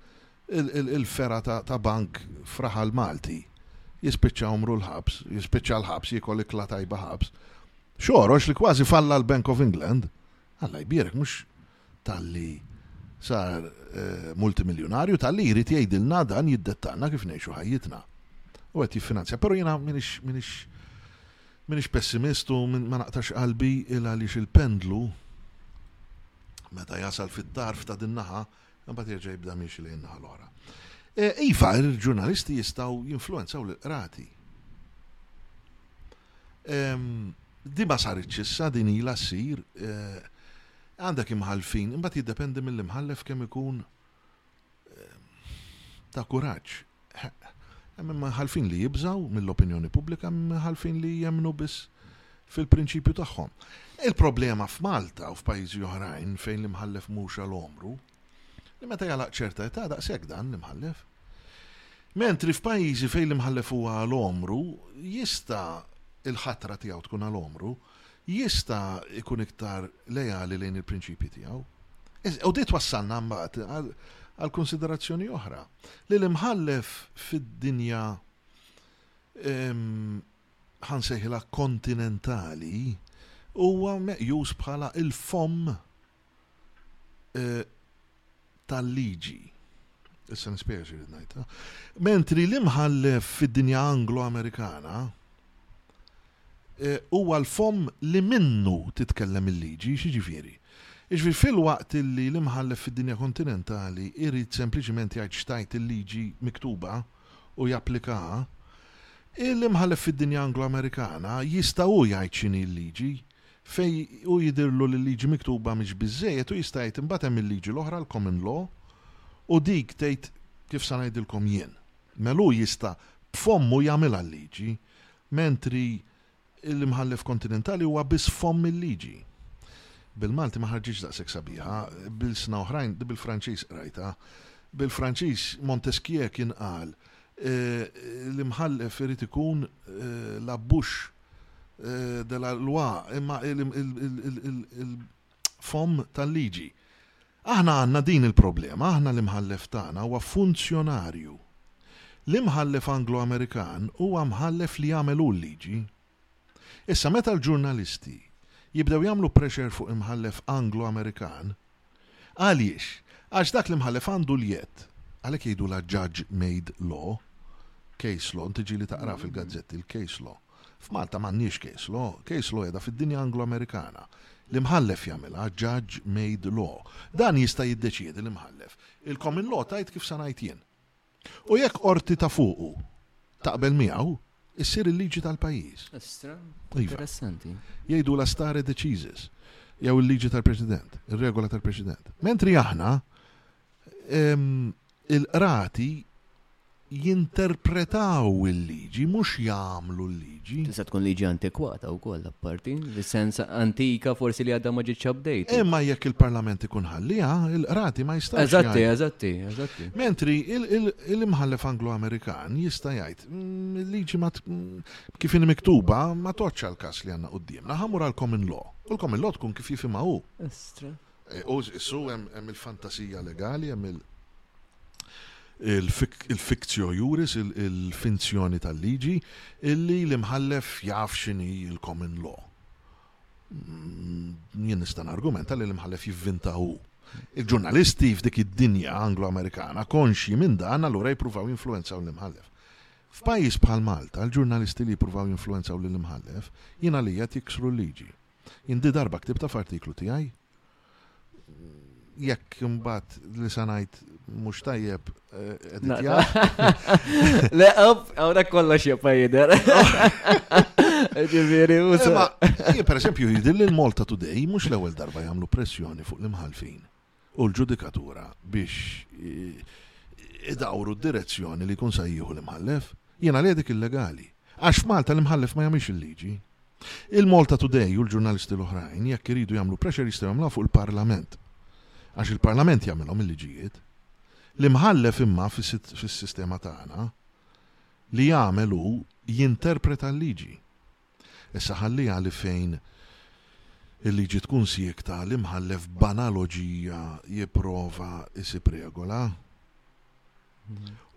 Il-fergħa ta' bank f'raħal Malti jispiċċa għomru l-ħabs, jispiċċa l-ħabs, jiekol ikla tajba ħabs. Soros li kważi falla l-Bank of England, Alla jbierek mhux talli sar multimiljunarju, talli jrid jgħidilna dan jiddettalna kif ngħixu ħajjitna. U qed jiffinanzja. Però jiena m'iniex m'iniex pessimist u ma naqtax qalbi il għaliex il-pendlu meta jasal fit-tarf ta' din naħa Imbagħad jerġa' jibda miexi lejn in-naħa l-oħra. Iva, il-ġurnalisti jistgħu jinfluwenzaw lill-qrati. Din ma saritx issa, din ilha ssir. Għandek imħallfin, imbagħad jiddependi mill-imħallef kemm ikun ta' kuraġġ. Hemm imħallfin li jibżgħu mill-opinjoni pubblika, hemm imħallfin li jemmnu biss fil-prinċipju tagħhom. Il-problema f'Malta u f'pajjiżi oħrajn fejn l-imħallef mhux għal omru li meta jalaq ċerta età daqshekk dan l-imħallef. Mentri f'pajjiżi fejn l-imħallef huwa għal omru jista' il-ħatra tiegħu tkun għal omru, jista' jkun iktar leali lejn il-prinċipji tiegħu. U di twassalna mbagħad għal konsiderazzjoni oħra li l-imħallef fid-dinja ħansejħilha kontinentali huwa meqjus bħala il-fomm eh, tal-liġi. Issa nispjega xi rid ngħid. Eh. Mentri l-imħallef fid-dinja Anglo-Amerikana eh, huwa l-fom li minnu titkellem il-liġi, xi ġifieri. Iġvi fil-waqt li l-imħallef fid-dinja kontinentali irrid sempliċiment jgħid xtajt il-liġi miktuba u japplikaha, l-imħallef fid-dinja anglo-amerikana jista' u jgħid xini l-liġi, Fejn hu jidhirlu li l-liġi miktuba mhix biżżejjed, hu jista' jgħid imbagħad hemm il-liġi l-oħra, l-common law, u dik tgħid kif se ngħidilkom jien. Mela hu jista' b'fommu jagħmilha l-liġi, mentri l-Imħallef Kontinentali huwa biss fomm il-liġi. Bil-Malti ma ħarġitx daqshekk sabiħa, b'ilsna oħrajn, di bil-Franċiż qrajtha. Bil-Franċiż Montesquieu kien qal, l-Imħallef irid ikun la bouche, eh, de la lwa, imma il-fom tal-liġi. Aħna għanna din il-problema, aħna l-imħallef tagħna huwa funzjonarju. L-imħallef Anglo-Amerikan huwa mħallef li jagħmel hu l-liġi. Issa meta l-ġurnalisti jibdew jagħmlu pressure fuq imħallef Anglo-Amerikan, Għaliex? Għax dak l-imħallef għandu l-jedd. Għalhekk jgħidulha judge made law, case law, inti ġieli taqraha fil-gazzetti l-case law. F'Malta m'għandniex case law, case law qiegħda fid-dinja Anglo-Amerikana. L-imħallef jagħmilha, judge made law. Dan jista' jiddeċiedi l-imħallef. Il-common law tgħid kif se ngħid jien. U jekk qorti ta' fuqu taqbel miegħu, issir il-liġi tal-pajjiż. Estra, interessanti. Jgħidulha stare decisis, jew il-liġi tal-President, ir-regola tal-President. Mentri aħna il-qrati jinterpretaw il-liġi, mhux jagħmlu l-liġi. liġi. Tista' tkun liġi antikwata wkoll apparti, fis-sens antika forsi li għadha ma ġietx update. Imma jekk il-Parlament ikun ħalliha, il-qrati ma jistgħux. Eżatti, eżatti, eżatti. Mentri l-imħallef Anglo-Amerikan jista' jgħid mm, il-liġi mm, kif inhi miktuba ma toċċa l-każ li għandna quddiemna, ħamur għal common law. U l-common law tkun kif jifhimha hu. Hu jsu hemm il-fantasija legali, hemm il-fictio iuris, il-finzjoni tal-liġi, illi l-imħallef jaf x'inhi l-common law. Jien nista' nargumenta li l-imħallef jivvinta hu. Il-ġurnalisti f'dik id-dinja Anglo-Amerikana konxji minn dan allura jippruvaw jinfluwenzaw lill-imħallef. F'pajjiż bħal Malta l-ġurnalisti li jippruvaw jinfluwenzaw lill-imħallef jien għalija qed jiksru l-liġi. Jien di darba ktibta f'artiklu tiegħi. Jekk imbagħad li se ngħid mhux tajjeb eh, editja. Le up, hawnhekk kollox jibqa' jidher. Ġifieri, u sa. Jien pereżempju jidhirli l-Malta Today mhux l-ewwel darba jagħmlu pressjoni fuq l-imħalfin. u l-ġudikatura biex idawru d-direzzjoni li jkun sa jieħu l-Imħallef, jiena lejha dik illegali. Għax f'Malta l-Imħallef ma jagħmilx il-liġi. Il-MaltaToday u l-ġurnalisti l-oħrajn jekk iridu jagħmlu pressure jistgħu jagħmluha fuq il-Parlament. Għax il-Parlament jagħmilhom il-liġijiet. L-Imħallef imma fis-sistema tagħna li jagħmel hu jinterpreta l-liġi. Issa ħalliha li fejn il-liġi tkun siekta l-imħallef b'analoġija jipprova jsib regola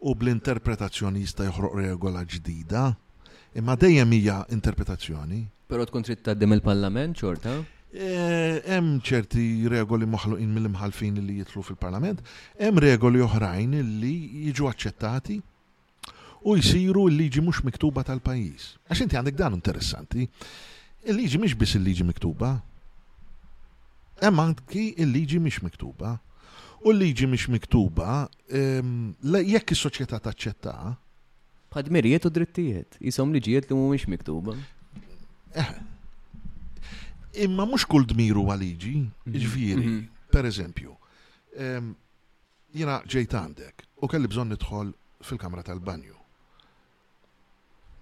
u bl-interpretazzjoni jista' joħroq regola ġdida, imma dejjem hija interpretazzjoni. Però tkun trid tgħaddi mill-Parlament xorta? Eh, hemm ċerti regoli moħluqin mill-imħalfin li jidħlu fil-Parlament, hemm regoli oħrajn li jiġu aċċettati u jsiru l-liġi mhux miktuba tal-pajjiż. Għax inti għandek dan interessanti, il-liġi mhix biss il-liġi miktuba, hemm anki il-liġi mhix miktuba. U l-liġi mhix miktuba, ehm, jekk is-soċjetà taċċetta. Bħad dmirijiet u drittijiet, jisom liġijiet li mhumiex miktuba. Eh. Imma mhux kull dmiru għal liġi, mhm. ġifieri, mhm. per eżempju, ehm, Jiena ġejt għandek u kelli bżonn nidħol fil-kamra tal-banju.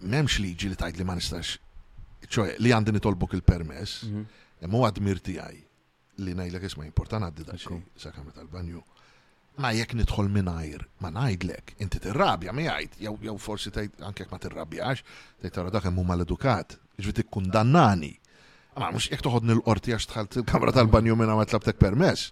M'hemmx liġi li tgħidli ma nistax, ċoe, li għandi nitolbok il-permess, imma huwa dmir tiegħi li ngħidlek isma' jimporta ngħaddi daqsxejn sal-kamra tal-banju. Ma jekk nidħol mingħajr ma ngħidlek, inti tirrabja miegħi, jew forsi tgħid anke jekk ma tirrabjax, tgħid tara dak kemm hu mal-edukat, jiġifieri tikkundannani. Ma mhux jekk toħodni l-qorti għax dħalt il-kamra tal-banju mingħajr ma tlabtek permess.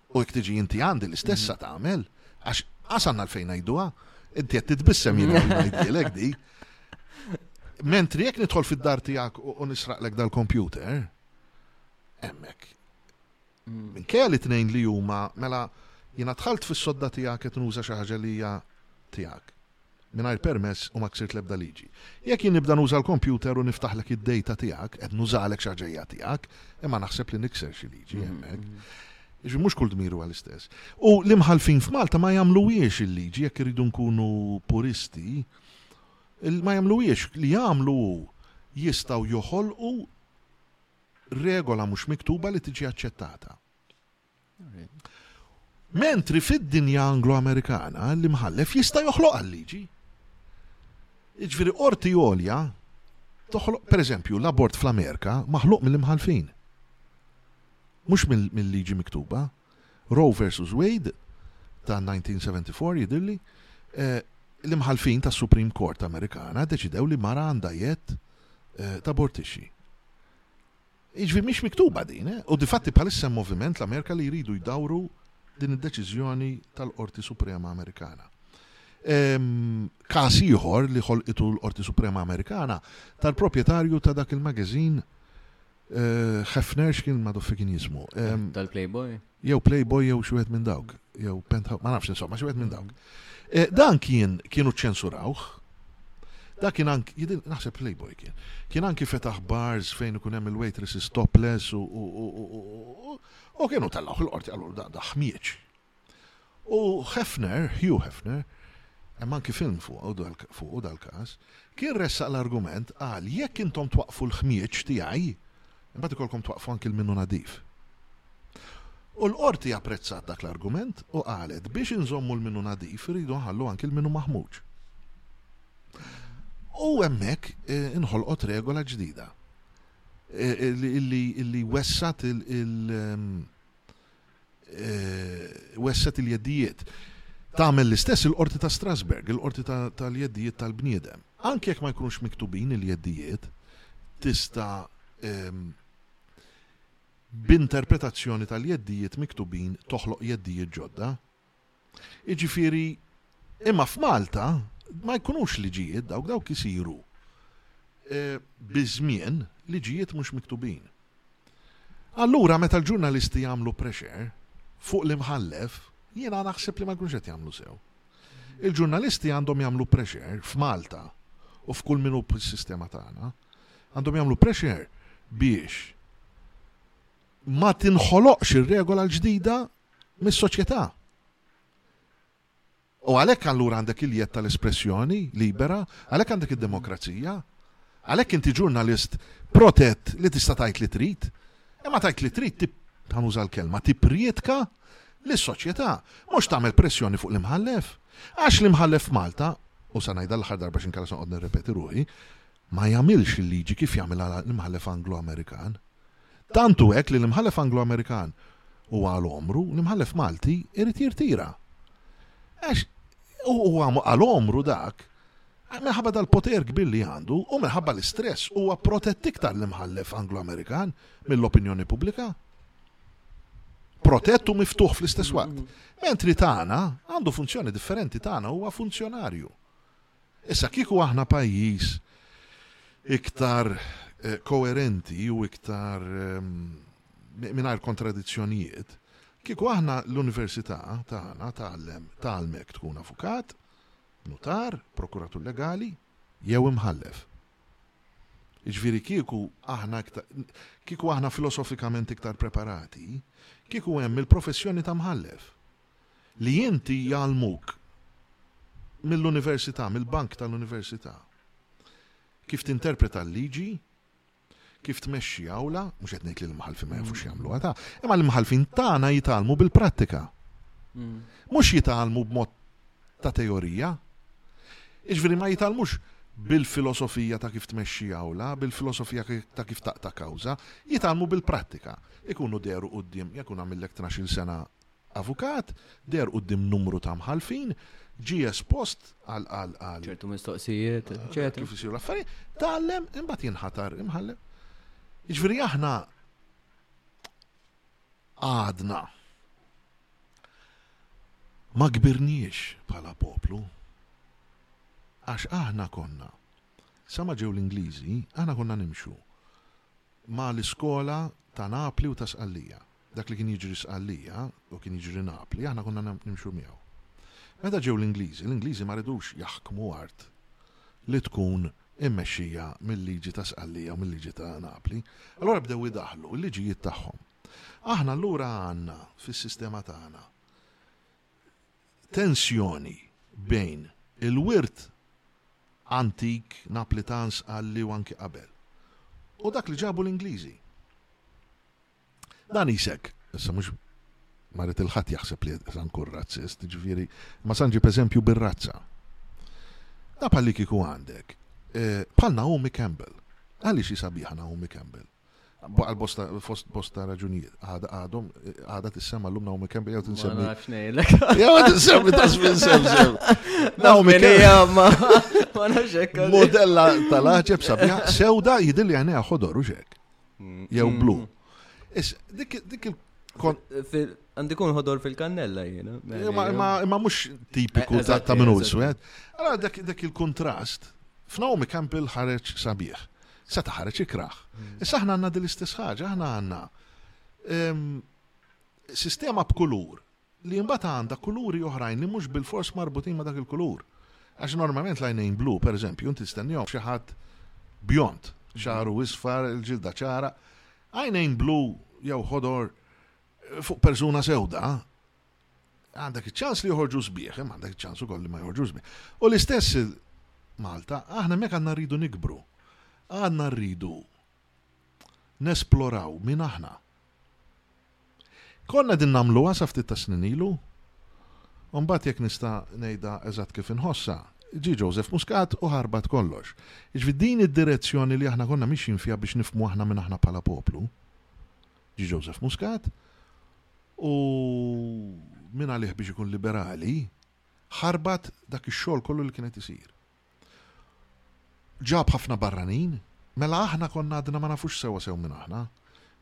U jekk tiġi inti għandi l-istess sa tagħmel, għax qas għandna l-fejn ngħiduha, inti qed titbissem jien ngħidilek di. Mentri jekk nidħol fid-dar tiegħek u nisraqlek dal-kompjuter, hemmhekk. Mm. Minn kelli tnejn li huma mela jiena dħalt fis-sodda tiegħek qed nuża xi ħaġa li hija tiegħek. Mingħajr permess u ma ksirt l-ebda liġi. Jekk jien nibda nuża l-kompjuter u niftaħlek id-dejta tiegħek, qed nużalek xi ħaġa hija tiegħek, imma naħseb li nikser xi liġi hemmhekk. Jiġifieri mhux kull dmir huwa l-istess. U l-imħallfin f'Malta ma jagħmluhiex il-liġi jekk irridu nkunu puristi, ma jagħmluhiex. Li jagħmlu hu jistgħu joħolqu regola mhux miktuba li tiġi aċċettata. Mentri fid-dinja Anglo-Amerikana l-imħallef jista' joħloq għal-liġi. Iġviri qorti għolja toħloq, per eżempju, l-abort fl-Amerika maħluq mill-imħalfin. Mhux mill-liġi miktuba. Roe versus Wade ta' 1974 jidirli eh, l-imħalfin tas Supreme Court Amerikana deċidew li mara għandha jett eh, tabortixxi. Jiġifieri mhix miktuba din, u difatti bħalissa hemm moviment l-Amerika li jridu jdawru din id-deċiżjoni tal-Qorti Suprema Amerikana. Każ ieħor li ħolqitu l-Qorti Suprema Amerikana tal-proprjetarju ta' dak il-magazine Hefner eh, x'kien madoffi kien jismu. Tal-Playboy? Jew Playboy jew xi wieħed minn dawk, jew Penthouse, ma nafx insomma, xi wieħed minn dawk. Eh, dan kien kienu ċensurawh. Da kien anki, jidin, naħseb Playboy kien. Kien anki fetaħ bars fejn ikun hemm il-waitresses topless u u kienu tellawh il-qorti għallu da ħmieċ. U Hefner, Hugh Hefner, hemm anki film fuqu dal-każ, kien ressaq l-argument, qal, jekk intom twaqqfu l-ħmieġ tiegħi, imbagħad ikollkom twaqqfu anki l-minnu nadif. U l-Qorti apprezzat dak l-argument u qalet, biex inżommu l-minnu nadif irridu nħallu anki l-minnu maħmuġ. U hemmhekk inħolqot regola ġdida li wessgħet il, wessgħet il-jeddijiet. Tagħmel l-istess il-Qorti ta' Strasberg, il-Qorti tal-Jeddijiet tal-Bniedem. Anke jekk ma jkunux miktubin il-jeddijiet, tista' b'interpretazzjoni tal-jeddijiet miktubin toħloq jeddijiet ġodda. Jiġifieri, imma f'Malta ma jkunux liġijiet dawk, dawk isiru eh, biż-żmien liġijiet mhux miktubin. Allura meta l-ġurnalisti jagħmlu pressure fuq l-imħallef, jiena naħseb li ma jkunx qed jagħmlu sew. Il-ġurnalisti għandhom jagħmlu pressure f'Malta u f'kull minu b'sistema tagħna, għandhom jagħmlu pressure biex ma tinħoloqx ir-regola l-ġdida mis-soċjetà. U għalhekk allura għandek il-jedd tal-espressjoni libera, għalhekk għandek id-demokrazija, għalhekk inti ġurnalist protett li tista' tgħid li trid, imma tgħid li trid ħanuża l-kelma tipprietka lis-soċjetà, mhux tagħmel pressjoni fuq l-imħallef. Għax l-imħallef f'Malta, u sa ngħidha l-aħħar darba x'inkella se noqgħod nirrepeti ruħi, ma jagħmilx il-liġi kif jagħmilha l-Imħallef Anglo-Amerikan. Tant hu hekk li l-Imħallef Anglo-Amerikan u għal għomru, l-Imħallef Malti irid jirtira. Għax u huwa għal għomru dak minħabba dal-poter kbir li għandu u minħabba l-istress huwa protett iktar l-Imħallef Anglo-Amerikan mill-opinjoni pubblika protett u miftuħ fl-istess waqt. Mentri tagħna għandu funzjoni differenti tagħna huwa funzjonarju. Issa kieku aħna pajjiż iktar koerenti u iktar mingħajr kontradizzjonijiet, kieku aħna l-università tagħna tgħallem tgħallmek tkun avukat, nutar, prokuratur legali jew imħallef. Jiġifieri kieku aħna kieku aħna filosofikament iktar preparati, kieku hemm il-professjoni ta' mħallef li inti jgħallmuk mill-università, mill-bank tal-università, kif tinterpreta l-liġi, kif tmexxi awla, mhux qed ngħid li l-imħallfin ma jafux mm. jagħmluha ta', imma l-imħallfin tagħna jitgħallmu bil-prattika. Mm. Mhux jitgħallmu b'mod ta' teorija. Iġveri ma jitalmux bil-filosofija ta' kif tmexxi awla, bil-filosofija ta' kif taqta' kawża, jitalmu bil-prattika. Ikunu deru qudiem, jekun għamillek 12 sena Avukat, deher quddiem numru ta' mħallfin, ġie espost għal, għal, għal. Ċertu mistoqsijiet, eċċetera. Kif isiru l-affarijiet, tgħallem, imbagħad jinħatar imħallef. Jiġifieri aħna għadna ma kbirniex bħala poplu għax aħna konna sa ma ġew l-Ingliżi aħna konna nimxu ma l-iskola ta' Napli u ta' Sqallija. Dak li kien jiġri Sqallija u kien jiġri Napli aħna konna nimxu miegħu. Meta ġew l-Ingliżi, l-Ingliżi ma ridux jaħkmu art li tkun immexxija mil-liġi ta' Sqallija u mil-liġi ta' Napli. Allura bdew idaħħlu l-liġijiet tagħhom. Aħna allura għandna fis-sistema tagħna tensjoni bejn il-wirt antik Naplitan, Sqalli u anki qabel u dak li ġabu l-Ingliżi. Dan isek, issa mhux ma rrid il-ħadd jaħseb li sa nkun razzist, ġifieri ma sa nġib eżempju bir-razza. Da bħalli kieku għandek eh, bħal Naomi Campbell. Għaliex jisabiħa Naomi Campbell? Baqal bosta fost bosta raġunijiet. Għada għadhom għada tissema l-lum Naomi Campbell jew tinsemmi. Ma nafxnejlek. Jew tinsemmi ta' żmien sem sem. Naomi Campbell. Ma nafxek. Modella tal-aġeb sabiħa sewda jidilli għajnejha ħodor u xek. jew mm. blu. Is dik il Għandi kun ħodor fil-kannella jiena. Ma mhux tipiku eh, ta' minn iswed. Allora dak il-kontrast f'Naomi Campbell ħareġ sabiħ. Se taħareġ ikraħ. Mm. Issa aħna għandna dil-istess ħaġa, aħna għandna ehm, sistema b'kulur li imbagħad għandha kuluri oħrajn li mhux bilfors marbutin ma' dak il-kulur. Għax normalment l-għajnejn blu, pereżempju, inti tistennihom f'xi ħadd bjond, xagħru isfar, il-ġilda ċara. Għajnejn blu jew ħodor fuq persuna sewda, għandek iċ-ċans li joħorġu sbieħ, imma għandek iċ-ċans ukoll li ma joħorġu sbieħ. U l-istess Malta, aħna mek għandna rridu nikbru. Għandna rridu nesploraw min aħna. Konna qegħdin nagħmluha sa ftit tas-snin ilu, u mbagħad jekk nista' ngħidha eżatt kif inħossha, ġie Joseph Muscat u ħarbat kollox. Jiġifieri din id-direzzjoni li aħna konna mixjin fiha biex nifhmu aħna min aħna bħala poplu, ġie Joseph Muscat u min għalih biex ikun liberali, ħarbat dak ix-xogħol kollu li kien qed isir. Ġab ħafna barranin, mela aħna konna għadna ma nafux sewwa sew min aħna.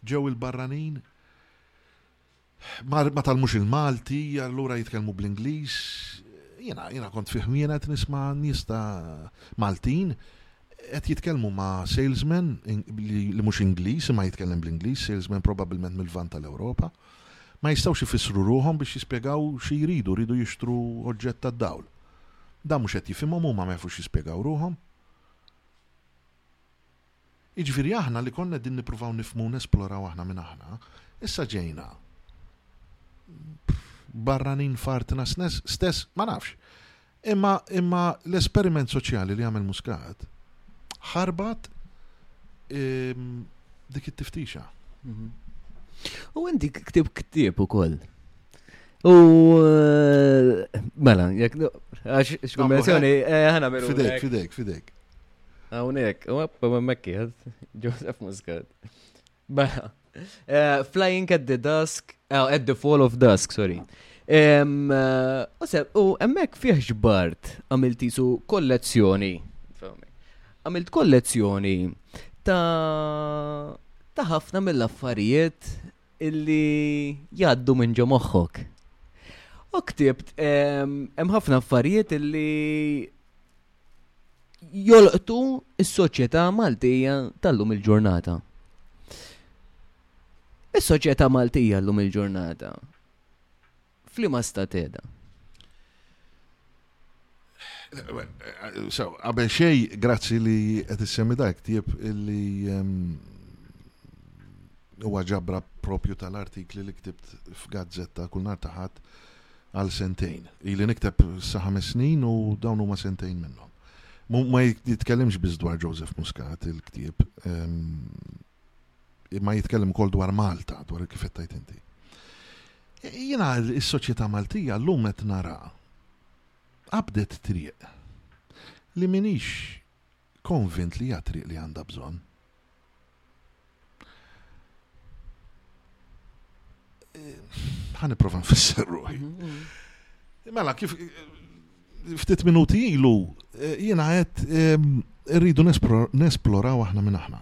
Ġew il-barranin ma talmux il-Malti, allura jitkellmu bl-Ingliż. Jiena jiena kont fih qed nisma' nies ta' Maltin qed jitkellmu ma' salesman li mhux Ingliż imma jitkellem bl-Ingliż, salesman probabbilment mill-vant tal-Ewropa. Ma jistgħux ifissru ruhom biex jispjegaw xi jridu, jridu jixtru oġġett tad-dawl. Dan mhux qed jifhimhom huma ma jafux jispjegaw ruħhom. Jiġifieri aħna li konna qegħdin nippruvaw nifhmu u nesploraw aħna minn aħna, issa ġejna barranin f'artna stess, ma nafx. Imma imma l-esperiment soċjali li għamel Muscat ħarbat ehm, dik it-tiftixa. Mhm. U inti ktib ktib ukoll. U mela, jek għax x'kumbinazzjoni eh, ħana miru. Fidek, fidek, fidek. Hawnhekk, u għappa ma mekki, Joseph Muscat. Mela. Eh, flying at the dusk, oh, at the fall of dusk, sorry. Eh, u seb, u emmek fieħ ġbart għamilti su kollezzjoni. Għamilt kollezzjoni ta' ta' ħafna mill-affarijiet illi jgħaddu minn ġo moħħok. U ktibt, hemm ħafna affarijiet illi jolqtu s-soċjetà Maltija tal-lum il-ġurnata. Is-soċjetà Maltija l-lum il-ġurnata f'liema stat qiegħda? Qabel xej, grazzi li qed issemmi dak tieb illi ehm, huwa ġabra propju tal-artikli li ktibt f'gazzetta kull nhar taħat għal sentejn. Ili nikteb sa ħames snin u dawn huma sentejn minnhom. Ma jitkellimx biss dwar Joseph Muscat il-ktieb. Ehm, imma jitkellem ukoll dwar Malta, dwar kif qed tgħid inti. Jiena s-soċjetà Maltija llum qed nara qabdet triq li minix konvint li hija triq li għandha bżonn. Eh, ħa nipprova nfisser ruħi. Mhm, mhm. Mela kif Ftit minuti ilu eh, jiena għedt ehm, rridu nesploraw aħna minn aħna.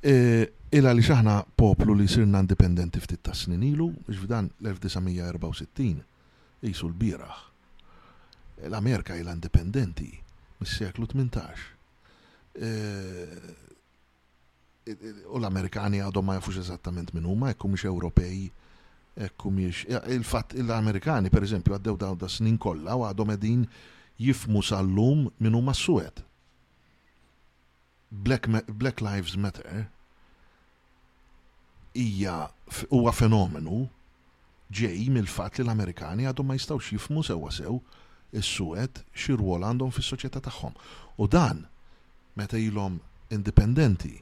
Eh, ila li xaħna poplu li sirna indipendenti ftit ta' snin ilu, biex f'dan l-1964 jisu l-biraħ. L-Amerika ila indipendenti mis-seklu 18. Eh, u l-Amerikani għadhom ma jafux eżattament minn huma, jekk mhux Ewropej, jekk mhux il-fatt l-Amerikani pereżempju għaddew dawn da snin kollha u għadhom qegħdin jifmu sal-lum minn huma s-suwed. Black, Black Lives Matter hija huwa fenomenu ġej mill-fatt li l-Amerikani għadhom ma jistgħux jifhmu sewwa sew is-Suwed xi rwol għandhom fis-soċjetà tagħhom. U dan meta ilhom indipendenti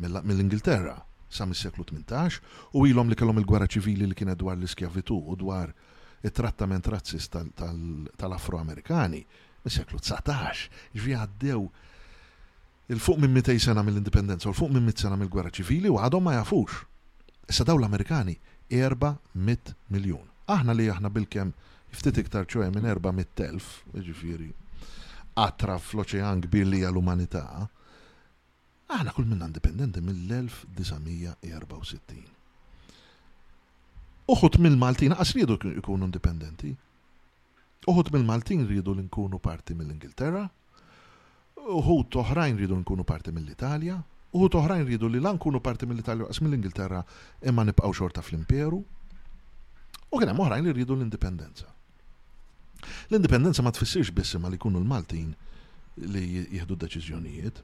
mill-Ingilterra sa mis-seklu tmintax u ilhom li kellhom il-gwerra ċivili li kienet dwar l-iskjavitù u dwar it-trattament razzist tal-Afro-Amerikani mis-seklu dsatax. Jiġifieri għaddew 'l fuq minn mitej sena mill-Indipendenza u 'l fuq minn mitt sena mill-Gwerra Ċivili u għadhom ma jafux. Issa dawn l-Amerikani erba' mitt miljun. Aħna li aħna bilkemm ftit iktar ċoe minn erba' mitt elf, jiġifieri qatra fl-oċean kbir li hija l-umanità, aħna kull minna indipendenti mill-1964. Uħud mill-Maltin lanqas riedu jkunu indipendenti. Uħud mill-Maltin riedu li nkunu parti mill-Ingilterra. Uħud oħrajn riedu nkunu parti mill-Italja, uħud oħrajn riedu li la nkunu parti mill-Italja u laqas mill-Ingilterra imma nibqgħu xorta fl-Imperu. U kien hemm oħrajn li riedu l-indipendenza. L-indipendenza ma tfissirx biss imma li jkunu l-Maltin li jieħdu deċiżjonijiet.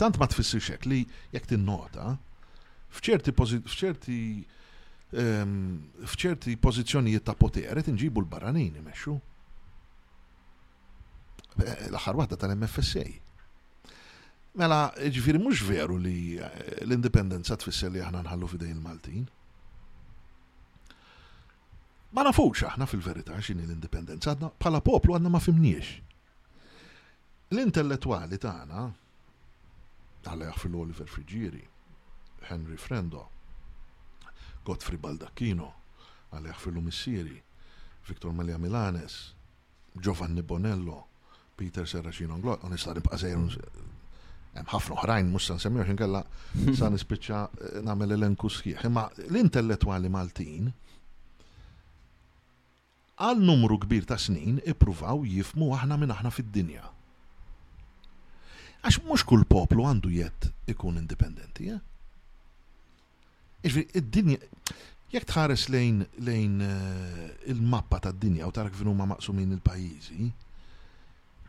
Tant ma tfissirx hekk li jekk tinnota f'ċerti f'ċerti ehm, f'ċerti pożizzjonijiet ta' poter qed inġibu l-barranin imexxu. L-aħħar waħda tal-MFSA. Mela, ġifiri mhux veru li l-indipendenza tfisser li aħna nħallu fidejn il-Maltin. Ma nafux aħna fil-verità x'inhi l-indipendenza, għadna bħala poplu għadna ma fimniex. L-intellettwali tagħna, għalla jaħfil Oliver Frigieri, Henry Frendo, Godfrey Baldacchino, għalla jaħfilu missieri, Victor Malia Milanes, Giovanni Bonello, Peter Serracino Nglot, u nista' nibqa' sejr hemm ħafna oħrajn mhux se nsemmihom xinkella sa nispiċċa eh, nagħmel elenku sħiħ. Imma l-intellettwali Maltin għal numru kbir ta' snin ippruvaw jifmu aħna minn aħna fid-dinja. Għax mhux kull poplu għandu jett ikun indipendenti, eh? Jiġifieri id-dinja jekk tħares lejn lejn eh, il-mappa tad-dinja u tara kif huma maqsumin il-pajjiżi,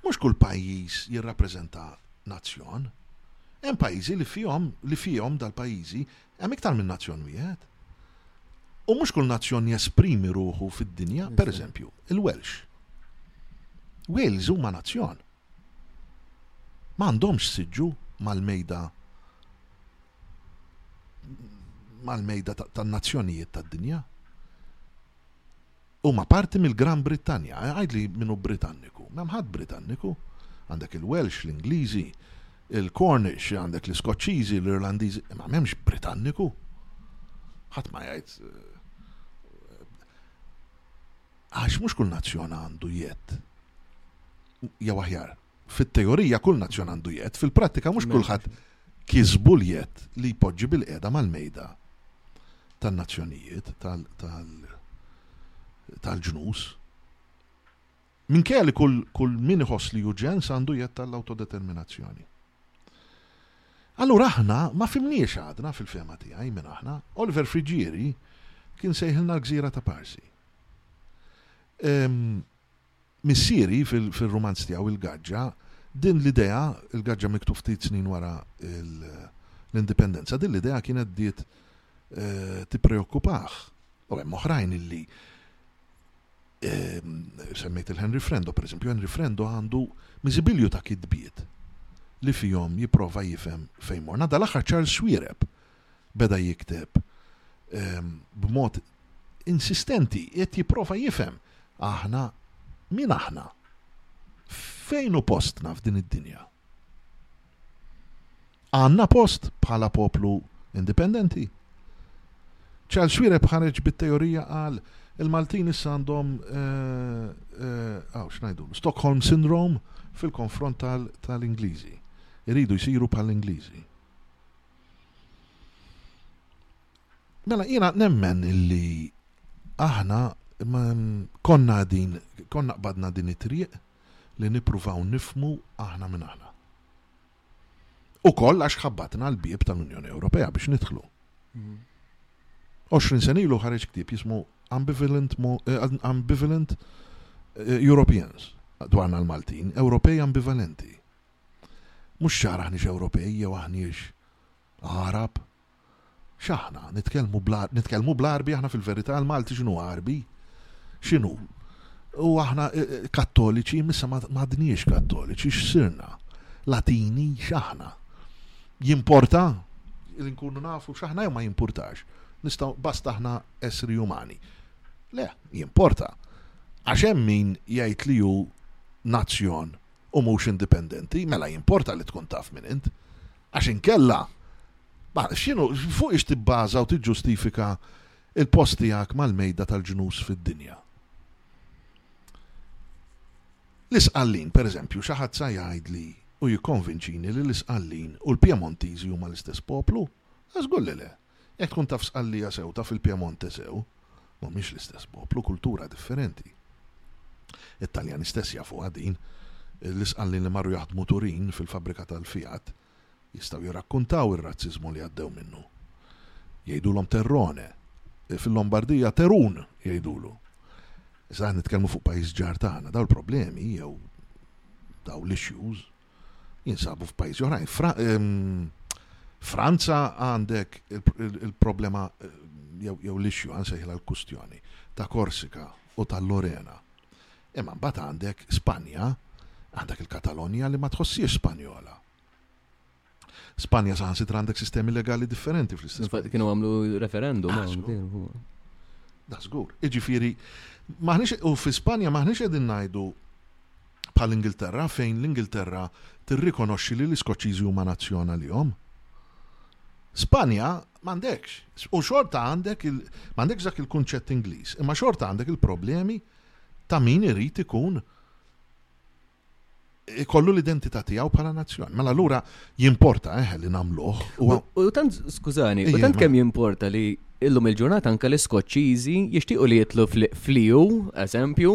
mhux kull pajjiż jirrappreżenta nazzjon. Hemm pajjiżi li fihom li fihom dal-pajjiżi hemm iktar minn nazzjon wieħed. U mhux kull nazzjon jesprimi ruħu fid-dinja, per eżempju, il-Welsh. Wales huma nazzjon. Ma għandhomx siġġu mal-mejda mal-mejda tan-nazzjonijiet tad-dinja. Huma parti mill-Gran Brittanja, eh, għidli minnu Britanniku, m'hemm ħadd Britanniku. Għandek il-Welsh, l-Ingliżi, il-Cornish, għandek l-Iskoċċiżi, l-Irlandiżi, ma m'hemmx Britanniku. Ħadd ma jgħid eh, għax mhux kull nazzjon għandu jett jew aħjar Fit-teorija kull nazzjon għandu jedd, fil-prattika mhux kulħadd kisbu l-jedd li jpoġġi bilqiegħda mal-mejda tan-nazzjonijiet, tal-ġnus. Minkejja li kull min iħoss li hu ġens għandu jedd tal-awtodeterminazzjoni. Allura aħna ma fimniex għadna fil-fema tiegħi minn aħna, Oliver Frigieri kien sejħilna l-gżira ta' Parsi. missieri fir-rumanz tiegħu Il-Gaġġa, din l-idea, Il-Gaġġa miktub ftit snin wara l-Indipendenza, din l-idea kienet bdiet tippreokkupah. U hemm oħrajn illi semmejt lil Henry Frendo, pereżempju, Henry Frendo għandu miżibilju ta' kitbiet li fihom jipprova jifhem fejn morna. Dal-aħħar Charles Swiereb beda jikteb b'mod insistenti, qed jipprova jifhem, aħna min aħna? Fejn hu postna f'din id-dinja? Għandna post bħala poplu indipendenti? Charles Schwireb ħareġ bit-teorija qal il-Maltin issa għandhom għaw xnajdu, Stockholm Syndrome fil-konfront tal-Ingliżi. Iridu jsiru bħal-Ingliżi. Mela jiena nemmen illi aħna konna din, konna qbadna din it-triq li nippruvaw nifmu aħna minn aħna. U koll għax ħabbatna l-bieb tal-Unjoni Ewropea biex nidħlu. 20 sen ilu ħareġ ktib jismu Ambivalent, eh, Ambivalent eh, Europeans dwarna l-Maltin, Ewropej ambivalenti. Mhux ċar aħniex Ewropej jew aħniex Għarab. X'aħna? Nitkellmu bl nitkellmu bl-Għarbi aħna fil-verità l-Malti x'inhu Għarbi? X'inhu? U aħna eh, eh, kattoliċi, missa m'għadniex kattoliċi, x'sirna? Latini, x'aħna? Jimporta? Li nkunu nafu x'aħna jew ma jimportax? Nistgħu basta aħna essri umani. Le, jimporta. Għax hemm min jgħid li hu nazzjon u mhux indipendenti, mela jimporta li tkun taf min int. Għax inkella, ma, x'inhu, fuq ix tibbaża u tiġġustifika l-post tiegħek mal-mejda tal-ġnus fid-dinja? L-Isqallin, per eżempju, xi ħadd sa jgħidli u jikkonvinċini li l-Isqallin u l-Pjemontiżi huma l-istess poplu? Żgur li le. Jekk tkun taf Sqallija sew, taf il-Piemonte sew, m'humiex l-istess poplu, kultura differenti. It-Taljani stess jafuha din. L-Isqallin li marru jaħdmu Turin fil-fabbrika tal-Fiat jistgħu jirrakkuntaw ir-razziżmu li għaddew minnu. Jgħidulhom Terrone. Fil-Lombardija Terun jgħidulu. Iżda qed nitkellmu fuq pajjiż ġar tagħna. Dawn il-problemi jew dawn l-issues jinsabu f'pajjiżi oħrajn. Fra, um, Franza għandek il-problema eh, jew il l-issue għansejħla l-kustjoni ta' Korsika u ta' Lorena. Imma mbagħad għandek Spanja, għandek il-Katalonja li ma tħossiex Spanjola. Spanja saħan sitra għandek sistemi legali differenti fl-istess. Kienu għamlu referendum. Da zgur. Iġifiri, maħnix, u fi Spanja maħnix edin najdu bħall-Ingilterra fejn l-Ingilterra tirrikonoxxi li l-Iskoċċiżi huma nazzjon għalihom. Spanja m'għandekx, u xorta għandek m'għandekx dak il-kunċett Ingliż, imma xorta għandek il-problemi ta' min irid ikun ikollu l-identità tiegħu bħala nazzjon. Mela allura Jimporta, eħe, eh, li namluħ. U tant, skużani, u tant kem jimporta li illum il-ġurnata anka l-Iskoċċiżi jixtiequ li jitlu fliju, eżempju,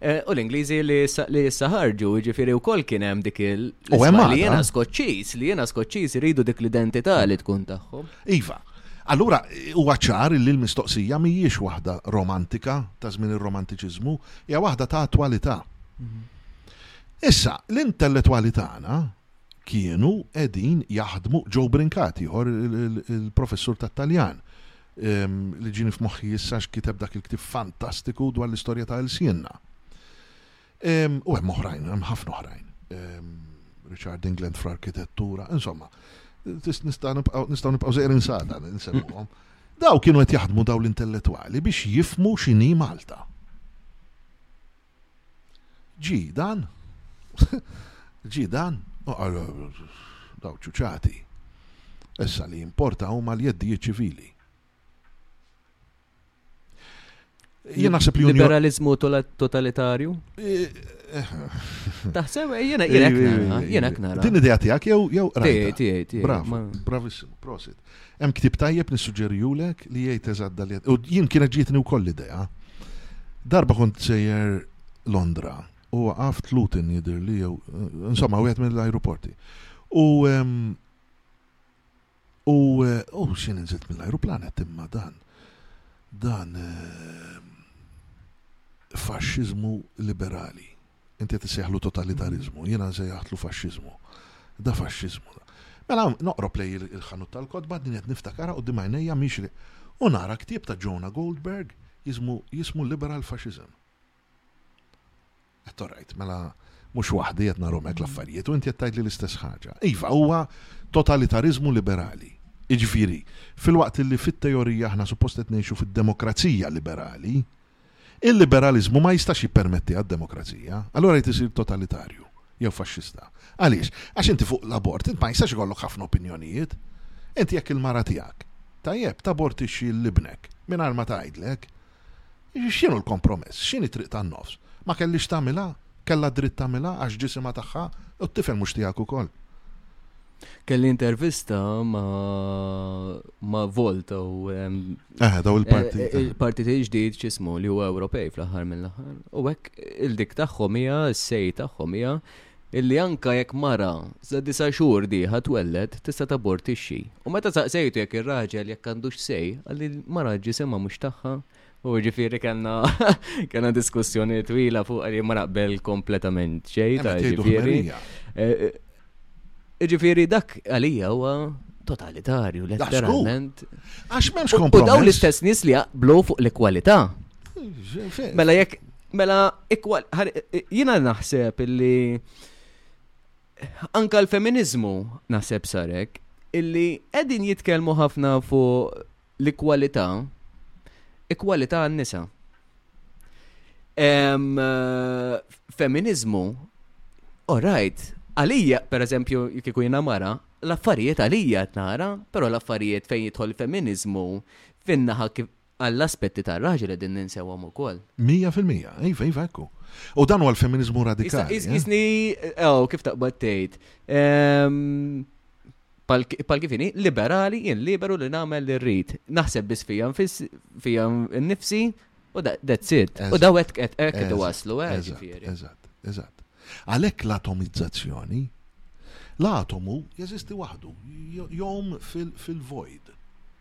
eh, u l-Ingliżi li jissaħarġu, ġifiri u kol kien hemm dik il- U hemm li jena Skoċċiż, li jena Skoċċiż iridu dik l-identità li tkun tagħhom. Iva, Allura, huwa ċar li l-mistoqsija mhijiex waħda romantika ta' żmien ir-romantiċiżmu, hija waħda ta' attwalità. Mhm. Issa, l-intellettwali tagħna kienu qegħdin jaħdmu Joe Brincat ieħor il-professur tat-Taljan ehm, li ġini f'moħħi issa x'kiteb dak il-ktieb fantastiku dwar l-istorja ta' Elsienna. Ehm, u hemm oħrajn, hemm ħafna oħrajn. Ehm, Richard England fl-arkitettura, insomma, nistgħu nibqgħu żejrin sada nsemmuhom. Daw kienu qed jaħdmu daw l-intellettwali biex jifmu x'inhi Malta. Ġie dan, ġie dan, u qal, daw ċuċati. Issa li jimporta huma l-jeddijiet ċivili. Jien naħseb li liberalizmu totalitarju? Taħseb jiena jiena nara. Din idea tiegħek jew jew Tiegħi, tiegħi, tiegħi. Bravo, bravissimo, prosit. Hemm ktieb tajjeb nissuġġerihulek li jgħid eżatt dal u jien kienet ġietni wkoll l-idea. Darba kont sejjer Londra u waqaft Luton jidhirli jew insomma wieħed mill-ajruporti. U u u xi ninżilt mill-ajruplan qed imma dan dan faxxiżmu liberali. Inti qed issejjaħlu totalitariżmu, jiena nsejjaħtlu faxxiżmu. Da faxxiżmu da. Mela noqrob lejn il-ħanut tal-kotba, din qed niftakarha quddiem għajnejja mhix u nara ktieb ta' Jonah Goldberg jismu jismu Liberal Fascism. Qed orajt, mela mhux waħdi qed narhom hekk l-affarijiet u inti qed tgħidli l-istess ħaġa. Iva, huwa totalitariżmu liberali. Jiġifieri, filwaqt li fit-teorija aħna suppost qed ngħixu fid-demokrazija liberali, Il-liberaliżmu ma jistax jippermetti għad-demokrazija, allura jrid isir totalitarju jew faxxista. Għaliex? Għax inti fuq l-abort, int ma jistax ikollok ħafna opinjonijiet. Int jekk il-mara tiegħek, tajjeb, tabortixxi 'l ibnek mingħajr ma tgħidlek, x'inhu l-kompromess, x'inhi t-triq tan-nofs? Ma kellhiex tagħmilha? Kellha d-dritt tagħmilha għax ġisimha tagħha u t-tifel mhux tiegħek ukoll. Kelli intervista ma' Volta u Aha, daw il-partit. Eh, eh, il-partit il-ġdid ċismu li huwa Ewropej fl-aħħar mill-aħħar. U hekk il-dik tagħhom hija, s-sej tagħhom hija, illi anka jekk mara za disa xhur diħa twellet tista' tabortixxi. U meta saqsejtu jekk ir-raġel jekk għandux sej, għalli mara ġisimha mhux tagħha. U ġifieri kellna kellna diskussjoni twila fuq għalli ma naqbel kompletament xejn ta' ġifieri. Eh, Ġifiri, dak għalija huwa totalitarju, letteralment. Għax memx kompromess. U daw l-istess nis li jaqblu fuq l-ekwalità. Mela jekk, mela jina naħseb illi anka l-feminizmu naħseb sarek illi edin jitkelmu ħafna fuq l-ikwalità, ikwalità għan-nisa. Feminiżmu, all right, għalija, per eżempju, kieku jiena mara, l-affarijiet għalija qed nara, però l-affarijiet fejn jidħol feminiżmu fin-naħa kif għall-aspetti tar-raġel qegħdin ninsewhom ukoll. Mija fil-mija, iva, iva, ekku. U dan huwa l-feminiżmu radikali. Isni, eh? oh, kif taqbad tgħid. Ehm, pal kif inhi, liberali, jien liberu li nagħmel li rrid. Naħseb biss fija nfis- fija nnifsi u da- that's it. U daw qed qed qed Eżatt, iwasslu, eh, eżatt, ġifieri. Eżatt, eżatt. Għalhekk l-atomizzazzjoni, l-atomu jeżisti waħdu, j- jgħum fil- fil-void.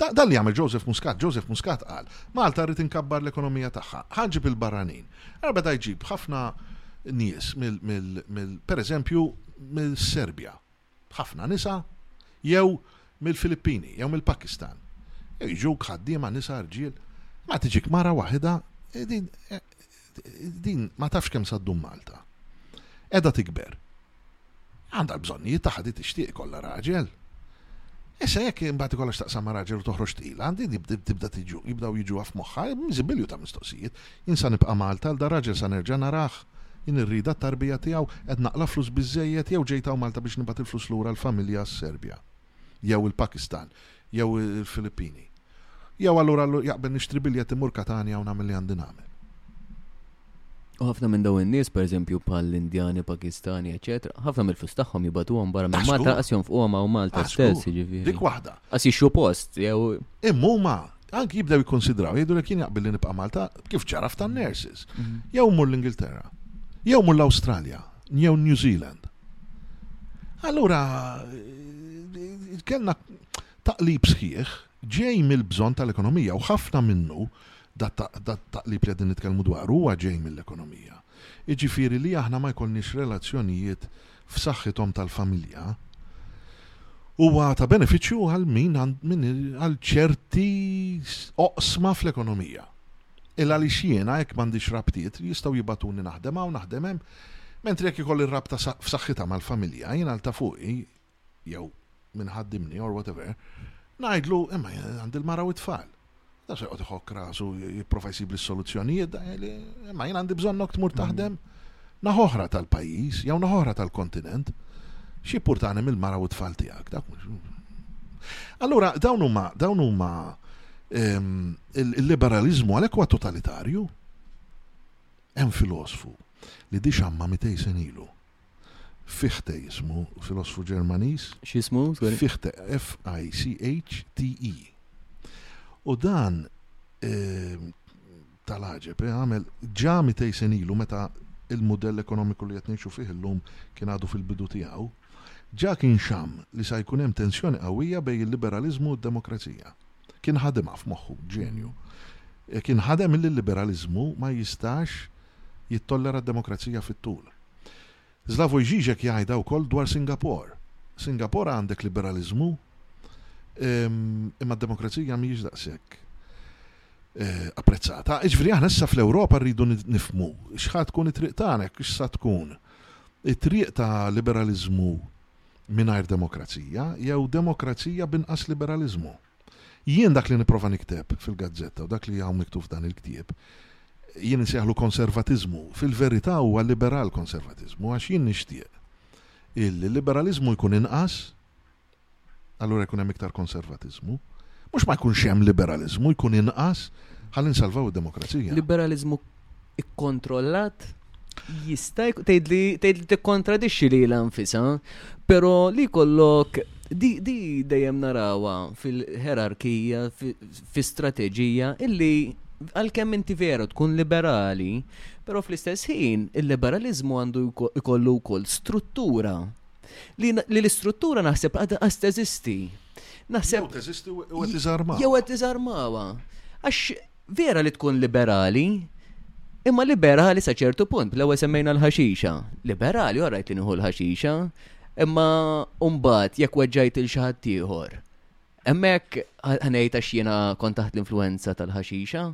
Dan li għamel Joseph Muscat, Joseph Muscat qal, Malta rrid inkabbar l-ekonomija tagħha, ħa nġib il-barranin. Ara beda jġib ħafna nies mill, pereżempju, mis-Serbja, ħafna nisa, jew mill-Filippini, jew mill-Pakistan. Jew jiġuk ħaddiema nisa, rġiel. Ma tiġik mara waħidha, Din ma tafx kemm sa ddum Malta. Qiegħda tikber. Għandha l-bżonnijiet tagħha di tixtieq ikollha raġel. Issa jekk imbagħad ikollha x'taqsam ma' raġel u toħroġ tqila, din tibda tiġu, jibdaw jiġuha f'moħħha, miżibilju ta' mistoqsijiet. Jien sa nibqa' Malta għal da raġel sa nerġa' narah? Jien irridha t-tarbija tiegħu? Qed naqla' flus biżżejjed jew ġejt hawn Malta biex nibgħat il-flus lura l-familja s-Serbja? jew il-Pakistan, jew il-Filippini. Jew allura jaqbel nixtri biljett immur Katania u nagħmel li għandi nagħmel. U ħafna minn daw in-nies, pereżempju bħall-Indjani, Pakistani, eċetera, ħafna mill-flus tagħhom jibatuhom barra minn Malta qas jonfquhom hawn Malta stess, jiġifieri. Dik waħda. Qas jixxu post jew. Imma huma anki jibdew jikkonsidraw jgħidu li kien jaqbel li nibqa' Malta kif ġaraf tan-nurses. Mhm. Jew mur l-Ingilterra. Jew mur l-Awstralja. jew New Zealand. Allura kellna taqlib sħiħ ġej mill-bżonn tal-ekonomija u ħafna minnu dat taqlib li qegħdin nitkellmu dwar huwa ġej mill-ekonomija. Iġifieri li aħna ma jkollniex relazzjonijiet f'saħħithom tal-familja huwa ta' benefiċċju għal min għal ċerti oqsma fl-ekonomija. Illa għaliex jiena, jekk m'għandix rabtiet, jistgħu jibagħtuni naħdem hawn, naħdem hemm, mentri jekk ikolli rabta f'saħħitha mal-familja, jiena 'l ta' fuqi, jew min iħaddimni, or whatever, ngħidlu, imma jien għandi l-mara u t-tfal. Da se joqgħod iħokk rasu jipprova jsibli s-soluzzjonijiet, imma jien għandi bżonnok tmur taħdem naħa oħra tal-pajjiż, jew naħa oħra tal-kontinent. X'jippurtani mill-mara u t-tfal tiegħek? Allura dawn huma dawn huma ehm, Il-liberaliżmu għalhekk huwa totalitarju. Hemm filosfu li dixan ma' mitej sen ilu, Fichte jismu, filosfu Ġermaniż. X'jismu? Fichte, F-I-C-H-T-E. U dan tal-għaġeb għamel ġa mitej sen ilu meta l-mudell ekonomiku li qed ngħixu fih illum kien għadu fil-bidu tiegħu, ġa kien xamm li sa jkun hemm tensjoni qawwija bejn il-liberaliżmu u d-demokrazija. Kien ħadimha f'moħħu, ġenju. Kien ħadem illi l-liberaliżmu ma jistax jittollera d-demokrazija fit-tul. Slavoj Žižek jgħidha wkoll dwar Singapor. Singapor għandek liberaliżmu imma d-demokrazija mhijiex daqshekk apprezzata. Jiġifieri aħna issa fl-Ewropa rridu nifhmu x'ħa tkun it-triq tagħna, jekk x'sa tkun it-triq ta' liberaliżmu mingħajr demokrazija jew demokrazija b'inqas liberaliżmu. Jien dak li nipprova nikteb fil-gazzetta u dak li hawn miktub f'dan il-ktieb, jien insejħlu konservatiżmu, fil-verità huwa liberal-konservatiżmu għax jien nixtieq illi l-liberaliżmu jkun inqas, allura jkun hemm iktar konservatiżmu, mhux ma jkunx hemm liberaliżmu, jkun inqas ħalli nsalvaw id-demokrazija. Liberaliżmu ikkontrollat jista' tgħidli tgħidli tikkontradixxi li l-anfisa, però li kollok di, di dejjem narawa fil-ħerarkija, fi strateġija illi għalkemm inti veru tkun liberali, però fl-istess ħin il-liberalizmu għandu jkollu wkoll struttura. Li l-istruttura naħseb għadha għas teżisti. Naħseb. Jew teżisti jew qed iżarmawa. Jew qed iżarmawa. Għax vera li tkun liberali, imma liberali sa ċertu punt, bl-ewwel semmejna l-ħaxixa. Liberali orajt li nieħu l-ħaxixa, imma mbagħad jekk weġġajt il xi ħadd ieħor. Hemmhekk ħanejt għax jiena kont taħt l-influenza tal-ħaxixa.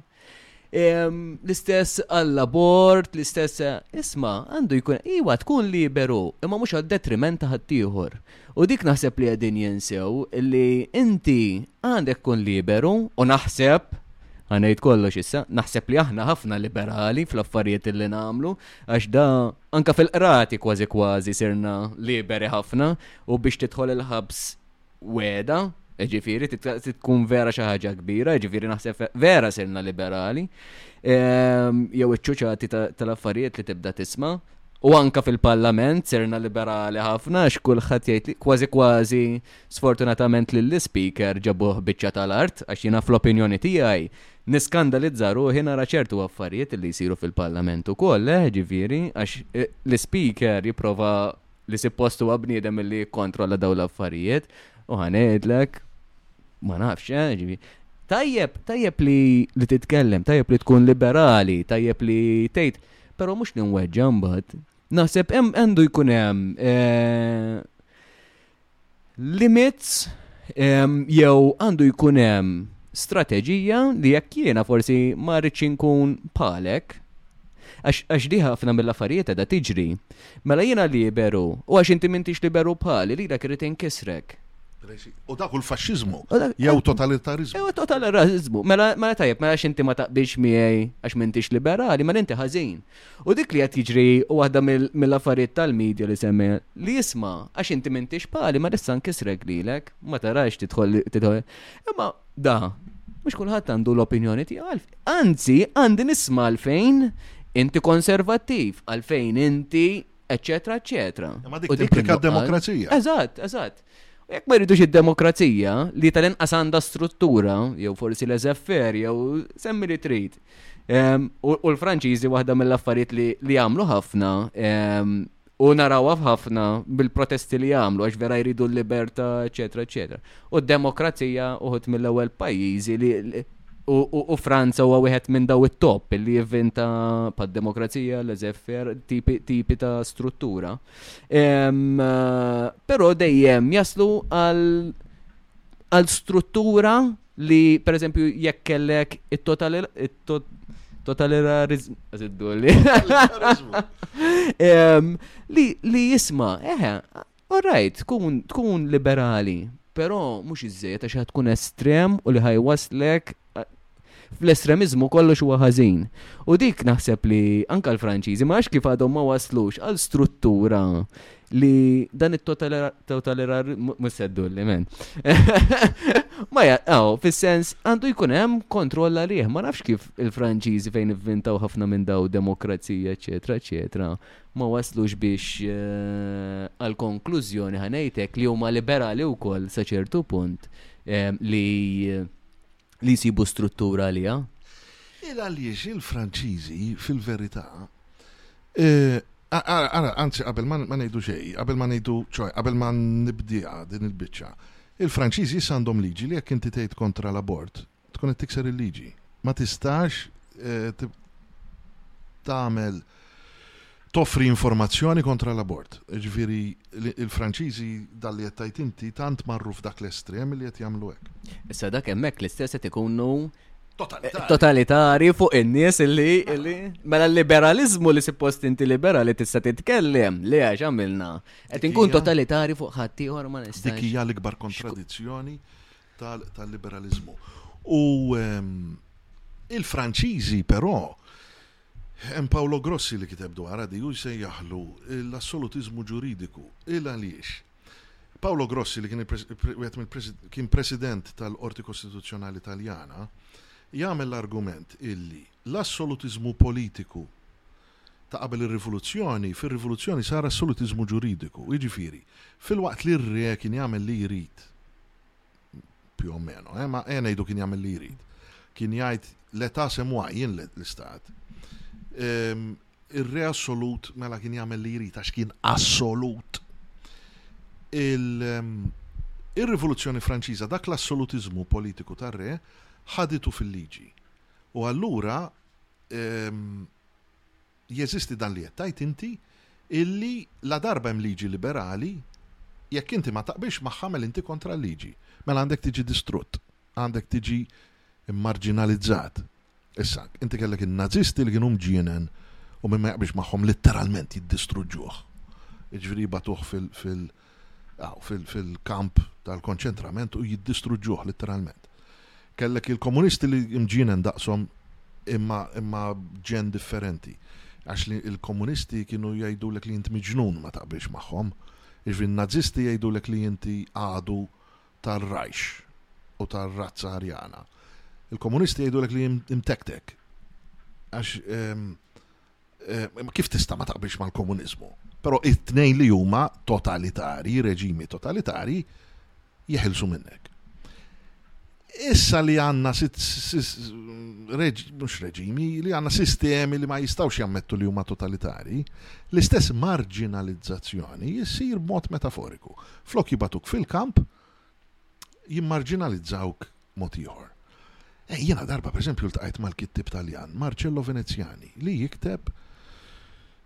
L-istess għall-abort, l-istess isma' għandu jkun iwa tkun liberu, imma mhux għad detriment ta' ħaddieħor. U dik naħseb li qegħdin jinsew li inti għandek tkun liberu u naħseb Għanajt kollox issa, naħseb li aħna ħafna liberali fl-affarijiet li namlu, għax da anka fil-qrati kważi kważi sirna liberi ħafna u biex tidħol il-ħabs weda, ġifiri, tkun vera xi ħaġa kbira, ġifiri naħseb vera sirna liberali, ehm, jew iċċuċati tal-affarijiet li tibda tisma, U anka fil-parlament sirna liberali ħafna għax kulħadd jgħid li kważi kważi sfortunatament lill-ispeaker ġabuh biċċa tal-art għax jiena fl-opinjoni tiegħi niskandalizza ruħi nara ċertu affarijiet li jsiru fil-parlament ukoll eh ġifieri għax eh, l-ispeaker jipprova li suppost huwa bniedem li jikkontrolla dawn l-affarijiet u ħanejdlek ma nafx eh ġifieri. Tajjeb, tajjeb li, li titkellem, tajjeb li tkun liberali, tajjeb li tgħid Però mhux li nweġġa' mbagħad. Naħseb hemm għandu jkun hemm eh, limits jew għandu jkun hemm strateġija li jekk jiena forsi ma rridx inkun palek għax diħa ħafna mill-affarijiet għadha tiġri. Mela jiena liberu. U għax inti m'intix liberu bħali, lilek irrid inkisrek. U dak hu l-faxxiżmu, jew totalitariżmu. Jew totalitariżmu. Mela, mela tajjeb, mela għax inti ma taqbilx miegħi għax m'intix liberali, mela inti ħażin. U dik li qed jiġri u waħda mill-affarijiet tal-medja li semmi, li isma' għax inti m'intix bħali mela issa nkisrek lilek, ma tarax tidħol tidħol. Imma da, mhux kulħadd għandu l-opinjoni tiegħu għalf. Anzi, għandi nisma' għalfejn inti konservattiv, għalfejn inti, eċetera, eċetera. Ma dik timplika demokrazija. Eżatt, eżatt. Jekk ma jridux id-demokrazija li tal-inqas għandha struttura, jew forsi l-eżeffer, jew semmi li trid. Ehm, u l-Franċiżi waħda mill-affarijiet li għamlu ħafna ehm, U narawha f'ħafna bil-protesti li jagħmlu għax vera jridu l-libertà, eċetera, eċetera. U d-demokrazija uħud mill-ewwel pajjiżi li u Franza huwa wieħed minn daw it-top li jivvinta pad-demokrazija, l-eżeffer, tipi ta' struttura. Però dejjem jaslu għal struttura li per eżempju jekk kellek it-total totalitarizmu. Ziddu li. Li jisma, eħe, alright, tkun liberali, pero mux iżżejt għax tkun estrem u li ħajwaslek fl-estremizmu kollox huwa ħażin. U dik naħseb li anka l-Franċiżi ma kif għadhom ma waslux għal struttura li dan it-totalera mhux se ddulli men. Ma jaqgħu fis-sens għandu jkun hemm kontroll għalih, ma nafx kif il-Franċiżi fejn ivvintaw ħafna minn daw demokrazija, eċetera, eċetera, ma waslux biex eh, għal konklużjoni ħanejtek li huma liberali wkoll sa ċertu punt eh, li li jsibu struttura għaliha. Il għaliex il-Franċiżi fil-verità eh, Anzi, qabel ma ngħidu xej, qabel ma ngħidu ċoj, qabel ma nibdija din il-biċċa. Il-Franċiżi issa għandhom liġi li jekk inti tgħid kontra l-abort, tkun qed tikser il-liġi. Ma tistax eh, tagħmel toffri informazzjoni kontra l-abort. Jiġifieri l-Franċiżi dan li qed tgħid inti tant marru f'dak l-estrem li qed jagħmlu hekk. Issa dak hemmhekk l-istess qed ikunu totalitari fuq in-nies illi mela l-liberalizmu li suppost inti liberali tista' titkellem li għax għamilna. Qed inkun totalitari fuq ħadd ieħor ma nistax. Dik hija l-ikbar kontradizzjoni tal-liberalizmu. U ehm, il-Franċiżi però Hemm Paolo Grossi li kiteb dwarha di u jsejjaħlu l-assolutiżmu ġuridiku. Il għaliex? Paolo Grossi li kien wieħed mill kien President tal-Qorti Kostituzzjonali Taljana jagħmel l-argument illi l-assolutiżmu politiku ta' qabel ir-rivoluzzjoni fir-rivoluzzjoni sar assolutiżmu ġuridiku. Jiġifieri, filwaqt li r-re kien jagħmel li jrid, più o meno, eh, ma ejja ngħidu kien jagħmel li jrid. Kien jgħid let us and why, jien l-istat. Ehm, ir-re assolut mela kien jagħmel li jrid għax kien assolut. Ehm, Ir-Rivoluzzjoni Franċiża dak l-assolutiżmu politiku tar-re ħaditu fil-liġi. U allura ehm, Jeżisti dan li qed tgħid inti, illi ladarba hemm liġi liberali, jekk inti ma taqbilx magħha mela inti kontra l-liġi. Mela għandek tiġi distrutt. Għandek tiġi mmarġinalizzat. Issa, inti kellek in-Nazisti li kienu mġienen u min ma jaqbilx magħhom litteralment jiddistruġġuh. Jiġifieri jbagħtuh fil, fil, fil-kamp tal-konċentrament u jiddistruġġuh litteralment. Kellek il-komunisti li mġienen daqshom imma imma ġen differenti. Għax li il-komunisti kienu jgħidulek li int miġnun ma taqbilx magħhom. Jiġifieri n-Nazisti jgħidulek li inti għadu tar-rajx u tar-razza Arjana. Il-komunisti jgħidulek li imtektek. Għax Eh, kif tista' ma taqbilx mal-komuniżmu? Però it-tnejn li huma totalitari, reġimi totalitari, jeħilsu minnek. Issa li għanna mux reġimi, li għanna sistemi li ma jistawx jammettu li huma totalitari, l-istess marginalizzazzjoni jissir b'mod metaforiku. Flok jibatuk fil-kamp, jimmarġinalizzawk mod ieħor. Eh, jiena darba, per esempio, ltqajt mal-kittib Taljan, Marcello Veneziani, li jikteb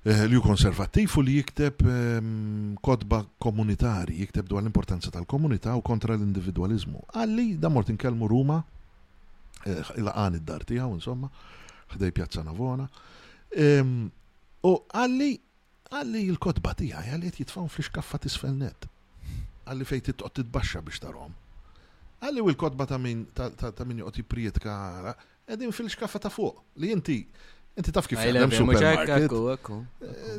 eh, li hu konservattiv u li jikteb ehm, kodba komunitari, jikteb dwar l-importanza tal-komunità u kontra l-individualizmu. Għalli, da mort inkellmu Ruma, eh, il-għan id-dar tiegħu, insomma, ħdej Pjazza Navona. Ehm, u għalli, Qal li l-kotba tiegħi għaliet jitfgħuhom fl-ixkaffa t'isfel nett. Qal li fejn titqgħod titbaxxa biex tarahom. Qal li l-kotba ta' min ta' min joqgħod jipprietka ara qegħdin fil-xkaffa ta' fuq li inti Inti taf kif jaħdem supermarket.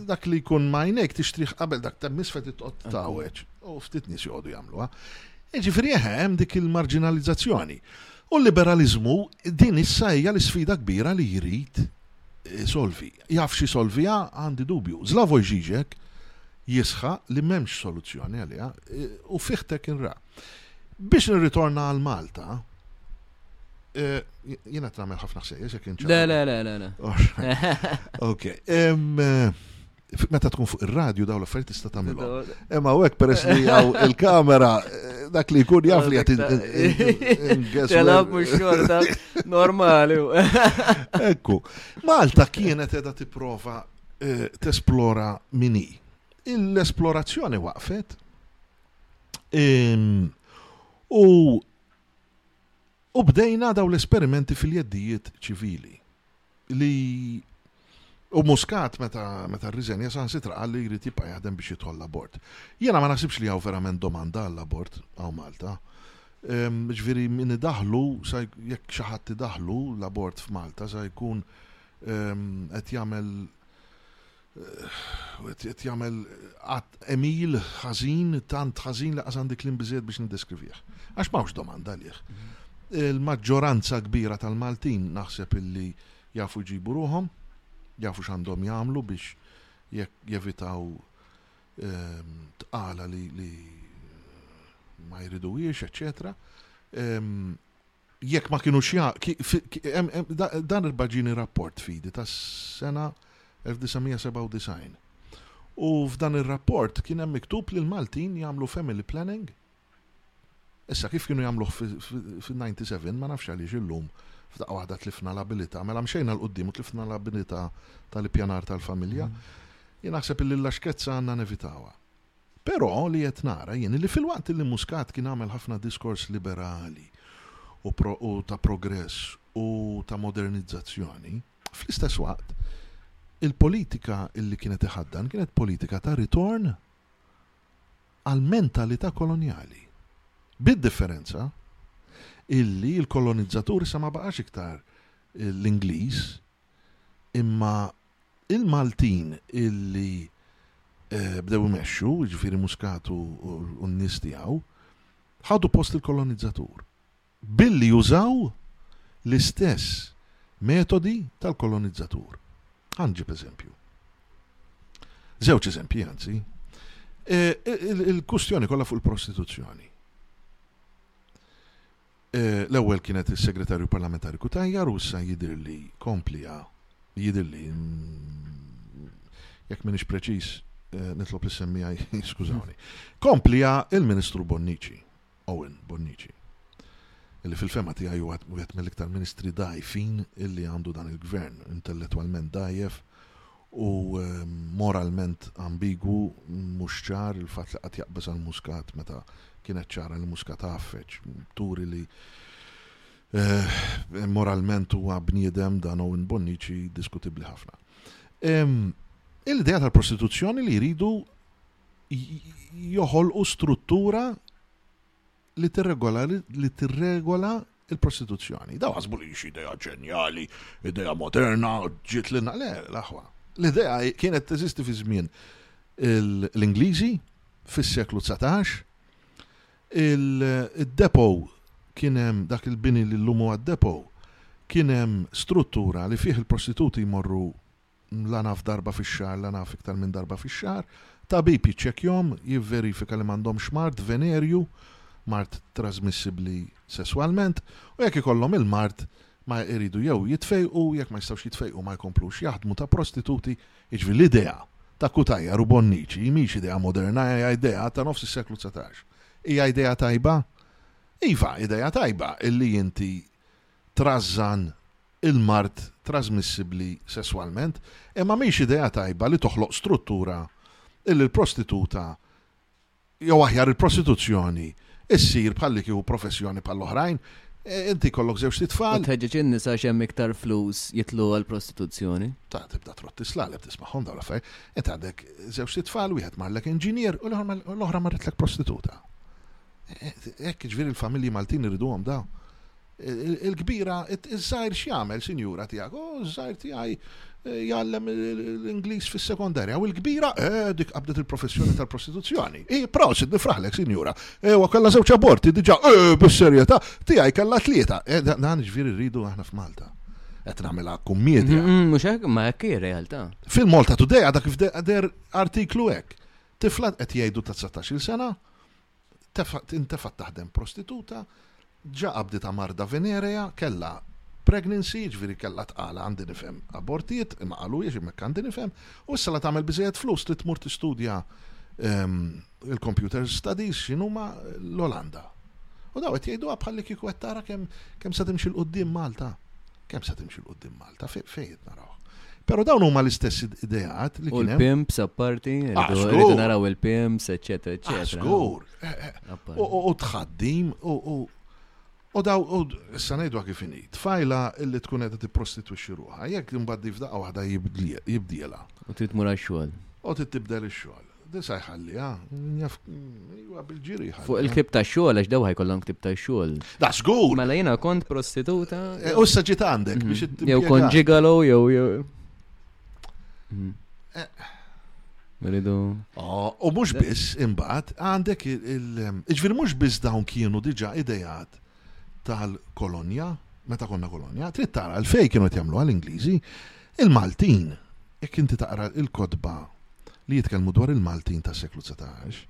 Dak li jkun majnek tixtrih qabel dak ta' misfet it-tot taweċ. U ftit nis joqogħdu jagħmluha. Ġifieri eħe hemm dik il-marginalizzazzjoni. U l-liberalizmu din issa hija l-isfida kbira li jrid isolvi. Jafx isolviha għandi dubju. Slavoj Žižek jisħaq li m'hemmx soluzzjoni għaliha u fih tek inra. Biex nirritorna għal Malta, Eh, Jena t-namel ħafna xsejjes, jek inċa. Le, le, le, le. Ok. Eh, Meta tkun fuq ir-radju daw l-affarijiet tista' tagħmilhom. Imma hawnhekk peress li hawn il-kamera dak li jkun jaf li qed Telab mhux xorta normali. Ekku. Malta kienet qiegħda tipprova eh, tesplora mini. L-esplorazzjoni waqfet u u bdejna daw l-esperimenti fil-jeddijiet ċivili. li U Muscat meta meta rriżenja saħansitra qal li jrid jibqa' jaħdem biex jidħol l-abort. Jiena ma naħsibx li hawn verament domanda għall-abort hawn Malta. Ehm, ġifieri min idaħlu jekk xi ħadd idaħlu l-abort f'Malta sa jkun ehm, qed jagħmel u qed jagħmel qatt emil ħażin, tant ħażin li qasam dik l biżiet biex niddeskrivih. Għax m'hawnx domanda għalih. Il-maġġoranza kbira tal-Maltin naħseb illi jafu jġibu ruhom, jafu x'għandhom jagħmlu biex jevitaw ehm, tqala li ma jridu jiex, eccetera. Ehm, jekk ma kienux ja, dan il-Baġini rapport fidi tas-sena 1997. U f'dan ir-rapport kien hemm miktub li l-Maltin jagħmlu family planning. Issa kif kienu jagħmluh fin-97 ma nafx għaliex illum f'daqqa waħda tlifna l-abilità, mela mxejna l-qoddim u tlifna l-abilità tal-ippjanar tal-familja. Mm. Jien naħseb li l-laxkezza għandna nevitawa. Però li qed nara jien li filwaqt li Muscat kien għamel ħafna diskors liberali u u ta' progress u ta' modernizzazzjoni, fl-istess waqt il-politika li kien qed iħaddan kienet politika ta' ritorn għall-mentalità kolonjali. Bid-differenza illi l-kolonizzatur issa ma baqax iktar l-Ingliż imma Il-Maltin illi bdew imexxu, jiġifieri Muscat u n-nies tiegħu, ħadu post il-kolonizzatur billi użaw l-istess metodi tal-kolonizzatur. Ħa nġib eżempju. Żewġ eżempji anzi. E, il-kustjoni kollha fuq il-prostituzzjoni. L-ewwel kienet is-Segretarju Parlamentari Cutajar u issa jidhirli kompli ha jidhirli jekk m'iniex preċiż nitlob lis-semmiegħa skużawni. Kompli ha il-Ministru Bonnici, Owen Bonnici illi fil-fema tiegħi huwa wieħed mill-iktar ministri dgħajfin illi għandu dan il-gvern, intellettwalment dgħajjef u moralment ambigwu, mhux ċar, il-fatt li qagħad jaqbeż għal Muscat meta kienet ċara li Muscat għaffeġ, turi li moralment huwa bniedem dan Owen Bonnici diskutibbli ħafna. Il-idea tal-prostituzzjoni li jridu joħolqu struttura li tirregola il-prostituzzjoni. Daw għasbu li xi idea ġenjali, idea moderna, ġiet li le, l-aħwa. L-idea kienet teżisti fi żmien l-Ingliżi fis-seklu 19. Il-depo kien hemm dak il-bini li l-lumu għad-depo kien hemm struttura li fih il-prostituti jmorru la naf darba fix-xahar la naf iktar minn darba fix-xahar, tabib jiċċekkjahom, jivverifika li m'għandhomx mard venerju, mard trasmissibbli sesswalment, u jekk ikollhom il-mard ma jridu jew jitfejqu, jekk ma jistgħux jitfejqu ma jkomplux jaħdmu ta' prostituti, jiġifieri l-idea ta' Cutajar u Bonnici mhix idea moderna hija idea ta' nofs is-seklu dsatax. Hija idea tajba? Iva, idea tajba illi inti trażżan il-mard trażmissibbli sesswalment, imma mhix idea tajba li toħloq struttura illi l-prostituta, jew aħjar il-prostituzzjoni, issir bħallikieku professjoni bħall-oħrajn, inti jkollok żewġt itfal. U tħeġġeġ in-nisa għax hemm iktar flus jitlu għall-prostituzzjoni. Ta' tibda trotti slaleb tismagħhom dawn l-affarijiet. Inti għandek żewġt itfal, wieħed marlek inġinier u l-oħra marritlek prostituta. Hekk ġifieri l-familji Maltin irriduhom dawn. Il-kbira, iż-żgħir x'jagħmel, sinjura tiegħek? Oh, iż-żgħir tiegħi eh, jgħallem l-Ingliż fis-sekondarja. U l-kbira, eh, dik qabdet il-professjoni tal-prostituzzjoni. I prosit nifraħlek, sinjura. Ewa eh, kellha żewġ aborti diġà, eh, bis-serjetà, tiegħi kellha tlieta. Eh, dan ġifieri rridu aħna f'Malta qed nagħmilha kummedja. Mm, mm, mhux hekk ma hekk realtà. Fil-Malta Today għadha kif der artiklu hekk. Tifla qed jgħidu ta' 19-il sena, intefgħet taħdem prostituta, ġa qabditha marda venerea, kellha pregnancy, jiġifieri kellha tqala għandi nifhem abortiet, imma qaluhiex imma hekk għandi nifhem, u issa la tagħmel biżejjed flus trid tmur tistudja ehm, il-computer studies x'inhuma l-Olanda. U daw qed jgħiduha bħalli kieku qed tara kemm kemm se timxi l-qudiem Malta. Kemm se timxi l-qudiem Malta. ta' fejn naraw. Pero dawn huma l-istess ideat li kien. Il-pimps apparti, ah, rridu naraw il-pimps, eċetera, eċetera. Żgur. Eh, eh, u tħaddim u daw u issa ngħidu kif inhi. Tfajla li tkun qed tipprostitwixxi ruħha, jekk imbagħad difda waħda jibdiela. U trid mura xogħol. U trid tibdel ix-xogħol. Disa jħalliha, njaf, iwa bil-ġiri jħalliha. Fuq il-ktib ta' xogħol, għax dawħaj kollhom ktib ta' xogħol. Da, żgur! Mela jiena kont prostituta. E, u sa ġiet għandek biex mhm. it Jew kont ġigalo, jew jew. Mhm. E. Meridu. Oh, u mhux biss imbagħad għandek il-ġifieri mhux biss dawn kienu diġà idejat tal-kolonja, meta konna kolonja, trid tara l-fej kienu qed jagħmluha l-Ingliżi, il-Maltin, jekk inti taqra il-kotba li jitkellmu dwar il-Maltin tas seklu 19,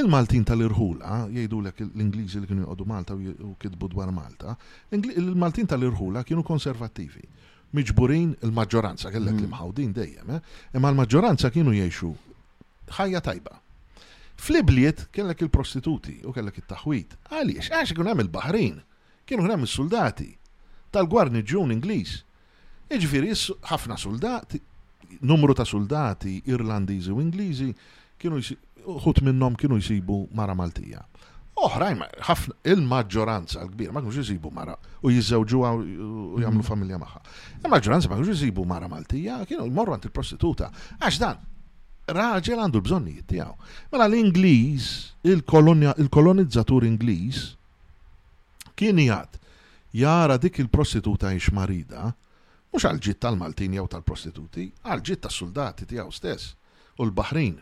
il-Maltin tal-irħula, jgħidulek l-Ingliżi li kienu joqogħdu Malta u kitbu dwar Malta, il-Maltin tal-irħula kienu konservattivi. Miġburin il-maġġoranza kellek li mħawdin dejjem, eh? imma l-maġġoranza kienu jgħixu ħajja tajba. Fl-ibliet kellek il-prostituti u kellek it-taħwid. Għaliex? Għax ikun hemm il-baħrin. Kien ikun hemm is-suldati tal-gwarniġġun Ingliż. Jiġifieri ħafna suldati, numru ta' suldati Irlandiżi u Ingliżi kienu uħud minnhom kienu jsibu mara Maltija. Oħrajn, ħafna, il-maġġoranza l-kbira ma kienux isibu mara u jiżżewġuha u jagħmlu mm. familja magħha. Il-maġġoranza ma kienux isibu mara Maltija, kienu jmorru għand il-prostituta. Għax dan, raġel għandu l-bżonnijiet tiegħu. Mela l-Ingliż, il-kolonizzatur Ingliż, kien jgħad jara dik il-prostituta jiex marida, mhux għal ġid tal-Maltin jew tal-prostituti, għal ġid tas-soldati tiegħu stess u l-Baħrin.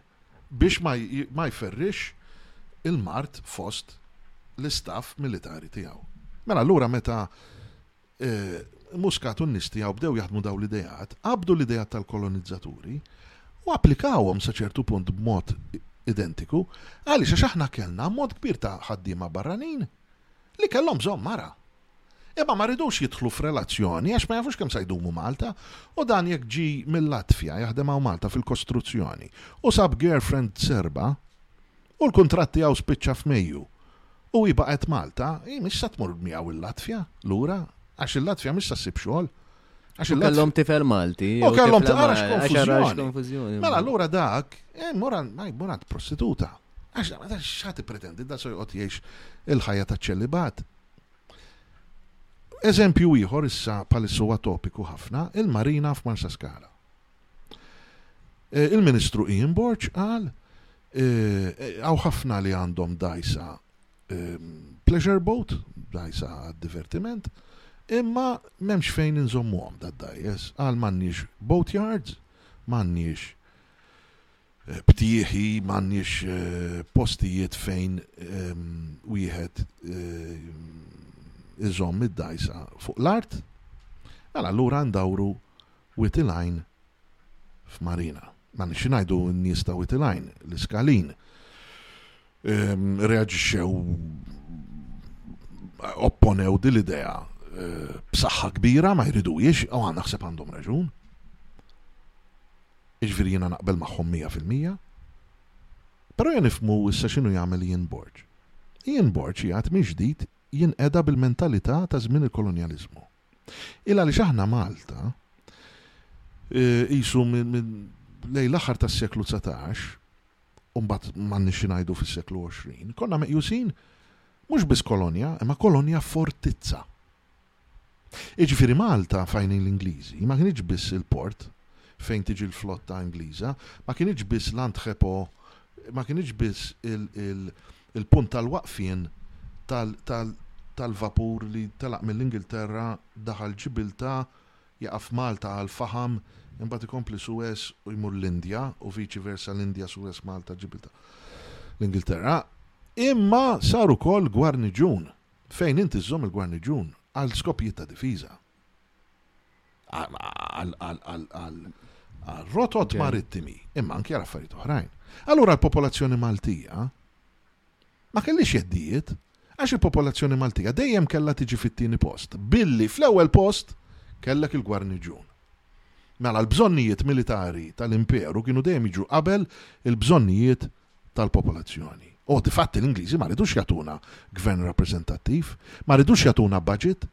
biex ma jferrixx il-mard fost l-istaff militari tiegħu. Mela allura meta Muscat u n-nies tiegħu bdew jaħdmu dawn l-ideat, qabdu l-ideat tal-kolonizzaturi u applikawhom sa ċertu punt b'mod identiku. Għaliex? Għax aħna kellna ammont kbir ta' ħaddiema barranin li kellhom bżonn mara Imma ma ridux jidħlu f'relazzjoni għax ma jafux kemm sa jdumu Malta u dan jekk ġie mil-Latvja jaħdem hawn Malta fil-kostruzzjoni u sab girlfriend Serba u l-kuntratt tiegħu spiċċa f'Mejju u hi baqgħet Malta, hi mhix sa tmur miegħu il-Latvja lura għax il-Latvja mhix sa ssib xogħol. Għax il-Latvja. Kellhom tifel Malti. U kellhom tifel Malti. konfużjoni. Mela allura dak, eh, mura mura prostituta. Għax xati pretendi da sojqot jiex il-ħajja ta' ċelibat. Eżempju ieħor issa bħalissa huwa topiku ħafna il-marina f'Marsaskala. Eh, Il-Ministru Ian Borg qal eh, hawn ħafna li għandhom dajsa ehm, pleasure boat, dajsa għad-divertiment, imma m'hemmx fejn inżommuhom dad-dajjes, għal m'għandniex boat yards, m'għandniex b'tieħi m'għandniex postijiet fejn wieħed iżomm id-dgħajsa fuq l-art, mela allura ndawru Wied il-Għajn f'Marina. M'għandniex xi ngħidu n-nies ta' Wied il-Għajn, l-Iskalin reaġixxew opponew din l-idea b'saħħa kbira ma jriduhiex, u naħseb għandhom raġun. Jiġifieri jiena naqbel magħhom mija fil-mija. Però ejja nifhmu issa x'inhu jagħmel Ian Borg. Ian Borg qiegħed mill-ġdid jinqeda bil-mentalità ta' żmien il-kolonjaliżmu. Il għaliex aħna Malta, qisu minn lejn l-aħħar tas-seklu dsatax, u mbagħad m'għandniex xi ngħidu fis-seklu għoxrin, konna meqjusin mhux biss kolonja, imma kolonja fortizza. Jiġifieri Malta f'għajnejn l-Ingliżi ma kinitx biss il-port fejn tiġi l-flotta Ingliża, ma kinitx biss l-entrepot, ma kinitx biss il-punt tal-waqfien tal-vapur li telaq mill-Ingilterra daħal Ġibilta, jaqaf Malta għall-faħam, imbagħad ikompli Suez u jmur l-Indja u viċi versa l-Indja, Suez, Malta, Ġibilta, l-Ingilterra, imma sar ukoll gwarniġun fejn inti żżomm il-gwarniġun għal skopijiet ta' difiża. Għal rotot marittimi, imma anke għal affarijiet oħrajn. Allura l-popolazzjoni Maltija ma kellix jeddijiet għax il-popolazzjoni Maltija dejjem kellha tiġi fit-tieni post, billi fl-ewwel post kellek il-gwarniġun. Mela l-bżonnijiet militari tal-Imperu kienu dejjem jiġu qabel il-bżonnijiet tal-popolazzjoni. O, difatti l-Ingliżi ma ridux jagħtuna Gvern rappreżentattiv, ma ridux jagħtuna budget,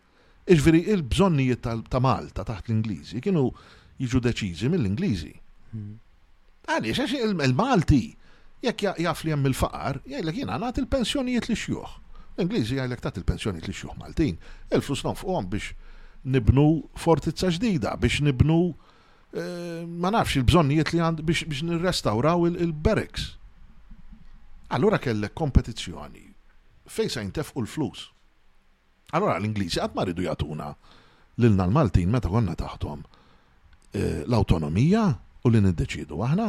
jiġifieri l-bżonnijiet ta' Malta taħt l-Ingliżi kienu jiġu deċiżi mill-Ingliżi. Għaliex għax il-Malti jekk jaf li hemm il-faqar, jgħidlek jiena nagħti il-pensjonijiet li xjuħ. L-Ingliżi jgħidlek tagħti il-pensjonijiet li xjuħ Maltin. Il-flus nonfquhom biex nibnu fortizza ġdida, biex nibnu eh, ma nafx il-bżonnijiet li għand biex nirrestawraw il-barracks. Allura kellek kompetizzjoni fejn se jintefqu l-flus. Allura l-Ingliżi qatt ma riedu jagħtuna lilna l-Maltin meta konna taħthom eh, l-awtonomija u li niddeċiedu aħna.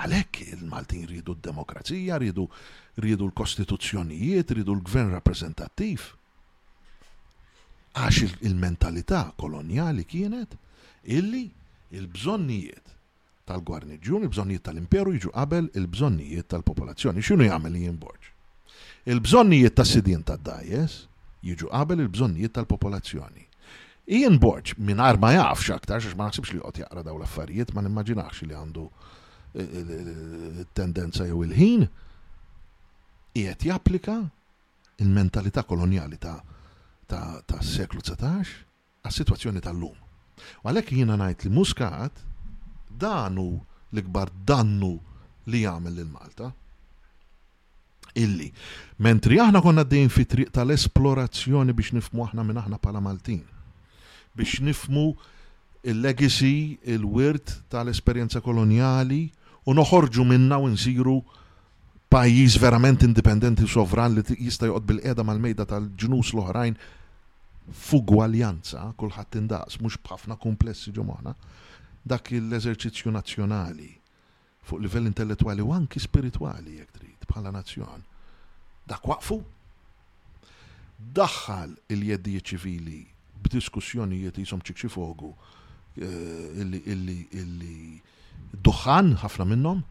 Għalhekk il-Maltin riedu d-demokrazija, riedu riedu l-kostituzzjonijiet, riedu l-gvern rappreżentattiv. Għax il-mentalità kolonjali kienet illi il-bżonnijiet tal-gwarniġġun, il-bżonnijiet tal-imperu jiġu qabel il-bżonnijiet tal-popolazzjoni. X'inhu jagħmel Ian Borg? Il-bżonnijiet tas-sidien tad-dgħajjes jiġu qabel il-bżonnijiet tal-popolazzjoni. Ian Borg, mingħajr ma jaf x'aktar, għax ma naħsibx li joqgħod jaqra dawn l-affarijiet, ma nimmaġinahx li għandu t-tendenza jew il-ħin, qiegħed japplika il-mentalità kolonjali ta' ta' ta' seklu 19 għas-sitwazzjoni tal-lum. U għalhekk jiena ngħid li Muscat dan hu l-ikbar dannu li jagħmel lil Malta. Illi mentri aħna konna għaddejjin fit-triq tal-esplorazzjoni biex nifhmu aħna minn aħna bħala Maltin, biex nifhmu il-legacy, il-wirt tal-esperjenza kolonjali u noħorġu minna u nsiru Pajjiż verament indipendenti u sovran li jista' joqgħod bilqiegħda mal-mejda tal-ġnus l-oħrajn f'ugwaljanza, kulħadd indaqs, mhux b'ħafna kumplessi ġo moħħna. Dak l-eżerċizzju nazzjonali, fuq livell intellettwali u anki spiritwali, jekk trid, bħala nazzjon, dak waqqfu? Daħħal il-jeddijiet ċivili b'diskussjonijiet qishom ċikċi f'għogu illi id-duħħan, ħafna minnhom,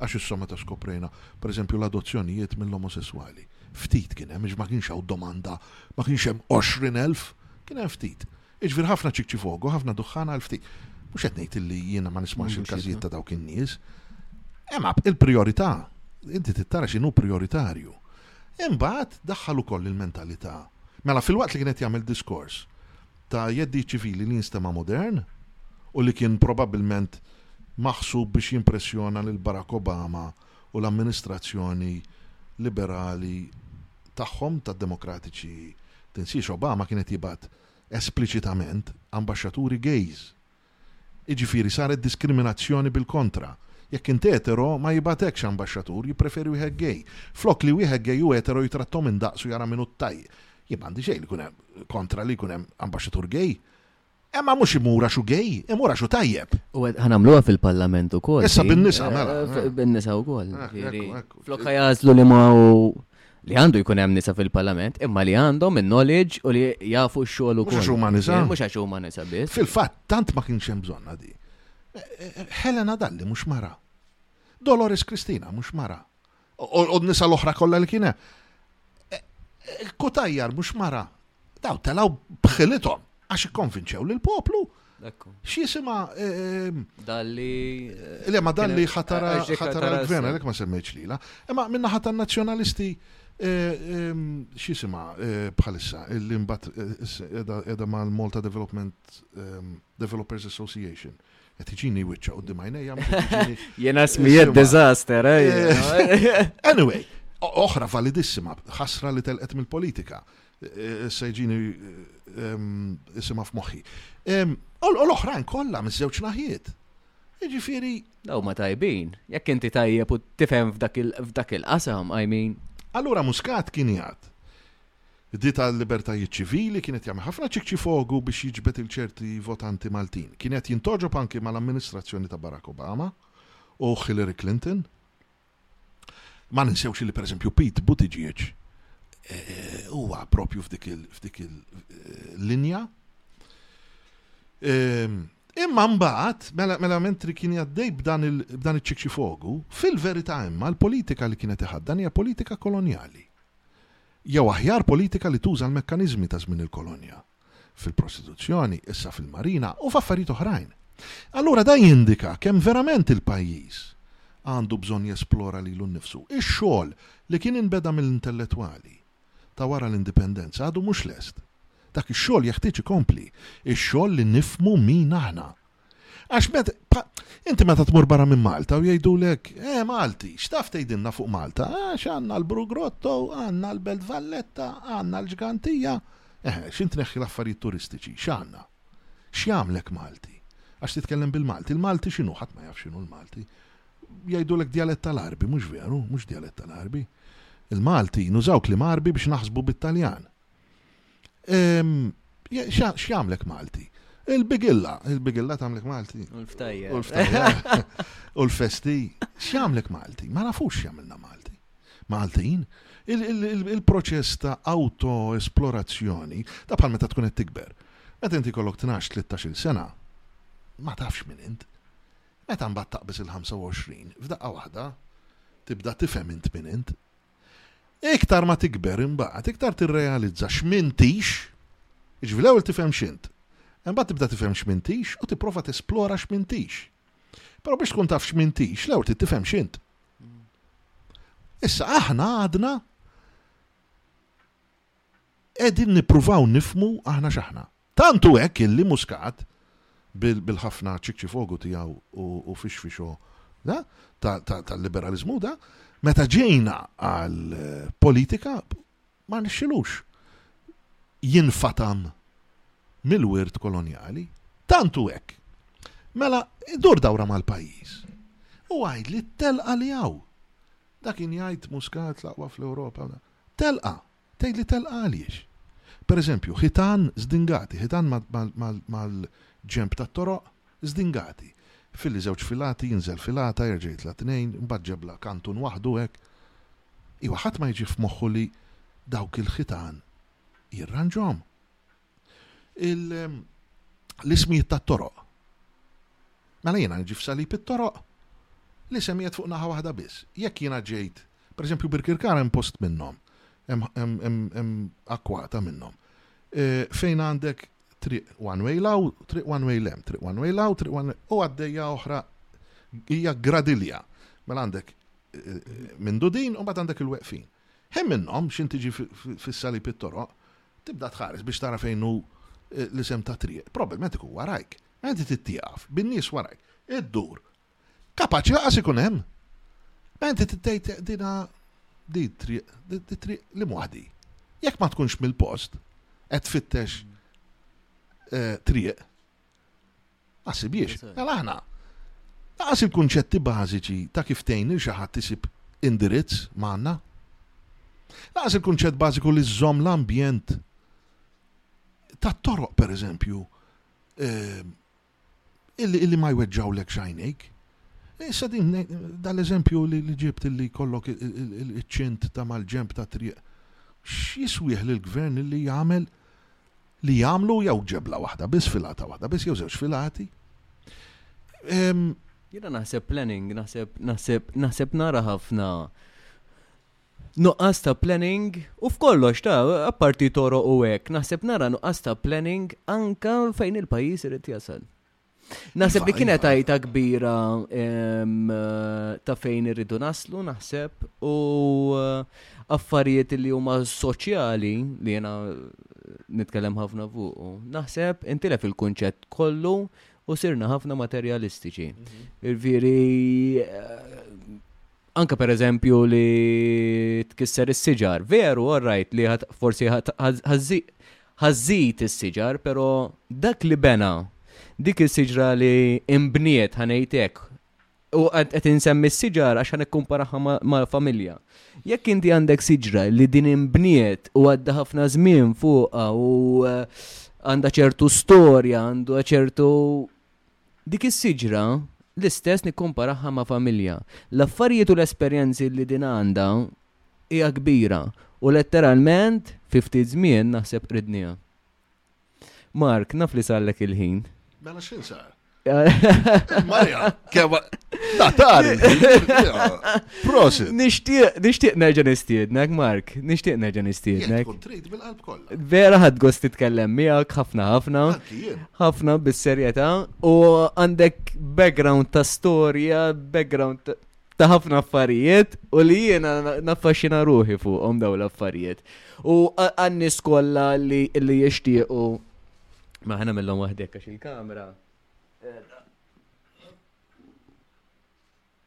għax issa meta skoprejna, per eżempju, l-adozzjonijiet mill-omosesswali, ftit kien hemm, għax ma kienx hawn domanda, ma kienx hemm għoxrin elf, kien hemm ftit. Jiġifieri ħafna ċikċi fogu, ħafna duħħan għal ftit. Mhux qed ngħid illi jiena ma nismax il-każijiet ta' dawk in-nies. Imma il-prijorità, inti trid tara x'inhu prijoritarju. Imbagħad daħħal ukoll il-mentalità. Mela filwaqt li kien qed jagħmel diskors, ta' jeddiet ċivili li jinstema' modern u li kien probabbilment maħsub biex jimpressjona lil Barack Obama u l-amministrazzjoni liberali tagħhom tad-Demokratiċi. Tinsiex Obama kien qed jibgħat espliċitament ambaxxaturi gays. Jiġifieri saret diskriminazzjoni bil-kontra. Jekk int etero, ma jibgħatekx ambaxxatur, jippreferi wieħed gay. Flok li wieħed gay u etero jitrattom indaqs u jara min hu t-tajj. Jien m'għandi xejn li jkun hemm kontra li jkun hemm ambaxxatur gay. Imma mhux imur għax hu gay, imur għax hu tajjeb. U ħa nagħmluha fil-Parlament ukoll. Issa bin-nisa mela. Bin-nisa wkoll. Ekku, ekku. Flok ħa jagħżlu liema hu li għandu jkun hemm nisa fil-parlament, imma li għandhom il-knowledge u li jafu x-xogħol ukoll. Mhux huma nisa. Mhux għax huma nisa biss. Fil-fatt tant ma kienx hemm bżonna di. Helena Dalli mhux mara. Dolores Kristina mhux mara. U nisa l-oħra kollha li kien hemm. E, e, Kutajjar mhux mara. daw telaw bħilithom għax ikkonvinċew lil poplu X'jisima ehm, dalli eh, le ma dalli ħatara eh, ħatara l-gvern għalhekk ma semmejtx lila. Imma minna ħatar nazzjonalisti eh, ehm, x'jisima bħalissa li mbagħad edha mal-Malta Development ehm, Developers Association qed iġini wiċċa u dimajnejja. Jena smijiet dizaster, eh? eh, eh. Anyway, oħra validissima, ħasra li telqet mill-politika. Issa jġini isimha f'moħħi. U l-oħrajn kollha miż-żewġ naħiet. Jiġifieri. Daw ma tajbin, jekk inti tajjeb u tifhem f'dak il-qasam, I mean. Allura Muscat kien jgħid. Di tal-libertajiet ċivili kienet jagħmel ħafna ċikċi fogu biex jiġbed il-ċerti votanti Maltin. Kien qed jintoġob anki mal-amministrazzjoni ta' Barack Obama u Hillary Clinton. Ma ninsewx li pereżempju Pete Buttigieg eh, huwa propju f'dik il-linja. Eh, ehm, imma mbagħad, mela, mela mentri kien għaddej b'dan iċ-ċikċi fogu, fil-verità imma l-politika li kienet iħaddan hija politika koloniali jew aħjar politika li tuża l-mekkaniżmi ta' żmien il-kolonja. fil-prostituzzjoni, issa fil-marina u f'affarijiet oħrajn. Allura dan jindika kemm verament il-pajjiż għandu bżonn jesplora lilu nnifsu. Ix-xogħol li kien inbeda mill-intellettwali ta' wara l-Indipendenza għadu mhux lest. Dak ix-xogħol jeħtieġ ikompli, ix-xogħol li nifhmu min aħna Għax met, inti meta tmur barra minn Malta u jgħidulek, eh Malti, x'taf tgħidilna fuq Malta? Għax għandna l-Bru Grotto, għandna l-Belt Valletta, għandna l-Ġgantija. Eh, x'in tneħħi l-affarijiet turistiċi, x'għandna? X'jagħmlek Malti? Għax titkellem bil-Malti, il-Malti x'inhu ħadd ma jaf x'inhu l-Malti. Jgħidulek djalett tal-Arbi, mhux veru, mhux djalett tal-Arbi. Il-Malti nużaw klim Arbi biex naħsbu bit-Taljan. X'jagħmlek Malti? Il-bigilla, il-bigilla tagħmlek Malti. U l-ftajja. U l-ftajja. U l-festi. X'jagħmlek Malti? Ma nafux x'jagħmilna Malti. Maltin, il-proċess ta' autoesplorazzjoni ta' bħal meta tkun qed tikber. Meta inti kollok 12-13 sena, ma tafx minn int. Meta mbagħad taqbis il-25, f'daqqa waħda tibda tifhem int minn int Iktar ma tikber imbagħad, iktar tirrealizza x'm'intix, jiġifieri l-ewwel tifhem x'int, imbagħad tibda tifhem x'm'intix u tipprova tesplora x'm'intix. Però biex tkun taf x'm'intix, l-ewwel trid tifhem x'int. Issa aħna għadna qegħdin nippruvaw nifhmu aħna x'aħna. Tant hu hekk illi Muscat, bil-ħafna ċikċifogu tiegħu u fixfixo tal-liberaliżmu, meta ġejna għall-politika ma rnexxilux jinfatam mill-wirt kolonjali. Tant hu hekk. Mela, dur dawra mal-pajjiż u għidli t-telqa li hawn. Dak kien jgħid Muscat l-aqwa fl-Ewropa. Telqa'! Tgħidli telqa' għaliex? Per eżempju, ħitan żdingati, ħitan mal-ġenb tat-toroq żdingati. Filli żewġ filati, jinżel filata, jerġa' jitla' tnejn, imbagħad ġebla kantun waħdu hekk. Iva, ħadd ma jiġi f'moħħu li dawk il-ħitan jirranġhom. l-ismijiet tat-toroq. Mela jiena niġi f'salib it-toroq, l-isem qiegħed fuq naħa waħda biss. Jekk jiena ġejt, pereżempju Birkirkara hemm post minnhom, hemm akkwata minnhom, e, fejn għandek triq one way law, triq one way lem, triq one way law, triq one way, u għaddejja oħra hija gradilja. Mela għandek e, e, minn dudin u mbagħad għandek il-weqfin. Ħin minnhom, x'int tiġi fis-salib it-toroq, tibda tħares biex tara fejn hu l-isem ta' triq, probbilment ikun warajk. Ma inti trid tieqaf, bin-nies warajk, iddur. Kapaċi lanqas ikun hemm. Ma inti trid tgħid dina di t-triq, di t-triq liema waħdi. Jekk ma tkunx mill-post, qed tfittex triq, Għasibiex, għal aħna. Għas il-kunċetti bażiċi ta' kif tejn il xaħat isib indirizz maħna. Għas il-kunċett bażiku li żżomm l-ambjent ta' toroq, per eżempju, eh, illi ma jweġġaw l xajnejk. Issa din dal-eżempju li ġibt illi kollok il-ċint ta' mal-ġemp ta' triq. X'jiswieħ l-gvern li jagħmel li jagħmlu jew ġebla waħda biss, filata waħda biss, jew żewġ filati. Jiena naħseb planning, naħseb naħseb naħseb nara ħafna nuqqas ta' planning u f'kollox ta' apparti toro u hekk, naħseb nara nuqqas ta' planning anka fejn il-pajjiż irid jasal. Naħseb li kienet għajta kbira ta' fejn irridu naslu, naħseb, u eh, affarijiet li huma soċjali li jena nitkellem ħafna fuq. Naħseb intilef il-kunċett kollu u sirna ħafna materjalistiċi. Mhm. Il-viri eh, Anke pereżempju li tkisser is-siġar. Veru, all right, li forsi ħażżid is-siġar, però dak li bena, dik is-siġra li imbniet ħanejtek, u qed insemmi s-siġar għax ħan ikkumparaħħa mal-familja. Jekk inti għandek siġra li din imbniet u għadda ħafna żmien fuqha u eh, għandha ċertu storja, għandu ċertu Dik is-siġra, l-istess nikkumparahha ma' familja. L-affarijiet u l-esperjenzi li din għandha hija kbira u letteralment fi ftit żmien naħseb qridniha. Mark, naf li sarlek il-ħin. Mela x'ħin sar? Marja, kemm natar Prosit. Nixtieq nerġa' nistiednek, Mark. Nixtieq nerġa' nistiednek. Vera ħadd gost titkellem miegħek ħafna ħafna. ħafna bis-serjetà u għandek background ta' storja, background ta' ta' ħafna affarijiet u li jiena naffaxxina ruħi fuqhom daw l-affarijiet. U għannis kollha li li jixtiequ ma ħana millhom waħdek għax il-kamera.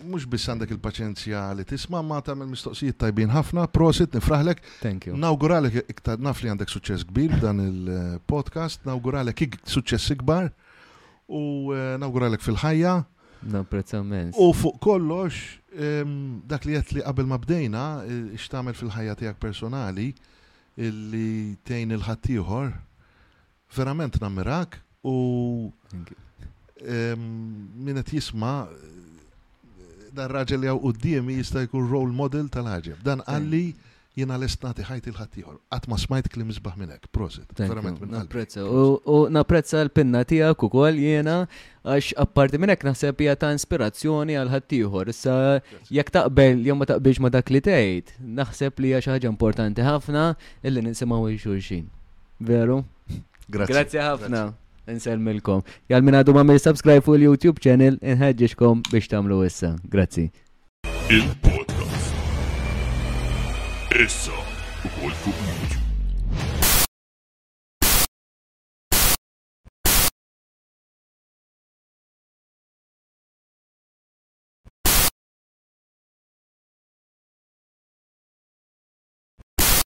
Mhux biss għandek il-paċenzja li tisma' imma tagħmel mistoqsijiet tajbin ħafna. Prosit, nifraħlek. Thank you. Nawguralek iktar naf li għandek suċċess kbir b'dan il-podcast, nawguralek suċċess ikbar u eh, nawguralek fil-ħajja. Napprezzament. U fuq kollox, dak li qed li qabel ma bdejna, eh, x'tagħmel fil-ħajja tiegħek personali, illi tgħin il-ħaddieħor verament nammirak u min qed jisma' dan raġel li hawn qudiemi jista' jkun role model tal-ħaġeb. Dan qalli jiena lest nagħti ħajti l-ħaddieħor. Qatt ma smajt klim sbaħ minn hekk, prosit. Verament minn napprezza. U napprezza l-pinna tiegħek ukoll jiena għax apparti minn hekk naħseb hija ta' inspirazzjoni għal ħaddieħor. Issa jekk taqbel jew ma taqbilx ma dak li tgħid, naħseb li hija xi ħaġa importanti ħafna illi ninsimgħu xulxin. Veru? Grazie. Grazie ħafna. Nselmilkom. Jal min għadu ma' subscribe fuq il-YouTube channel, inħedġiġkom biex tamlu issa. Grazzi. Il-podcast. Issa, u kol fuq YouTube.